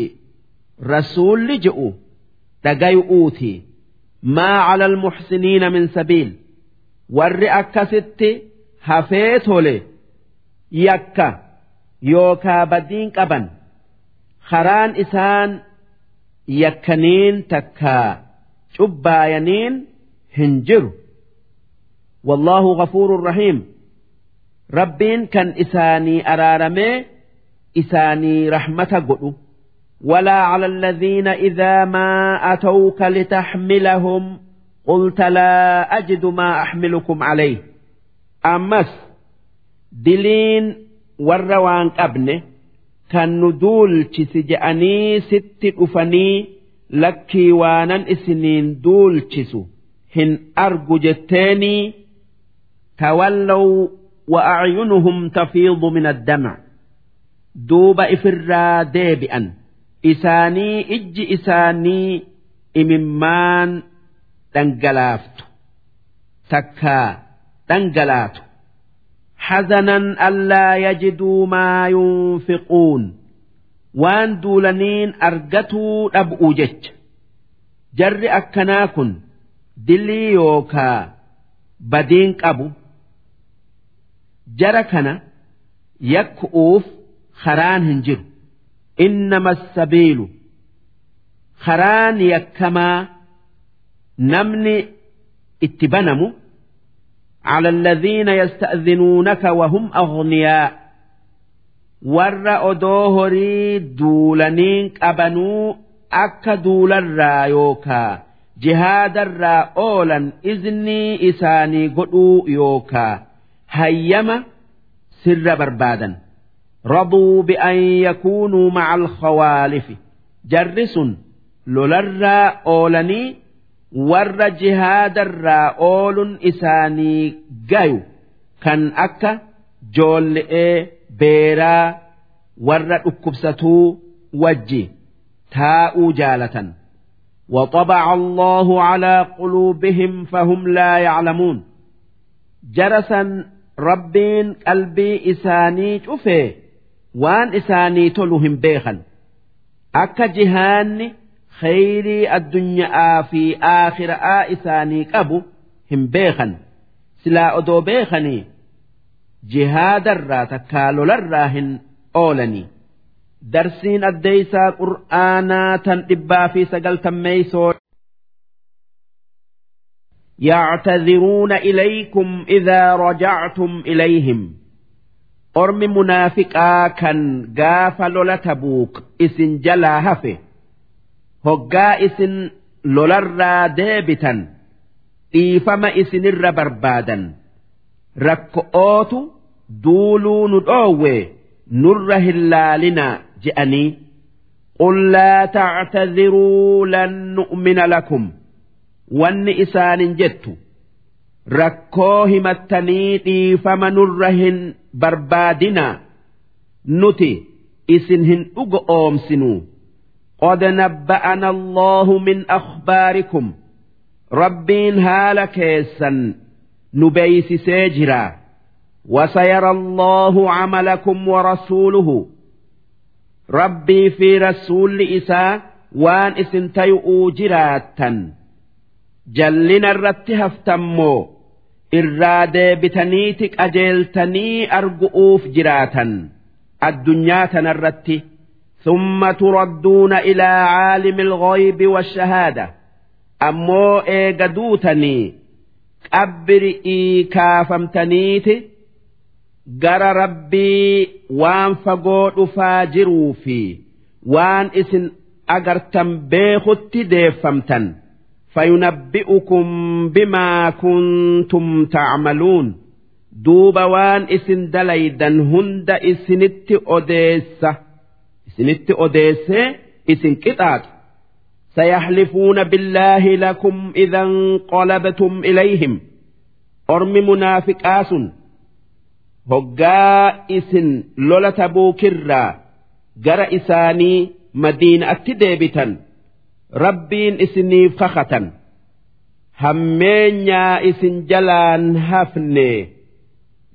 rasuulli je'u dhagayu'uuti. Maa cala almuxsiniina min sabiil. Warri akkasitti hafee tole yakka yookaa badiin qaban. karaan isaan yakkaniin takkaa cubbaayaniin hin jiru والله غفور رحيم rabbiin kan isaanii araaramee isaanii rahmata godhu ولا على الذين إذا ما أتوك لتحملهم قلت لا أجد ما أحملكم عليه ammas diliin warra waan qabne kan nu duulchisi je'anii sitti dhufanii lakkii waanan isiniin duulchisu hin argu jetteenii تولوا وأعينهم تفيض من الدمع duuba ifirraa deebi'an isaanii ijji isaanii imimmaan dhangalaaftu takkaa dhangalaatu حزنا ألا يجدوا ما ينفقون waan duulaniin argatuu dhab'u jecha jarri akkanaa kun dilii yookaa badiin qabu jara kana yakku'uuf karaan hin jiru إنما السبيل karaan yakkamaa namni itti banamu على الذين يستأذنونك وهم أغنياء warra odoo horii duulaniin qabanuu akka duularraa yookaa jihaadarraa oolan iznii isaanii godhuu yookaa hayyama sirra barbaadan رضوا بأن يكونوا مع الخوالف jarri sun lolarraa oolanii warra jihaadarraa oolun isaanii gayu kan akka joolle'ee beeraa warra dhukkubsatuu wajji taa'uu jaalatan وطبع الله على قلوبهم فهم لا يعلمون jarasan rabbiin qalbii isaanii cufee waan isaanii tolu hin beekan akka jihaanni khayrii addunyaa fi aakhiraa isaanii qabu hin beekan silaa odoo beekanii jihaadarraa takkaa lolarraa hin oolanii darsiin addeeysaa qur'aanaa tan dhibbaa fi sagaltammeeysoo يعتذرون إليكم إذا رجعتم إليهم ormi munaafiqaa kan gaafa lola tabuuk isin jalaa hafe hoggaa isin lolarraa deebitan dhiifama isinirra barbaadan. Rakko'ootu duuluu nu dhoowwe nurra hin laalinaa je'anii. Qul laa tactadiruu lan nu'mina lakum wanni isaanin jettu. Rakkoo himattanii dhiifama nurra hin barbaadinaa. Nuti isin hin oomsinuu. قد نبأنا الله من أخباركم. ربين هالكيسا نبيس سيجرا. وسيرى الله عملكم ورسوله. ربي في رسول إساء وان اسنتيؤوا جراتا. جلنا الرتها افتمو إرادة بتنيتك أجلتني argu'uuf جراتا. الدنيا تنرتي. ثم تردون إلى عالم الغيب والشهادة. أمو إيقدوتني. أبر إيكافمتنيتي قر ربي وان فقوت فاجروا في. وان إسن أقرتم بيخت ديفمتن. فينبئكم بما كنتم تعملون. دوب وان إسن دليدا هند إسنت أديسه isinitti odeessee isin qixaaxu سيحلفون بالله لكم إذا انقلبتم إليهم أرم منافق آسٌ hoggaa isin lola tabuukirraa gara isaanii madiinaatti deebitan rabbiin isiniif kakatan hammeenyaa isin jalaan hafne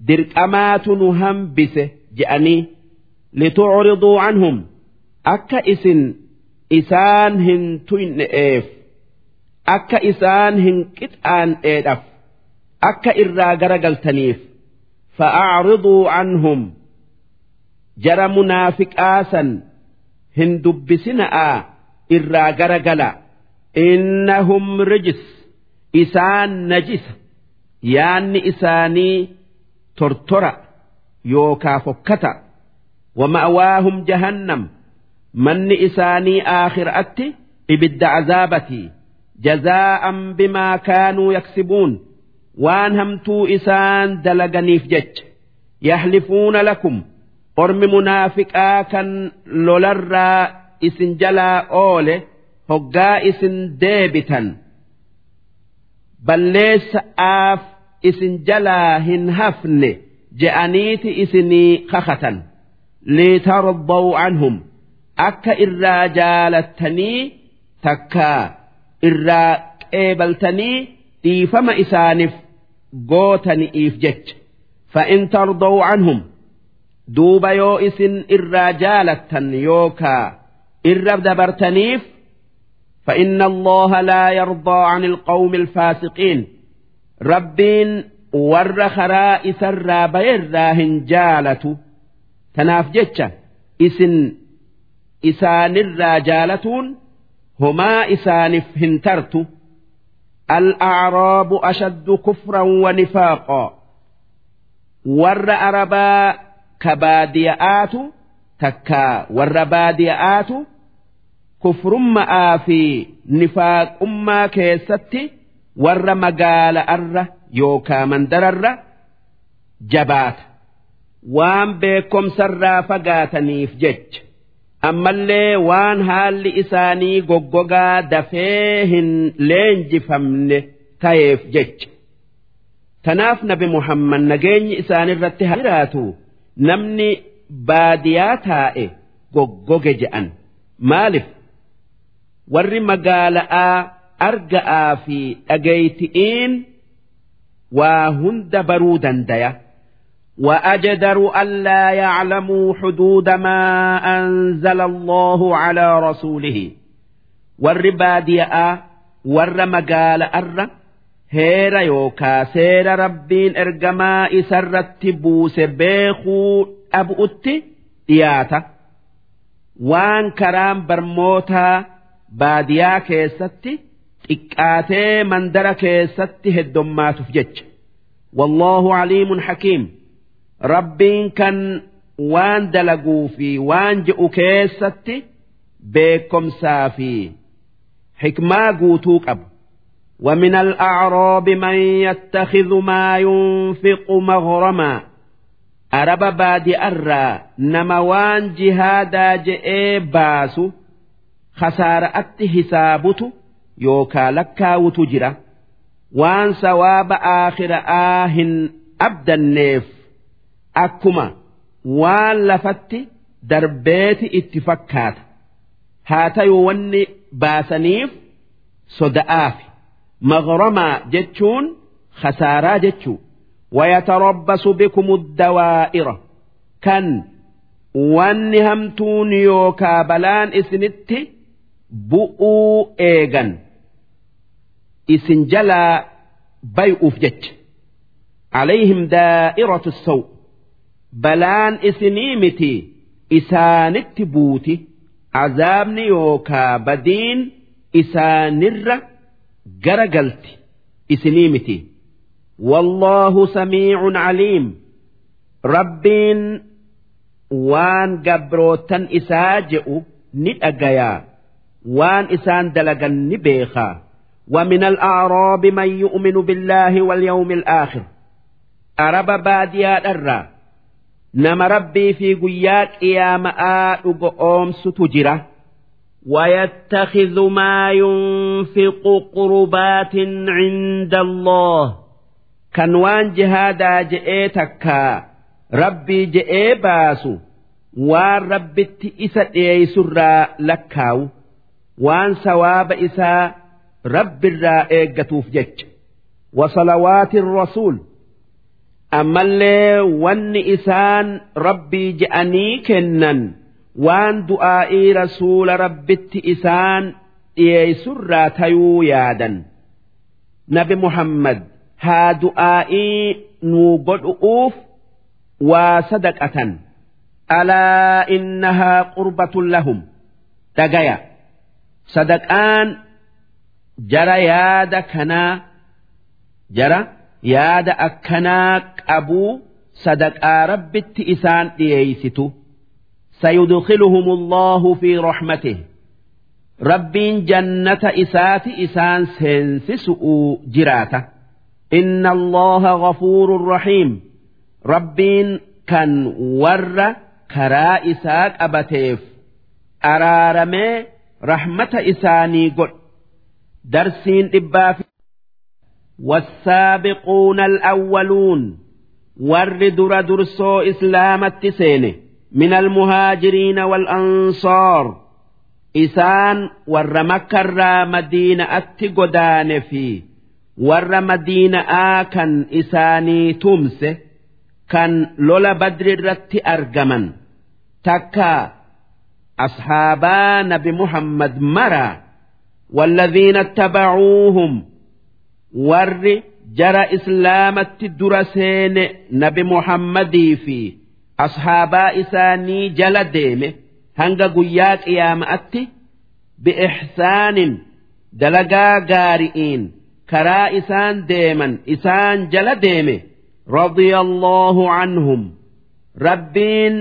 dirqamaatu nu hambise je'anii litucriduu canhum akka isin isaan hin tuyne'eef akka isaan hin qixaan'eedhaaf akka irraa garagaltaniif fa'aariduu anhum. Jara munaafiqaasan hin dubbisina'aa irraa garagala innahum rijis isaan najisa yaanni isaanii tortora yookaa fokkata wa ma'awaahum jahannam. manni isaanii aakhiratti ibidda azaabati. Jazaa'an bimaa kaanuu yaksibuun. Waan hamtuu isaan dalaganiif jecha. Yahlifuuna lakum. Ormi munaafiqaa kan lolarraa isin jalaa oole hoggaa isin deebitan. Balleessa'aaf isin jalaa hin hafne je'aniiti isinii kakatan liitardau anhum. Akka irraa jaalattanii takkaa irraa qeebaltanii dhiifama isaaniif gootani'iif jecha anhum duuba yoo isin irraa jaalattan yookaa irra dabartaniif فإن الله لا يرضى عن القوم الفاسقين ربين ور خرائس الرابير راهن جالة تناف جتشا إسن isaanirraa jaalatuun homaa isaaniif hin tartu. Al'aaraabu ashaddu kufran wa nifaaqaa warra arabaa ka baadiya'aatu takka warra baadiyaa'aatu kufrummaa fi nifaaqummaa keessatti warra magaala'arra yookaa mandararra jabaata. Waan beekomsarraa fagaataniif jecha. Ammallee waan haalli isaanii goggogaa dafee hin leenjifamne ta'eef jecha. Tanaaf nabi muhammad nageenyi isaanirratti haa jiraatu. Namni baadiyaa taa'e goggoge je'an. Maalif warri magaala'aa arga'aa fi dhageeyti'iin waa hunda baruu dandaya. وأجدر ألا يعلموا حدود ما أنزل الله على رسوله. والربادية ور مقال أر هير يوكا سير ربين إرجما إسرت بوس بيخو أبؤت دياتا. وان كرام برموتا باديا كيستي إكآتي مندر كيستي هدومات فجج. والله عليم حكيم. Rabbiin kan waan dalaguu fi waan je'u keessatti beekomsaa fi xikmaa guutuu qabu ومن الأعراب من يتخذ ما ينفق مغرما أرب بادي أرى نموان جهادا جئ باسو خسارة حسابته yookaa lakkaawutu jira waan sawaaba aakhira'aa hin abdanneef akkuma waan lafatti darbeeti itti fakkaata haa tayuu wanni baasaniif soda'aafi maghramaa jechuun khasaaraa jechuu ويتربص بكم الدوائر كان wanni hamtuun yookaa balaan isinitti bu'uu eegan isin jalaa bay'uuf jecha alayhim daa'iratu saw balaan isinii miti isaanitti buuti azaabni yookaa badiin isaanirra gara galti isinii miti والله سميع عليم ربين waan gabrootan isaa je'u ni dhagayaa waan isaan dalagan ni beekaa ومن الأعراب من يؤمن بالله واليوم الآخر أرب باديا الرا نما ربي في قياك يا ماء أم ستجرة ويتخذ ما ينفق قربات عند الله كان وان جهادا جئتك rabbii je'ee baasu waan rabbitti isa dhiyeessurraa lakkaawu waan sawaaba isaa rabbirraa eeggatuuf jecha wasalawaati rasuul ammallee wanni isaan rabbii je'anii kennan waan du'aa'ii rasuula rabbitti isaan dhiyeessurraa tayuu yaadan. Nabi muhammad haa du'aa'ii nuu godhu'uuf waa sadaqatan. Alaa innahaa qurbatun lahum. Dhagaya. Sadaqaan jara yaada kanaa. Jara. yaada akkanaa qabuu sadaqaa rabbitti isaan dhiyeeysitu. Sayudkiluhum allaahu fi raxmatih rabbiin jannata isaati isaan seensisu'uu jiraata. Inna allaha gafuurun raxiim rabbiin kan warra karaa isaa qabateef araaramee rahmata isaanii godhu darsiin dhibbaafi والسابقون الأولون ور در درسو إسلام التسين من المهاجرين والأنصار إسان ور مكر مدينة أتقدان في ور مدينة آكن إساني تمسه kan lola badri irratti argaman takka ashaabaa nabi muhammad mara والذين اتبعوهم warri jara islaamatti dura seene nabi muhammadii fi ashaabaa isaanii jala deeme hanga guyyaa qiyaama'atti bi'ihsaanin dalagaa gaari'iin karaa isaan deeman isaan jala deeme radiyallahu anhum rabbiin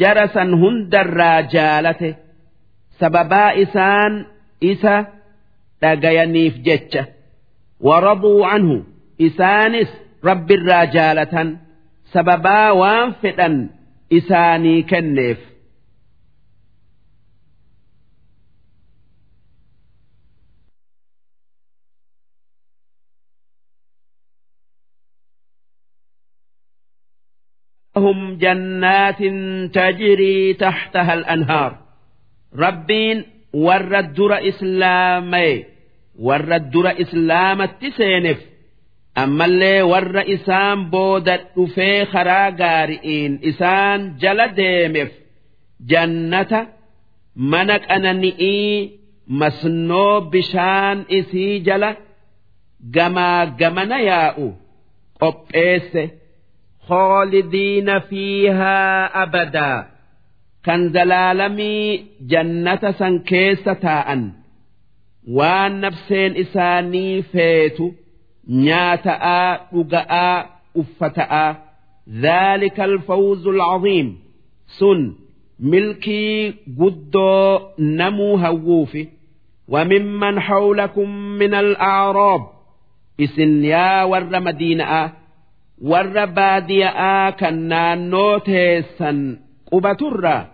jara san hundarraa jaalate sababaa isaan isa dhagayaniif jecha. ورضوا عنه. إسانس رب الرجالة سببا وانفتا إساني كنف هم جنات تجري تحتها الأنهار. ربين ورد در إسلامي warra dura islaamatti seeneef ammallee warra isaan booda dhufee karaa gaari'iin isaan jala deemeef jannata mana qanani'ii masnoo bishaan isii jala gamaa gamana yaa'u qopheesse hoolidiina fiihaa abadaa kan zalaalamii jannata san keessa taa'an. waan nafseen isaanii feetu nyaata'aa dhuga'aa uffata'aa ذلك الفوز العظيم سن ملكي قدو نمو هووفي وممن حولكم من الأعراب إسن يا ور مدينة ور بادية كنان نوتيسا قبتر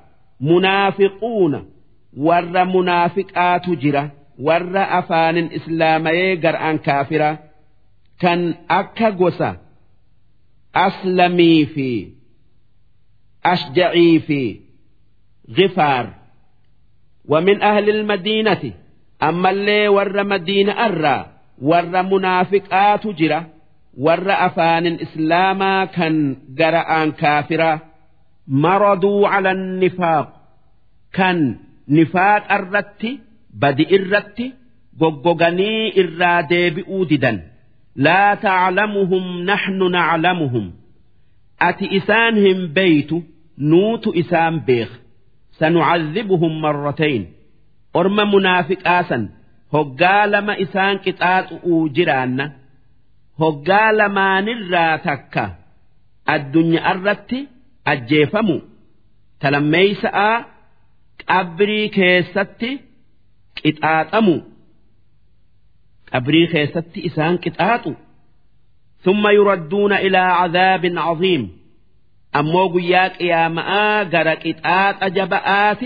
منافقون ور منافقات جره warra afaanin islaamayee gar'aan kaafira kan akka gosa aslamii fi ashja'ii fi gifaar wa min ahli ilmadiinati ammallee warra madiina irraa warra munaafiqaatu jira warra afaanin islaamaa kan gara'aan kaafira. Maraduu cala nifaaq kan nifaaqa irratti badi irratti goggoganii irraa deebi'uu didan. Laa taclamuhum naxnu naclamuhum ati isaan hin beeytu nuutu isaan beek sanucadhibuhum marratayn. Orma munaafiqaa san hoggaa lama isaan qixaaxu'uu jiraanna. Hoggaa lamaanirraa takka. Addunyaarratti ajjeefamu. Talammeeysa'a qabrii keessatti qixaaxamu qabrii keessatti isaan qixaaxu ثم يردون إلى عذاب عظيم أمو قياك يا ماء غرق إتآت أجبآت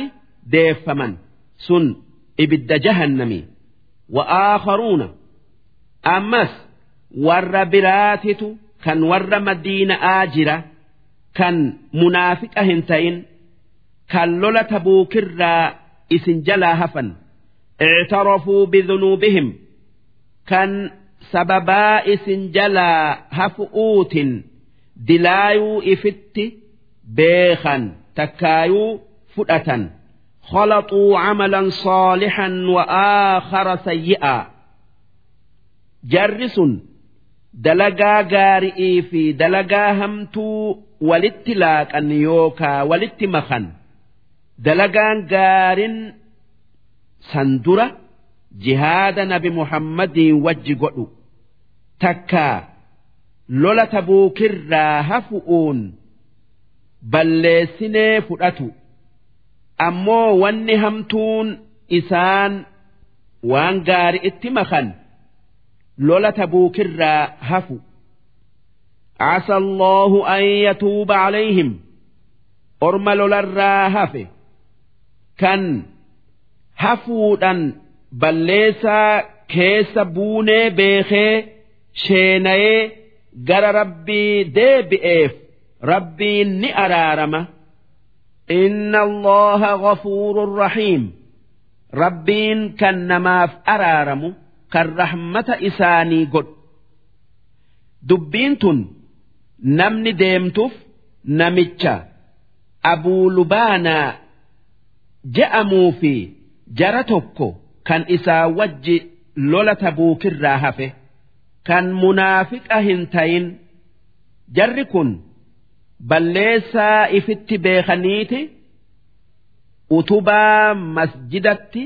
ديفمن سن إبد جهنمي وآخرون أمس ور براتت كان ور مدينة آجرة كان منافق هنتين كان لولا تبوكرا إسن جلا هفن اعترفوا بذنوبهم كان سببا إسن جلا هفؤوت دلايو إفت بيخا تكايو فؤة خلطوا عملا صالحا وآخر سيئا جرس دلقا غارئي في دلقا همتو ولتلاك أن يوكا ولتمخن dalagaan gaarin sandura jihaada nabi muhammadii wajji godhu takkaa lola tabuukirraa hafu'uun balleessinee fudhatu ammoo wanni hamtuun isaan waan gaari itti makan lola tabuukirraa hafu عسى الله أن يتوب عليهم أرمل للراهفه kan hafuudhan balleessaa keessa buunee beekee sheenayee gara rabbii deebi'eef rabbiin ni araarama. Inna allaha ghafuurun rahiim. Rabbiin kan namaaf araaramu kan rahmata isaanii godhu. Dubbiin tun namni deemtuuf namicha abuu lubaanaa jara tokko kan isaa wajji lola tabuukirraa hafe kan munaafiqa hin tayin jarri kun balleessaa ifitti beekaniiti utubaa masjidatti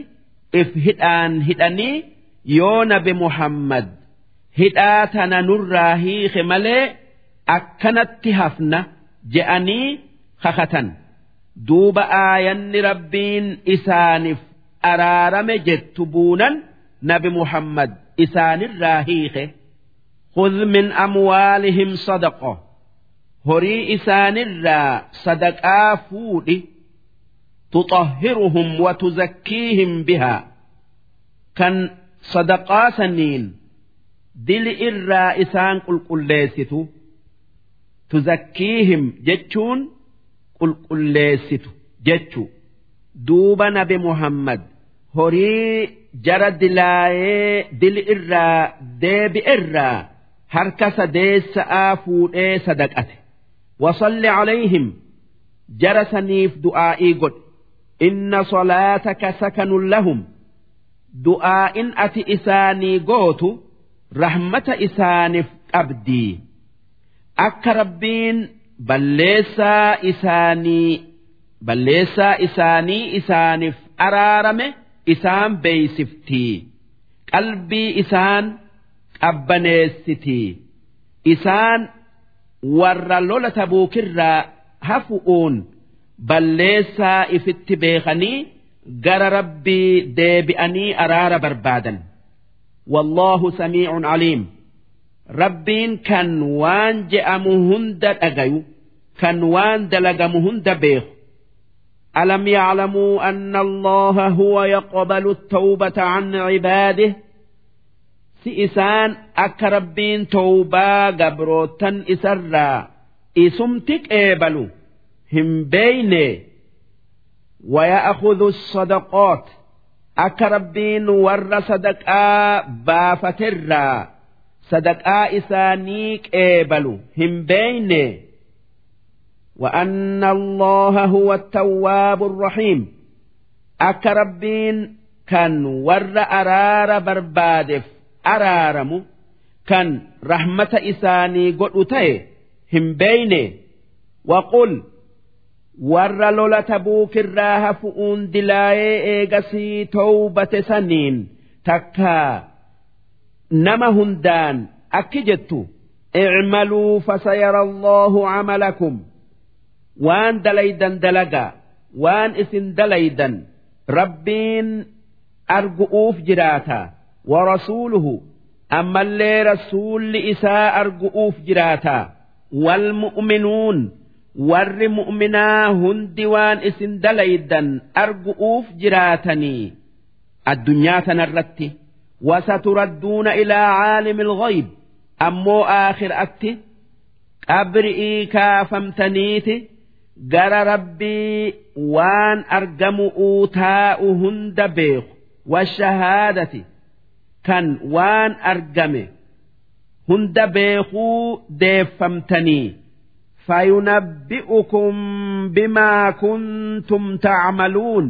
if hidhaan hidhanii yoo nabi muhammad hidhaa tana nurraa hiike malee akkanatti hafna je'anii kakatan. duuba aayanni rabbiin isaaniif araarame jettu buunan nabi muhammad isaanirraa hiike خذ من أموالهم صدقة هري إسان الرا صدقا فودي تطهرهم وتزكيهم بها كان صدقا سنين دل إرا إسان قل قل تزكيهم جتشون qulqulleessitu jechu duuba nabi muhammad horii jara dilaayee dil irraa deebi irraa harka sadeessa'aa fuudhee sadaqate. Wasalli calayhim jara saniif du'aa'ii godhe. Inna salaataka sakanun lahum. Du'aa'in ati isaanii gootu rahmata isaaniif qabdii akka rabbiin balleessaa isaanii balleessaa isaanii isaaniif araarame isaan beeysiftii qalbii isaan qabbaneessitii isaan warra lola tabuukirraa hafu'uun balleessaa ifitti beekanii gara rabbii deebi'anii araara barbaadan. Wallaahu samiicun caliim rabbiin kan waan je'amu hunda dhagayu kan waan dalagamu hunda beeku ألم يعلموا أن الله هو يقبل التوبة عن عباده؟ سئسان أكربين توبا قبروتا إسرا. إسمتك إيبلو. هم بين ويأخذ الصدقات. أكربين ور صدقاء بافترا. صدقاء إسانيك إيبلو. هم بين وأن الله هو التواب الرحيم أكربين كان ور أرار بربادف أرارم كان رحمة إساني قلتي هم بين وقل ور لولا تبوك الراه فؤون دلاي إيغسي توبة سنين تكا نما هندان أكجت اعملوا فسيرى الله عملكم waan dalaydan dalagaa waan isin dalaydan rabbiin argu'uuf jiraata warasuuluhu ammallee rasuulli isaa argu'uuf jiraata walmu'minuun warri mu'minaa hundi waan isin dalaydan argu'uuf jiraatanii addunyaa tanarratti wasaturadduuna ilaa caalimi alghayb ammoo aakhiraatti qabri'ii kaafamtaniiti gara rabbii waan argamu uutaa'u hunda beeku. Washahaadati kan waan argame hunda beekuu deeffamtanii. Fayunabbi'ukum bimaa kuntum tacmaluun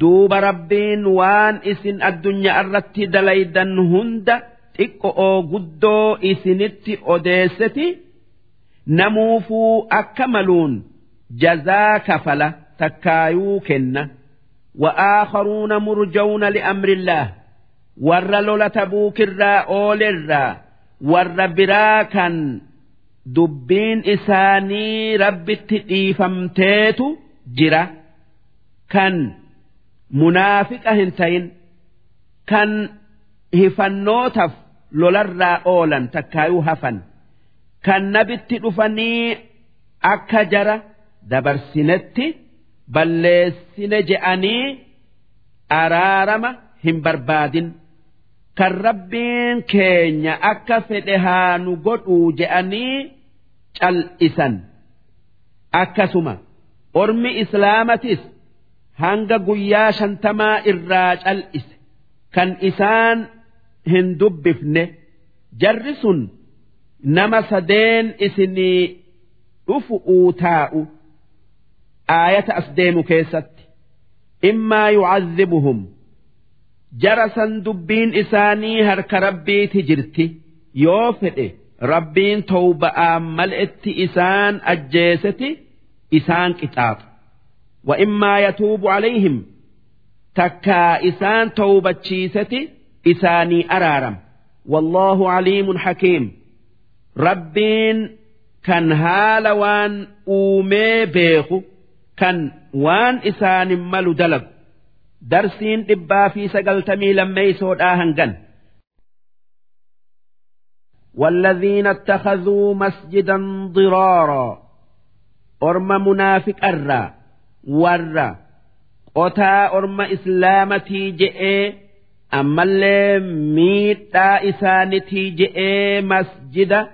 duuba rabbiin waan isin addunyaa irratti dalaydan hunda xiqqo'oo guddoo isinitti odeesseti. Namuufuu akka maluun جزا كفلة تكايو كنة وآخرون مرجون لأمر الله ور لولا تبوك الرا أول الرا ور برا كان دبين إساني رب تئيفمتيتو جرا كان منافق هنتين كان هفنوتف لولا الرا أولا تكايو هفن كان نبت دفني أكجرا dabarsinetti balleessine je'anii araarama hin barbaadin. Kan rabbiin keenya akka fedhe haa nu godhuu je'anii cal'isan. Akkasuma ormi islaamatis hanga guyyaa shantamaa irraa cal'ise. Kan isaan hin dubbifne. Jarri sun nama sadeen isinii dhufu'uu taa'u. aayata as deemu keessatti. Immaa yucazzibuhum. Jara san dubbiin isaanii harka rabbiiti jirti. Yoo fedhe rabbiin towba'aa mal'etti isaan ajjeeseti isaan qixaaxa wa immaa yatuubu calayhim. Takkaa isaan towbachiiseti isaanii araaram. Wallaahu caliimun xakiim rabbiin kan haala waan uumee beeku. kan waan isaanin malu dalagu darsiin dhibbaa fi sagaltamii lammeeysoodhaa hangan والذين اتخذوا مسجدا ضرارا أرم منافق الرا ورا قتا أرم إسلامتي جئ أما اللي ميتا إسانتي جئ مسجد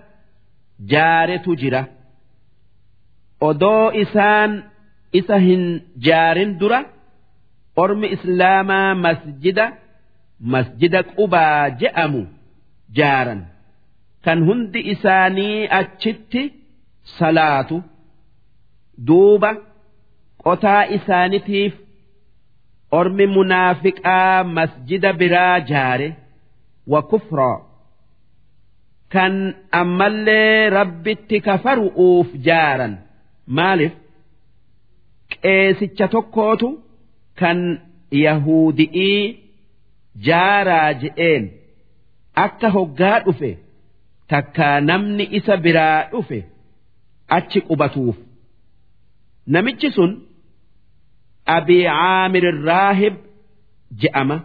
جارة جرة أدو إسان isa hin jaarin dura ormi islaamaa masjida masjida qubaa je'amu jaaran. Kan hundi isaanii achitti salaatu duuba qotaa isaanitiif ormi munaafiqaa masjida biraa jaare wa kufraa kan ammallee rabbitti kafaru'uuf jaaran maaliif qeesicha tokkootu kan yahudi'ii jaaraa je'een akka hoggaa dhufe takkaa namni isa biraa dhufe achi qubatuuf. Namichi sun abii caamir raahib je'ama.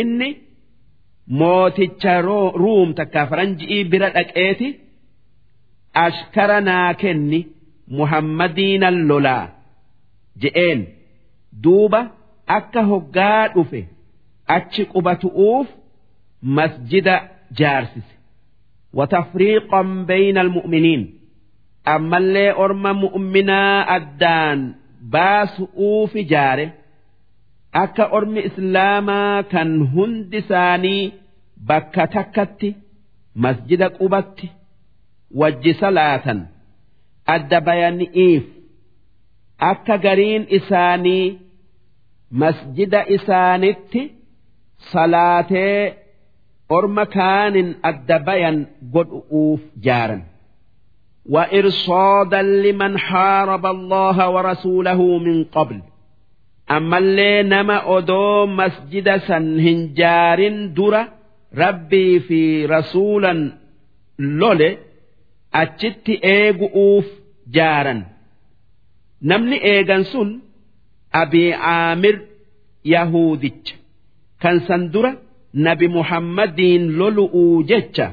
Inni mooticha ruum takkaa faranji'ii bira dhaqeeti ashkara naa kenni muhammadiinan lolaa je'een duuba akka hoggaa dhufe achi qubatu'uuf masjida jaarsise. Watafriiqan bayna almu'miniin. Ammallee orma mu'minaa addaan baasu'uuf ijaare akka ormi islaamaa kan hundi isaanii bakka takkatti masjida qubatti wajji salaatan adda bayani'iif أكا قرين إساني مسجد إسانت صلاتي orma kaanin adda bayan godhu'uuf jaaran. وإرصادا لمن حارب الله ورسوله من قبل أما اللي نما أدو مسجد سنهنجار درة ربي في رسولا لولي أجت إيغؤوف جارا نمني إيغان سن أبي عامر يهودج كان سندره nabi muhammadiin lolu'uu jecha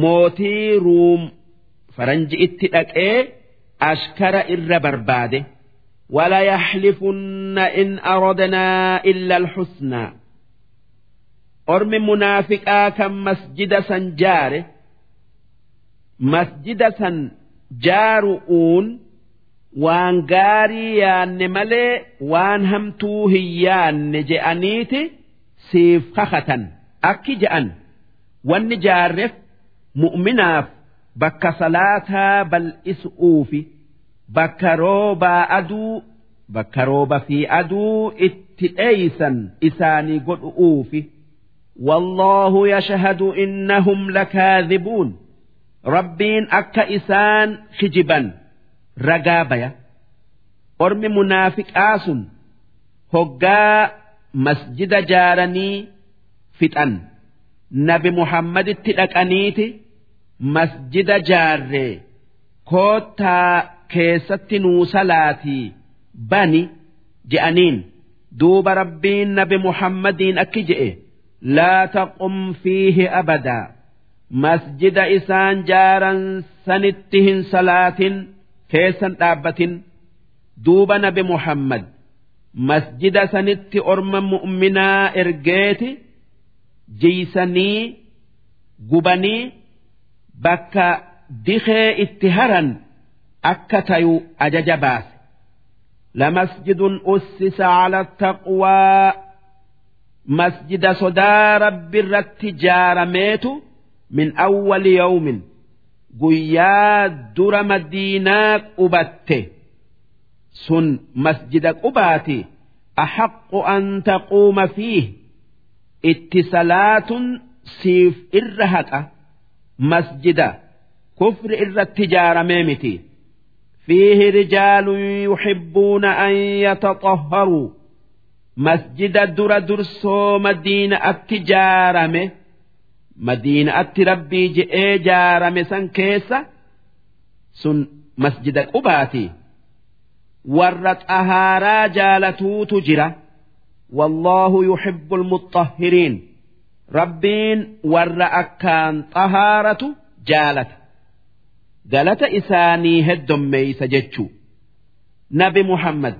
mootii ruum faranji itti dhaqee ashkara irra barbaade ولا يحلفن إن أردنا إلا الحسنى أرم منافقا كم مسجد سنجار مسجد سنجارؤون waan gaarii yaanne malee waan hamtuu hin yaanne je'aniiti siif kakatan akki je'an wanni jaarreef mu'minaaf bakka salaataa bal'isuufi bakka roobaa aduu bakka rooba fi aduu itti dheeysan isaanii godhu'uufi wallaahu yashhadu innahum lakaadhibuun rabbiin akka isaan kijiban. ragaa baya. Ormi munaafiqaa sun hoggaa masjida jaaranii fixan. Nabi muhammaditti dhaqaniiti masjida jaarree koottaa keessatti nuu salaatii bani je'aniin duuba rabbiin nabi muhammadiin akki je'e laa taqum fiihi abadaa masjida isaan jaaran sanitti hin salaatin. keessan dhaabbatin duuba nabi muhammad masjida sanitti orma mu'minaa ergeeti jiysanii gubanii bakka dikee itti haran akka tayu ajaja baase لمسجد أسس على التقوى مسجد صدا رب الرت ميت من أول يوم قيا در مدينة أبته sun masjida qubaati أحق أن تقوم فيه اتصالات سيف إرهك مسجدا كفر إر التجارة ميمتي فيه رجال يحبون أن يتطهروا مسجد در درسو مدينة التجارة مدينة التربي جئي جارة سن كيسة سن مسجد قباتي xahaaraa jaalatuutu jira wallaahu yuhibbu almuxahhiriin rabbiin warra akkaan xahaaratu jaalata galata isaanii heddommeeysa jechuu nabi muhammad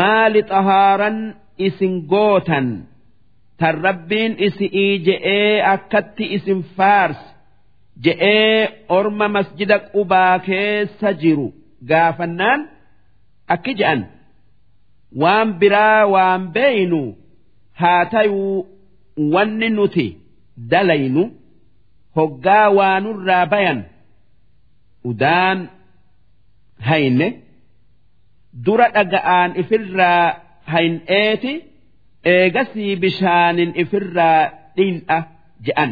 maali xahaaran isin gootan tan rabbiin isi'ii je'ee akkatti isin faarsi. Je'ee orma masjida qubaa keessa jiru. Gaafannaan akki je'an. Waan biraa waan beeynu haa tayuu wanni nuti dalaynu hoggaa waanurraa bayan udaan hayne dura dhaga'aan ifirraa hayn'eeti eegasii bishaanin ifirraa dhiin'a je'an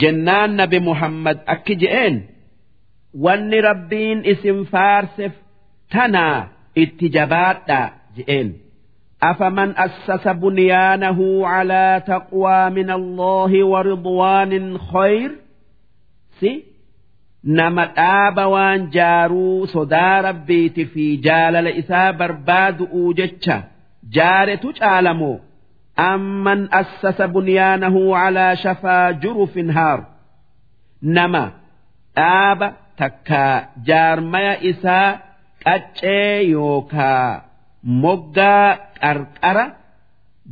jennaan nabi muhammad akki je'een wanni rabbiin isin faarseef tanaa itti jabaadhaa je'een أفمن أسس بنيانه على تقوى من الله ورضوان خير سي نما آب وان جارو صدا ربيت في جال لإسا برباد أوجتشا جارة تعلمو أمن أسس بنيانه على شفا جرف هار نما آب تكا جارميا إسا qaccee yookaa moggaa qarqara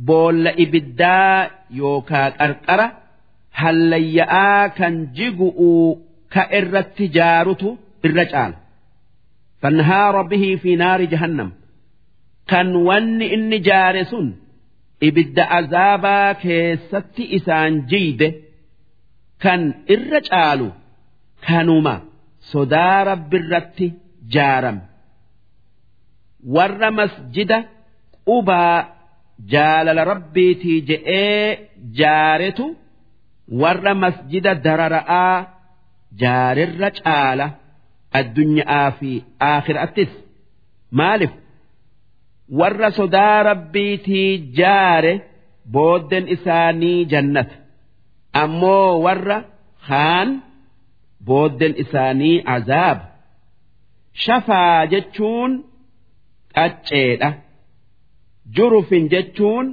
boolla ibiddaa yookaa qarqara hallayya'aa kan jigu'uu ka irratti jaarutu irra caala. فانهار به في نار جهنم kan wanni inni jaare sun ibidda azaabaa keessatti isaan jiide kan irra caalu kanuma sodaa rabbirratti jaaram warra masjida qubaa jaalala rabbiitii je'ee jaaretu warra masjida darara'aa jaarerra caala addunyaa fi aakhiraattis. Maaliif? warra sodaa rabbiitii jaare booddeen isaanii jannata. Ammoo warra haan booddeen isaanii azaaba. Shafaa jechuun qacceedha. Jurufin jechuun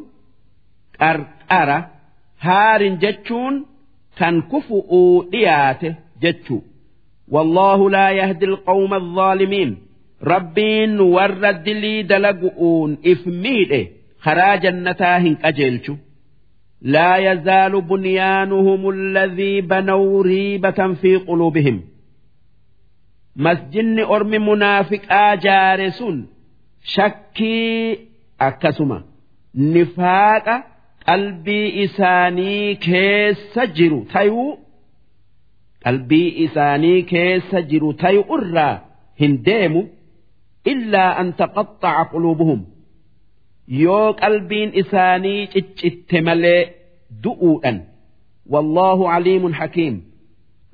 qarqara. Haarin jechuun kan kufu'uu dhiyaate jechuu. Wallaahu laa yahdi alqawma alzaalimiin. Rabbiin warra dilii dalagu'uun if miidhe karaa jannataa hin qajeelchu. Yazaalu bunyaanuhum alladhii banaw riibatan fi quluubihim. Masjidni ormi munaafiqaa jaare sun shakkii akkasuma. Nifaaqa qalbii isaanii keessa jiru tayuu. Qalbii isaanii keessa jiru tayu irraa hin deemu إلا أن تقطع قلوبهم. يو قلبين إساني تشت ملي دؤوءا. والله عليم حكيم.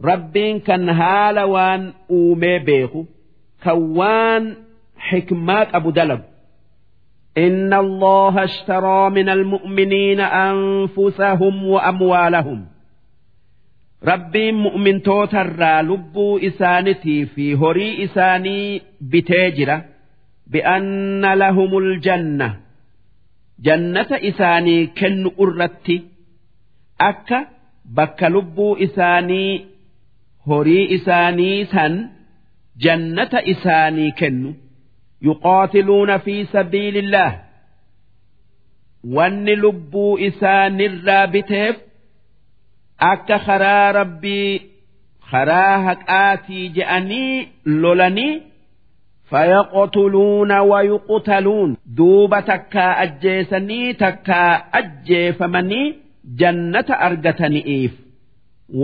ربين كان هالوان أومي بيخو. كوان حكمات أبو دلب. إن الله اشترى من المؤمنين أنفسهم وأموالهم. Rabbiin mu'mintootarraa lubbuu isaanitii fi horii isaanii bitee jira. Bi'anna lahumul janna. Jannata isaanii kennu irratti akka bakka lubbuu isaanii horii isaanii san jannata isaanii kennu. Yuqaatiluuna fi sabiilillaah wanni lubbuu isaanirraa biteef akka karaa rabbii karaa haqaatii je'anii lolanii fayaqtuluuna wayuqtaluun duuba takkaa ajjeesanii takkaa ajjeefamanii jannata argatani'iif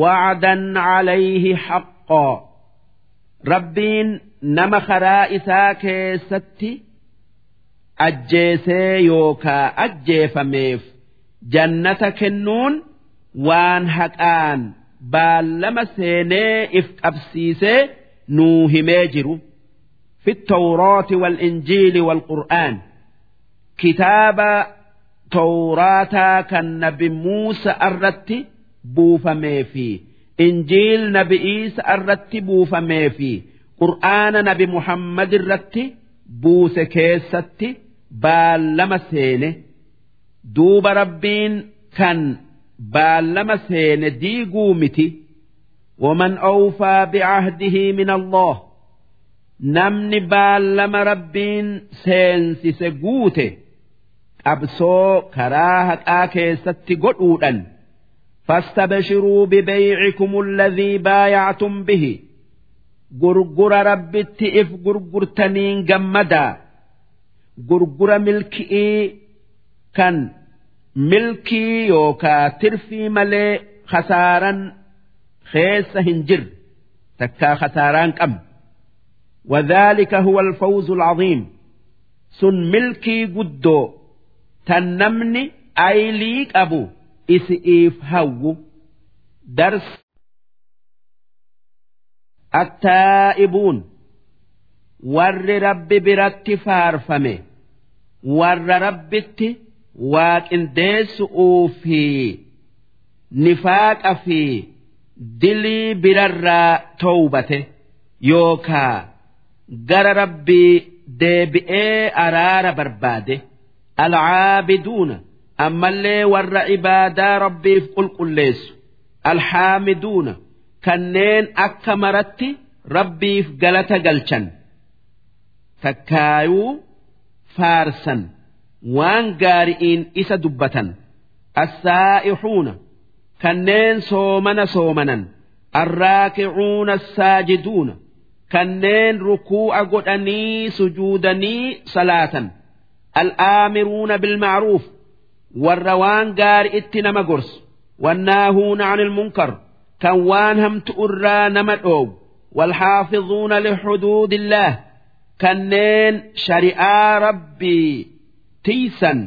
wacdan calayhi haqqoo rabbiin nama karaa isaa keessatti ajjeesee yookaa ajjeefameef jannata kennuun waan haqaan baallama seenee if qabsiisee nuu himee jiru في التوراة والإنجيل والقرآن كتاب توراة كالنبي موسى الرت بوفمي في إنجيل نبي إيسى الرت بوفمي في قرآن نبي محمد الرت بوس كيست بالما سينه دوب ربين كان baallama seene diiguu miti waman awfaa bi'ahdihi min allah namni baallama rabbiin seensise guute qabsoo karaa haqaa keessatti godhuudhan فاستبشروا ببيعكم الذي بايعتم به غرغر ربت إف غرغرتنين جمدا غرغر ملكئي كان milkii yookaa tirfii malee khasaaran keessa hin jirre takkaa khasaaraan qabne وذلك هو الفوز العظيم سن ملكي قدو تنمني أيليك أبو إسئيف هو درس التائبون ور رب برت فارفمه ور ربت waaqindeessu'uu fi nifaaqa fi dilii birarraa towbate yookaa gara rabbii deebi'ee araara barbaade. Alcaabiduuna ammallee warra ibaadaa rabbiif qulqulleessu. Alhaamiduuna kanneen akka maratti rabbiif galata galchan. Takkaayuu faarsan waan gaari'iin isa dubbatan assaa'ixuuna kanneen soomana soomanan arraakicuuna assaajiduuna kanneen rukuu'a godhanii sujuudanii salaatan al'aamiruuna bilma'ruuf warra waan gaari'itti nama gorsu wannaahuuna anil munkar kan waan hamtu irraa nama dhoowwu والحافظون لحدود الله kanneen shari'aa rabbii tiisan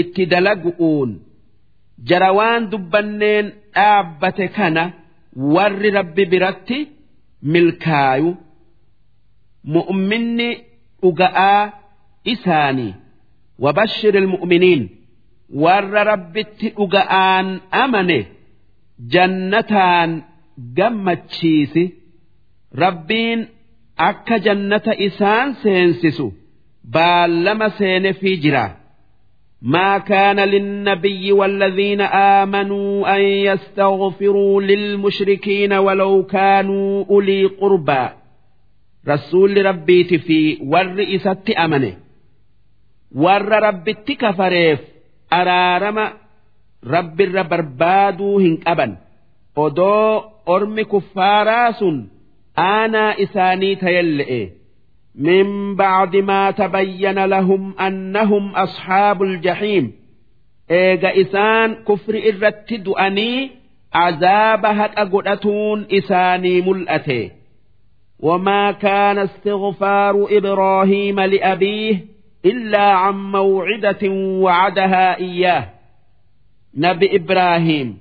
itti dalagu'uun jara waan dubbanneen dhaabbate kana warri rabbi biratti milkaayu. Mu'minni dhuga'aa isaanii wabashir ilmu'miniin warra rabbitti dhuga'aan amane jannataan gammachiisi. Rabbiin akka jannata isaan seensisu baallama seenefii jira. ما كان للنبي والذين آمنوا أن يستغفروا للمشركين ولو كانوا أولي قربى رسول ربي في إسات أمنه ور ربي كفريف أرارم رب الربربادو هنك أبن odoo ormi kuffaaraa sun aanaa isaanii من بعد ما تبين لهم أنهم أصحاب الجحيم. إيجا إسان كفر إرتد أني عذاب هكأقلتون إساني ملأته. وما كان استغفار إبراهيم لأبيه إلا عن موعدة وعدها إياه. نبي إبراهيم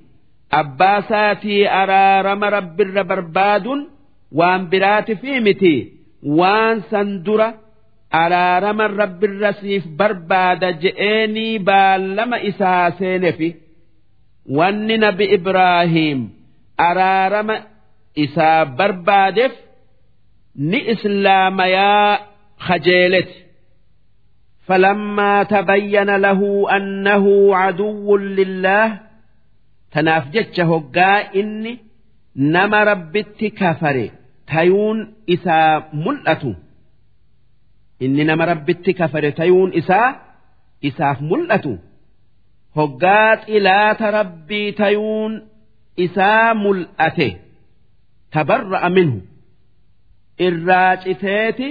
أباساتي أرى رب الربرباد وأنبرات في متي. waan san dura araarama rabbirra siif barbaada je'eenii baallama isaa seenefi wanni nabi ibraahiim araarama isaa barbaadeef ni islaamayaa kajeeleti فلما تبين له أنه عدو لله tanaaf jecha hoggaa inni nama rabbitti kafare tayuun isaa mul'atu. Inni nama rabbitti kafare tayuun isaa isaaf mul'atu. Hoggaa xilaata rabbii tayuun isaa mul'ate. Tabarra'a minhu. Irraa citeeti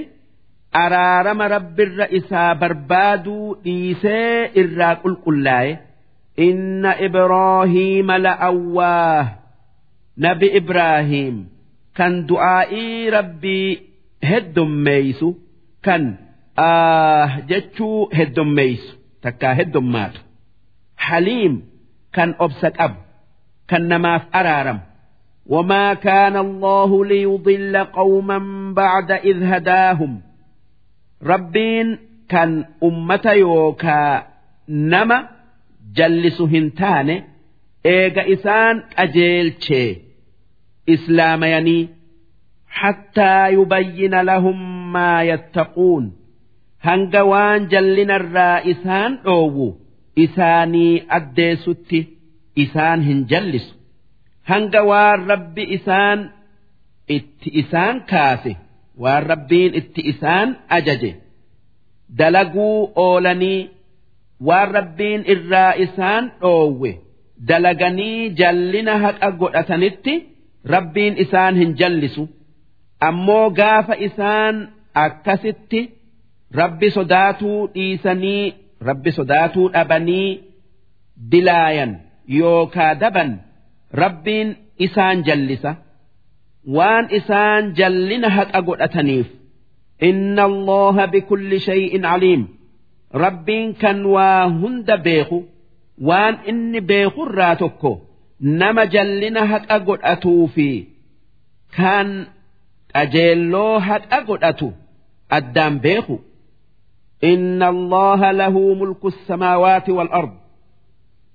araarama rabbirra isaa barbaaduu dhiisee irraa qulqullaa'e inna ibroohiima la'awwaah nabi ibraahiim. كان دعائي ربي هدم ميسو كان آه جتشو هدم ميسو تكا هدم مات حليم كان أبسك أب كان نماف أرارم وما كان الله ليضل قوما بعد إذ هداهم ربين كان أمة يوكا نما jallisu hin taane eega isaan qajeelchee islaamayanii hattaa yubayyina lahum maa yattaquun hanga waan jallinarraa isaan dhoowwu isaanii addeessutti isaan hin jallisu hanga waan rabbi isaan itti isaan kaase waan rabbiin itti isaan ajaje dalaguu oolanii waan rabbiin irraa isaan dhoowwe dalaganii jallina haqa godhatanitti rabbiin isaan hin jallisu ammoo gaafa isaan akkasitti rabbi sodaatuu dhiisanii rabbi sodaatuu dhabanii dilaayan yookaa daban rabbiin isaan jallisa. Waan isaan jallina haqa godhataniif inna allaha bikulli shay'in aliim. Rabbiin kan waa hunda beeku waan inni beekurraa tokko nama jallina haqa godhatuu fi. Kan qajeelloo haqa godhatu addaan beeku. إن الله له ملك السماوات والأرض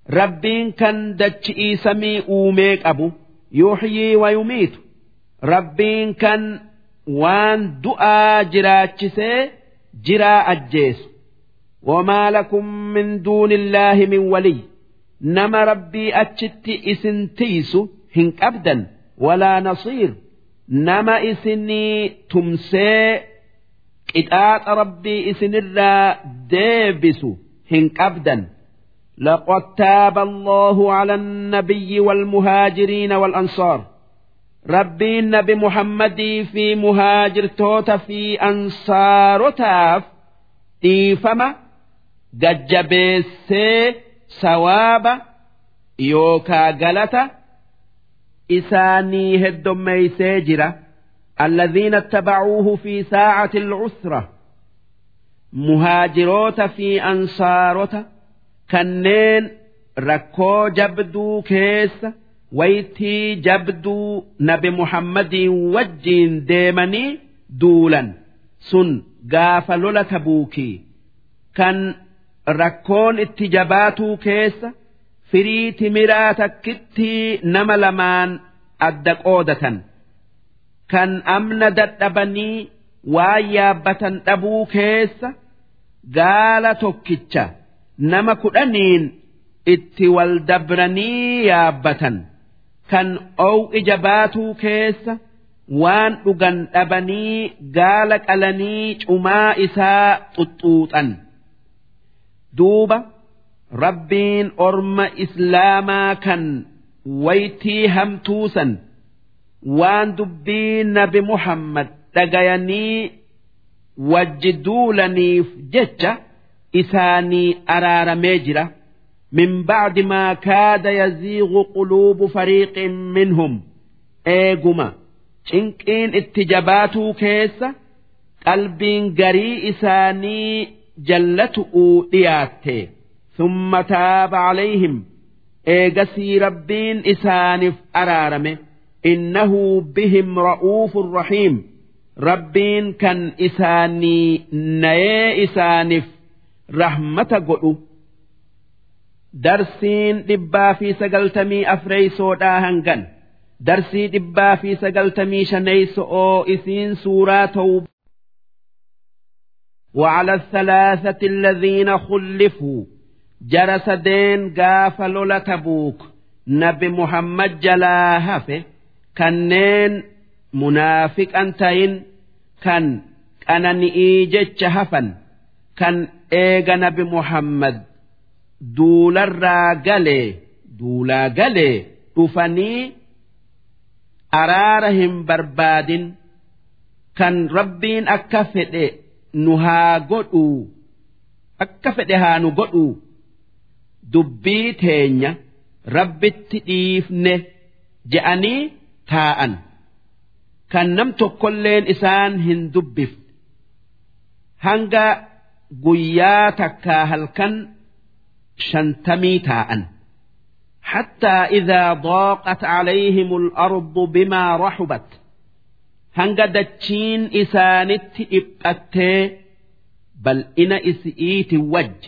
ربين كان دتشئي سمي أوميك أبو يحيي ويميت ربين كان وان دعا جراتشسي جرا أجيس وما لكم من دون الله من ولي نما ربي أتشت إسن تيسو هنك أبدا ولا نصير نما إسني تمسي إتآت ربي إسن الرا ديبسو هنك أبدا لقد تاب الله على النبي والمهاجرين والأنصار ربي النبي محمد في مهاجر توت في أنصار تاف إيفما دجبسي sawaaba yookaa galata isaanii heddommeeysee jira. الذين اتبعوه في ساعة العسرة مهاجروتا في أنصارت كنين ركو جبدو كيس ويتي جبدو نبي محمد وجين ديمني دولا سن قافلولا تبوكي كان rakkoon itti jabaatuu keessa firii timiraa takkitti nama lamaan adda qoodatan. Kan amna dadhabanii waan yaabbatan dhabuu keessa gaala tokkicha nama kudhaniin itti wal dabranii yaabbatan. Kan ow'i jabaatuu keessa waan dhugan dhabanii gaala qalanii cumaa isaa xuxxuuxan duuba rabbiin orma islaamaa kan waytii hamtuusan waan dubbii nabi muhammad dhagayanii wajji duulaniif jecha isaanii araaramee jira من بعد ما كاد يزيغ قلوب فريق منهم eeguma cinqiin itti jabaatuu keessa qalbiin garii isaanii jallatu'uu dhiyaatte. Thumma taaba calayhim eegasii rabbiin isaaniif araarame. Innahu bihim ra'uufun rahiim. Rabbiin kan isaanii nayee isaaniif rahmata godhu. Darsiin dhibbaa fi sagaltamii afreeysoodhaa hangan. Darsii dhibbaa fi sagaltamii shaneeyso'oo isiin suuraa ta'uu وعلى الثلاثة الذين خلفوا جرس دين قاف لولا تبوك نبي محمد جلا هفه كنين منافق أنتين كان أنا نئيجج هفن كان إيغا نبي محمد duularraa galee duulaa galee dhufanii araara hin barbaadin kan rabbiin akka fedhe nu haa godhuu akka fedhe haa nu godhuu dubbii teenya rabbitti dhiifne je'anii taa'an kan nam tokkolleen isaan hin dubbifne hanga guyyaa takkaa halkan شنتمي تاء حتى إذا ضاقت عليهم الأرض بما رحبت هنگا دچين إسانت إبقته بل إن إسئيت وج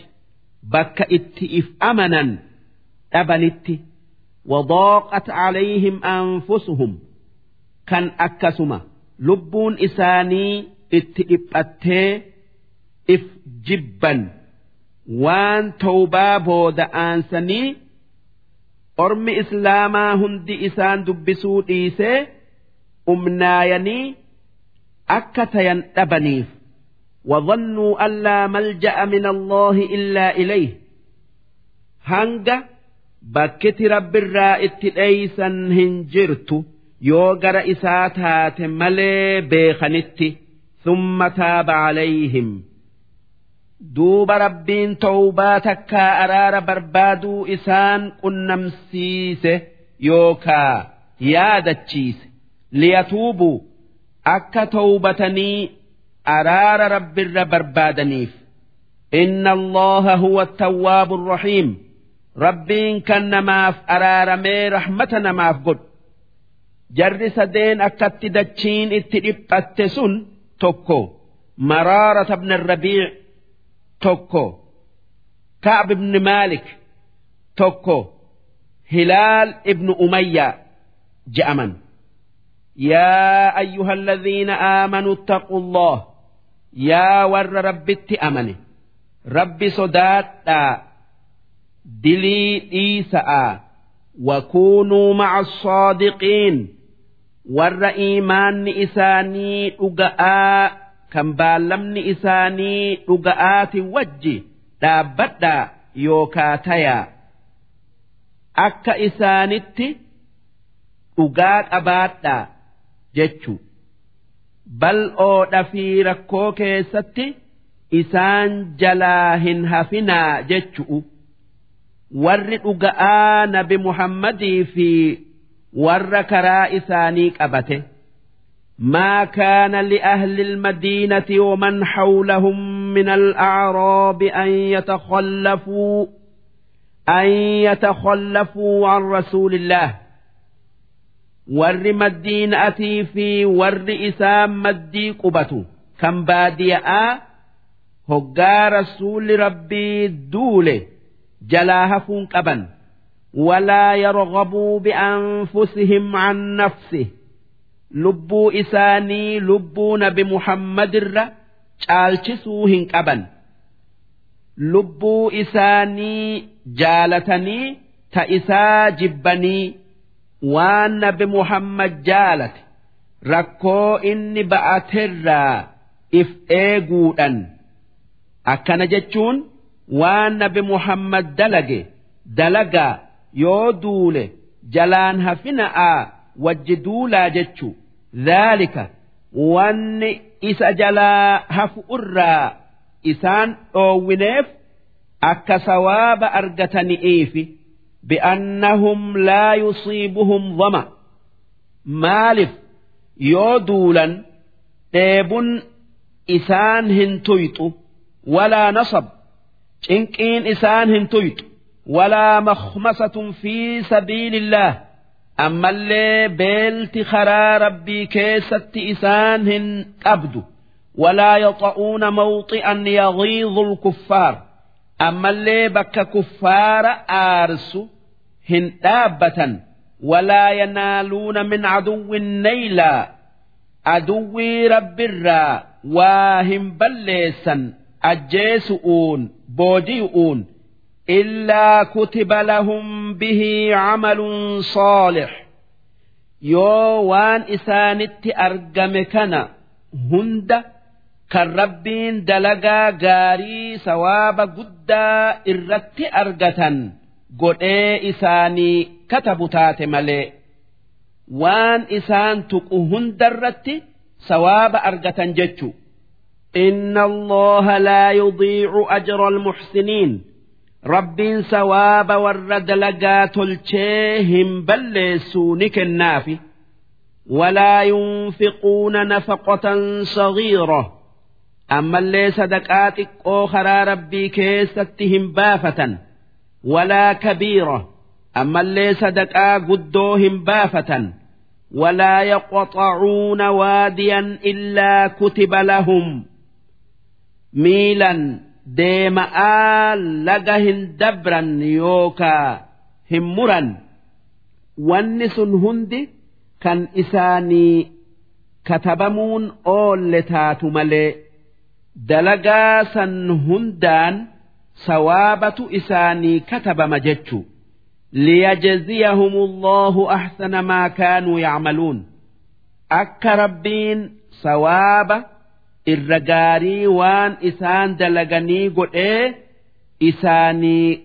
بك إتئف أمنا أبنت وضاقت عليهم أنفسهم كان أكسما لبون إساني إتئبقته إف جبا waan tawbaa booda aansanii ormi islaamaa hundi isaan dubbisuu dhiisee umnaayanii akka tayan dhabaniif wazannuu allaa malja'a min allaahi illaa ilayhi hanga bakkiti rabbirraa itti dheeysan hin jirtu yoo gara isaa taate malee beekanitti ثم تاب عليهم دوب ربين توباتك أرار بربادو إسان قنم سيسه يوكا يادتشيسه akka tawbatanii araara rabbirra barbaadaniif inna allaha huwa attawwaabu rahiim rabbiin kan namaaf araaramee rahmata namaaf godhu jarri sadeen akkatti dachiin itti dhiphatte sun tokko maraarata bna rabiic tokko Ka'b ibn Maalik tokko Hilaal ibn Umayyaa je'aman. يا أيها الذين آمنوا اتقوا الله. يا ور ربت أمنه. رب صدات دلي إيساء. وكونوا مع الصادقين. ور إيمان إساني أقاء. كم بالمن إساني أقاءات وجه. dhaabbadhaa yookaa أكا akka isaanitti dhugaa qabaadhaa jechu bal'oodha fi rakkoo keessatti isaan jalaa hin hafinaa jechu'u warri dhuga'aa nabi muhammadii fi warra karaa isaanii qabate ما كان لأهل المدينة ومن حولهم من الأعراب أن يتخلفوا أن يتخلفوا عن رسول الله warri maddiina'atii fi warri isaan maddii qubatu kan baadiyaa hoggaa rasuulli rabbii duule jalaa hafuun qaban. Walaa yarghabuu bi'anfusihim an nafsi. Lubbuu isaanii lubbuu nabi muhammadirra caalchisuu hin qaban. Lubbuu isaanii jaalatanii ta isaa jibbanii waan nabi Muhammad jaalate rakkoo inni ba'aterraa if eeguudhan akkana jechuun waan nabi Muhammad dalage dalagaa yoo duule jalaan hafina'aa wajji duulaa jechu dhaalika wanni isa jalaa hafu irraa isaan dhoowwineef akka sawaaba argatani'iifi. بأنهم لا يصيبهم ظمأ. مالف يودولا ديب إسان هنتويت ولا نصب. إنكين إسان هنتويت ولا مخمسة في سبيل الله. أما اللي بيلت خرا ربي كيسة إسان أبدو ولا يطعون موطئا يغيظ الكفار. Bakka kuffaara aarsu hin dhaabbatan walaa yanaaluuna min caduwwin naylaa aduwwii rabbirraa waa hin balleessan ajjeesu'uun boojiyu'uun إلا كتب لهم به عمل صالح yoo waan isaanitti argame kana hunda kan rabbiin dalagaa gaarii sawaaba guddaa irratti argatan godhee isaanii katabu taate malee waan isaan tuqu hundarratti sawaaba argatan jechu إن الله لا يضيع أجر المحسنين warra dalagaa tolchee hin balleessuu ni kennaafi walaa yunfiquuna nafaqatan sagiira ammallee sadaqaa xiqqoo karaa rabbii keessatti hin baafatan. Walaa kabiira. Ammallee sadaqaa guddoo hin baafatan. Walaa yaqxacuuna waadiyan illaa kutiba lahum. Miilan deema'aa laga hin dabran yookaa hin muran. Wanni sun hundi kan isaanii katabamuun oolle taatu malee. dalagaa san hundaan sawaabatu isaanii katabama jechu. Liyajziyahum allahu ahsana maa kaanuu yacmaluun. Akka rabbiin sawaaba irra gaarii waan isaan dalaganii godhee isaanii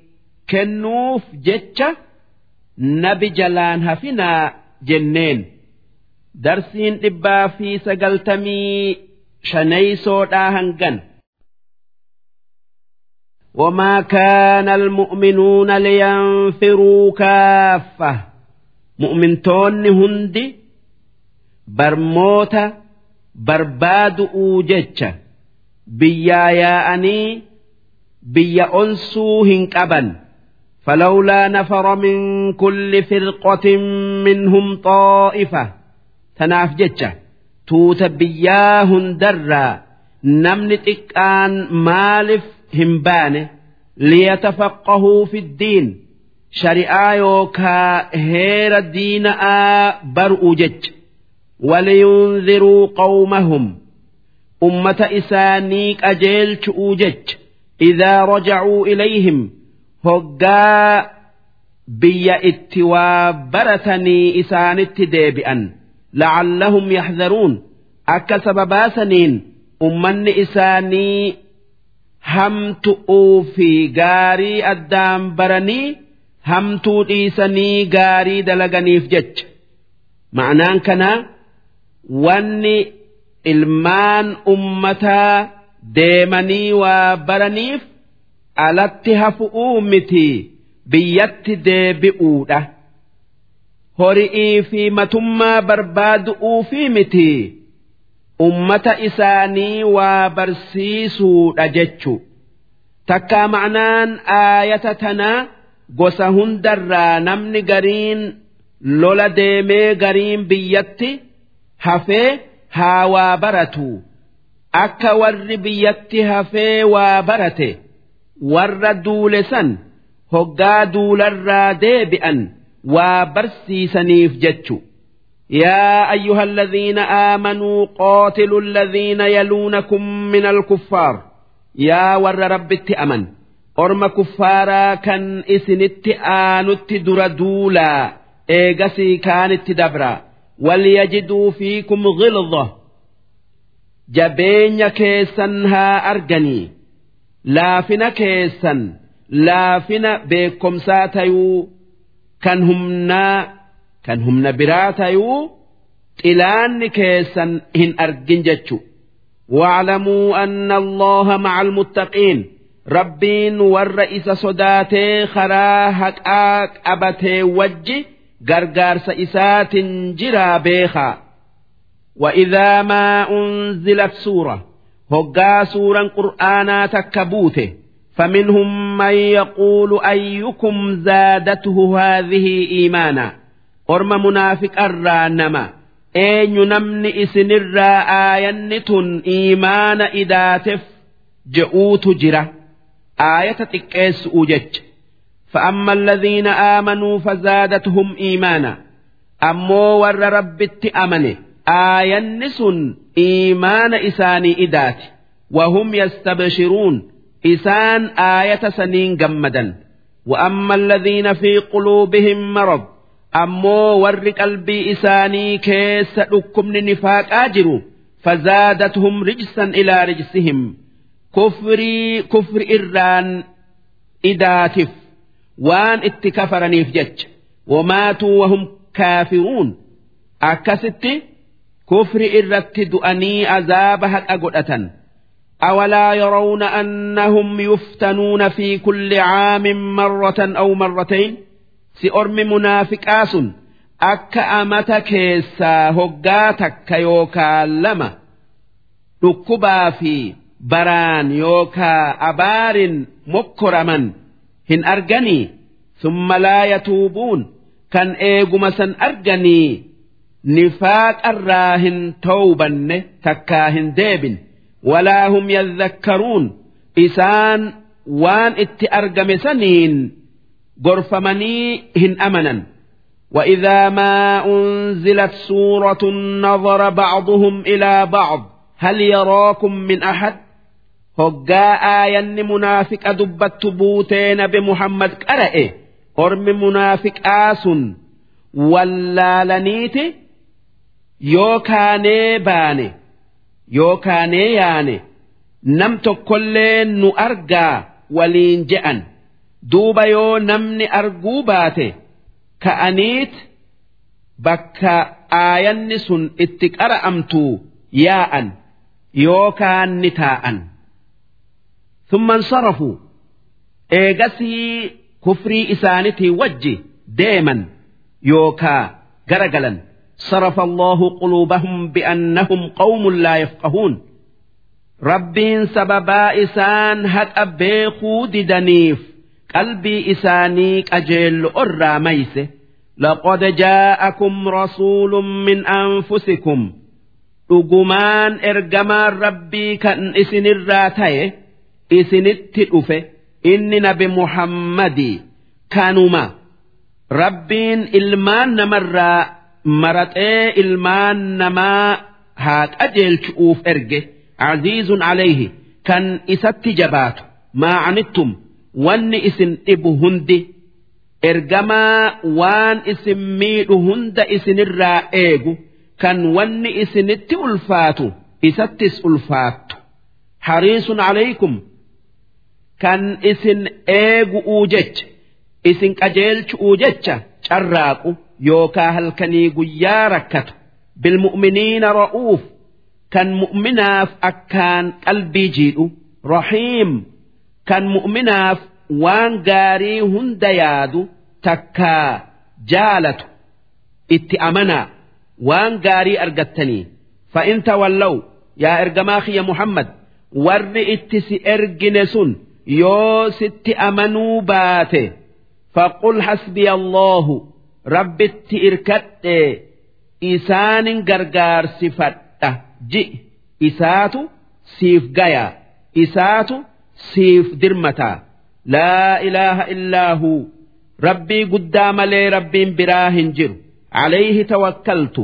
kennuuf jecha nabi jalaan hafinaa jenneen. Darsiin dhibbaa fi sagaltamii شنيسودها هنجن وما كان المؤمنون لينفروا كافة. مؤمنتون هندي برموتا برباد أوجتش بيا يا أني بيا أنسو هنكبن فلولا نفر من كل فرقة منهم طائفة. تنافجتش جتة توت بياه درا نمن تكان مالف همبان ليتفقهوا في الدين شريعة يوكا هير الدين آ برء جتش ولينذروا قومهم أمة إسانيك أجيل شؤوجج إذا رجعوا إليهم هقا بيا اتوابرتني إسان لعلهم يحذرون. أكا سببا سنين أمان إساني هم في غاري أدام براني هم إساني غاري دلغني فجج معنان كان واني إلمان أمتا deemanii waa baraniif alatti hafu'uu miti biyyatti deebi'uudha. Hori'ii fi matummaa barbaadu'uu fi miti ummata isaanii waa barsiisuudha jechu. Takkaa ma'anaan aayata tanaa gosa hundarraa namni gariin lola deemee gariin biyyatti hafee haa waa baratu. Akka warri biyyatti hafee waa barate warra duule san hoggaa duularraa deebi'an. waa barsiisaniif يا أيها الذين آمنوا قاتلوا الذين يلونكم من الكفار. يا ور رب التأمن أرم كفارا كان إسنت آنت دردولا. إيغسي كان التدبرا وليجدوا فيكم غلظة. جبين كيسا ها أرجني لافن كيسا لافن بكم ساتيو. Kan humnaa kan humna biraa tayuu xilaanni keessan hin argin jechu. واعلموا أن الله مع المتقين ربين إسا صداتي خرا حقاق أبتي وجي غرغار سإسات جرا بيخا وإذا ما أنزلت سورة هقا سورة قرآنا تكبوته فمنهم من يقول أيكم زادته هذه إيمانا. أرم منافق الرانما أين نمني إسن آية إيمان إداتف جئوت جرة آية تكيس أوجج. فأما الذين آمنوا فزادتهم إيمانا. أمو ور ربت أمنه. آية نسن إيمان إساني إدات وهم يستبشرون. إسان آية سنين جمدا وأما الذين في قلوبهم مرض أمو ور قلبي إساني كيس لكم نفاق آجروا فزادتهم رجسا إلى رجسهم كفري كفر إران إداتف وان اتكفرني في جج وماتوا وهم كافرون أكست كفر إرت دؤني عذابها أقدة أولا يرون أنهم يفتنون في كل عام مرة أو مرتين؟ سأرم منافق آس أك أمت كيسا هقاتك يوكا لما؟ ركبا في بران يوكا أبار مكرما هن أرجني ثم لا يتوبون كان إيقمسا أرجني نفاق الراهن توبا تكاهن ديبن. ولا هم يذكرون. إسان وان أرقم سنين غرفمني هن أمنا. وإذا ما أنزلت سورة نظر بعضهم إلى بعض هل يراكم من أحد؟ هقا آية منافق دبت بوتين بمحمد قرأ أرم منافق آس ولا لنيت يوكاني باني. yookaanee yaane nam tokkollee nu argaa waliin je'an duuba yoo namni arguu baate ka'aniit bakka aayanni sun itti qara'amtuu yaa'an yookaan ni taa'an. ثم انصرفوا eegasii kufrii isaanitii wajji deeman yookaa garagalan صرف الله قلوبهم بأنهم قوم لا يفقهون. ربين سببا إسان هت أبيخو ددنيف قلبي إسانيك أجل أراميس لقد جاءكم رسول من أنفسكم. أقمان إرجما ربي كأن إسن الراتي. إسن التئفة إن نبي محمد كانوما ربين إلمان نمرأ. Maraxee ilmaan namaa haa qajeelchu'uuf erge. Aziizun alayhi kan isatti jabaatu. Maa anittum wanni isin dhibu hundi. Ergamaa waan isin miidhu hunda isinirraa eegu. Kan wanni isinitti ulfaatu isattis ulfaattu. Hariisun calaykum kan isin eegu'uu jecha. Isin qajeelchu'uu jecha carraaqu يوكا هل يا ركت بالمؤمنين رؤوف. كان مؤمنا أكان قلبي جيد رحيم. كان مؤمنا وان غاري هند يادو. تكا جالت اتأمنا وان غاري أرقتني. فإن تولوا. يا إرقماخي يا محمد. ور اتس إرقنسون يو ست أمنوا باته. فقل حسبي الله. Rabbitti irkadhe isaanin gargaarsifadha ji isaatu siif gaya isaatu siif dirmataa laa ilaaha illaahu rabbii guddaa malee rabbiin biraa hin jiru alayhi tawakkaltu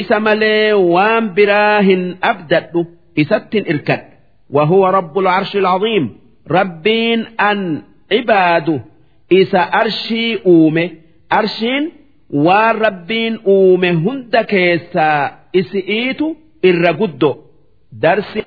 isa malee waan biraa hin abdadhu isattin irkadhe وهو رب العرش العظيم ربين أن عباده إسا أرشي أومه أرشين والربين أومه هند كيسا إسئيتو إرقدو درس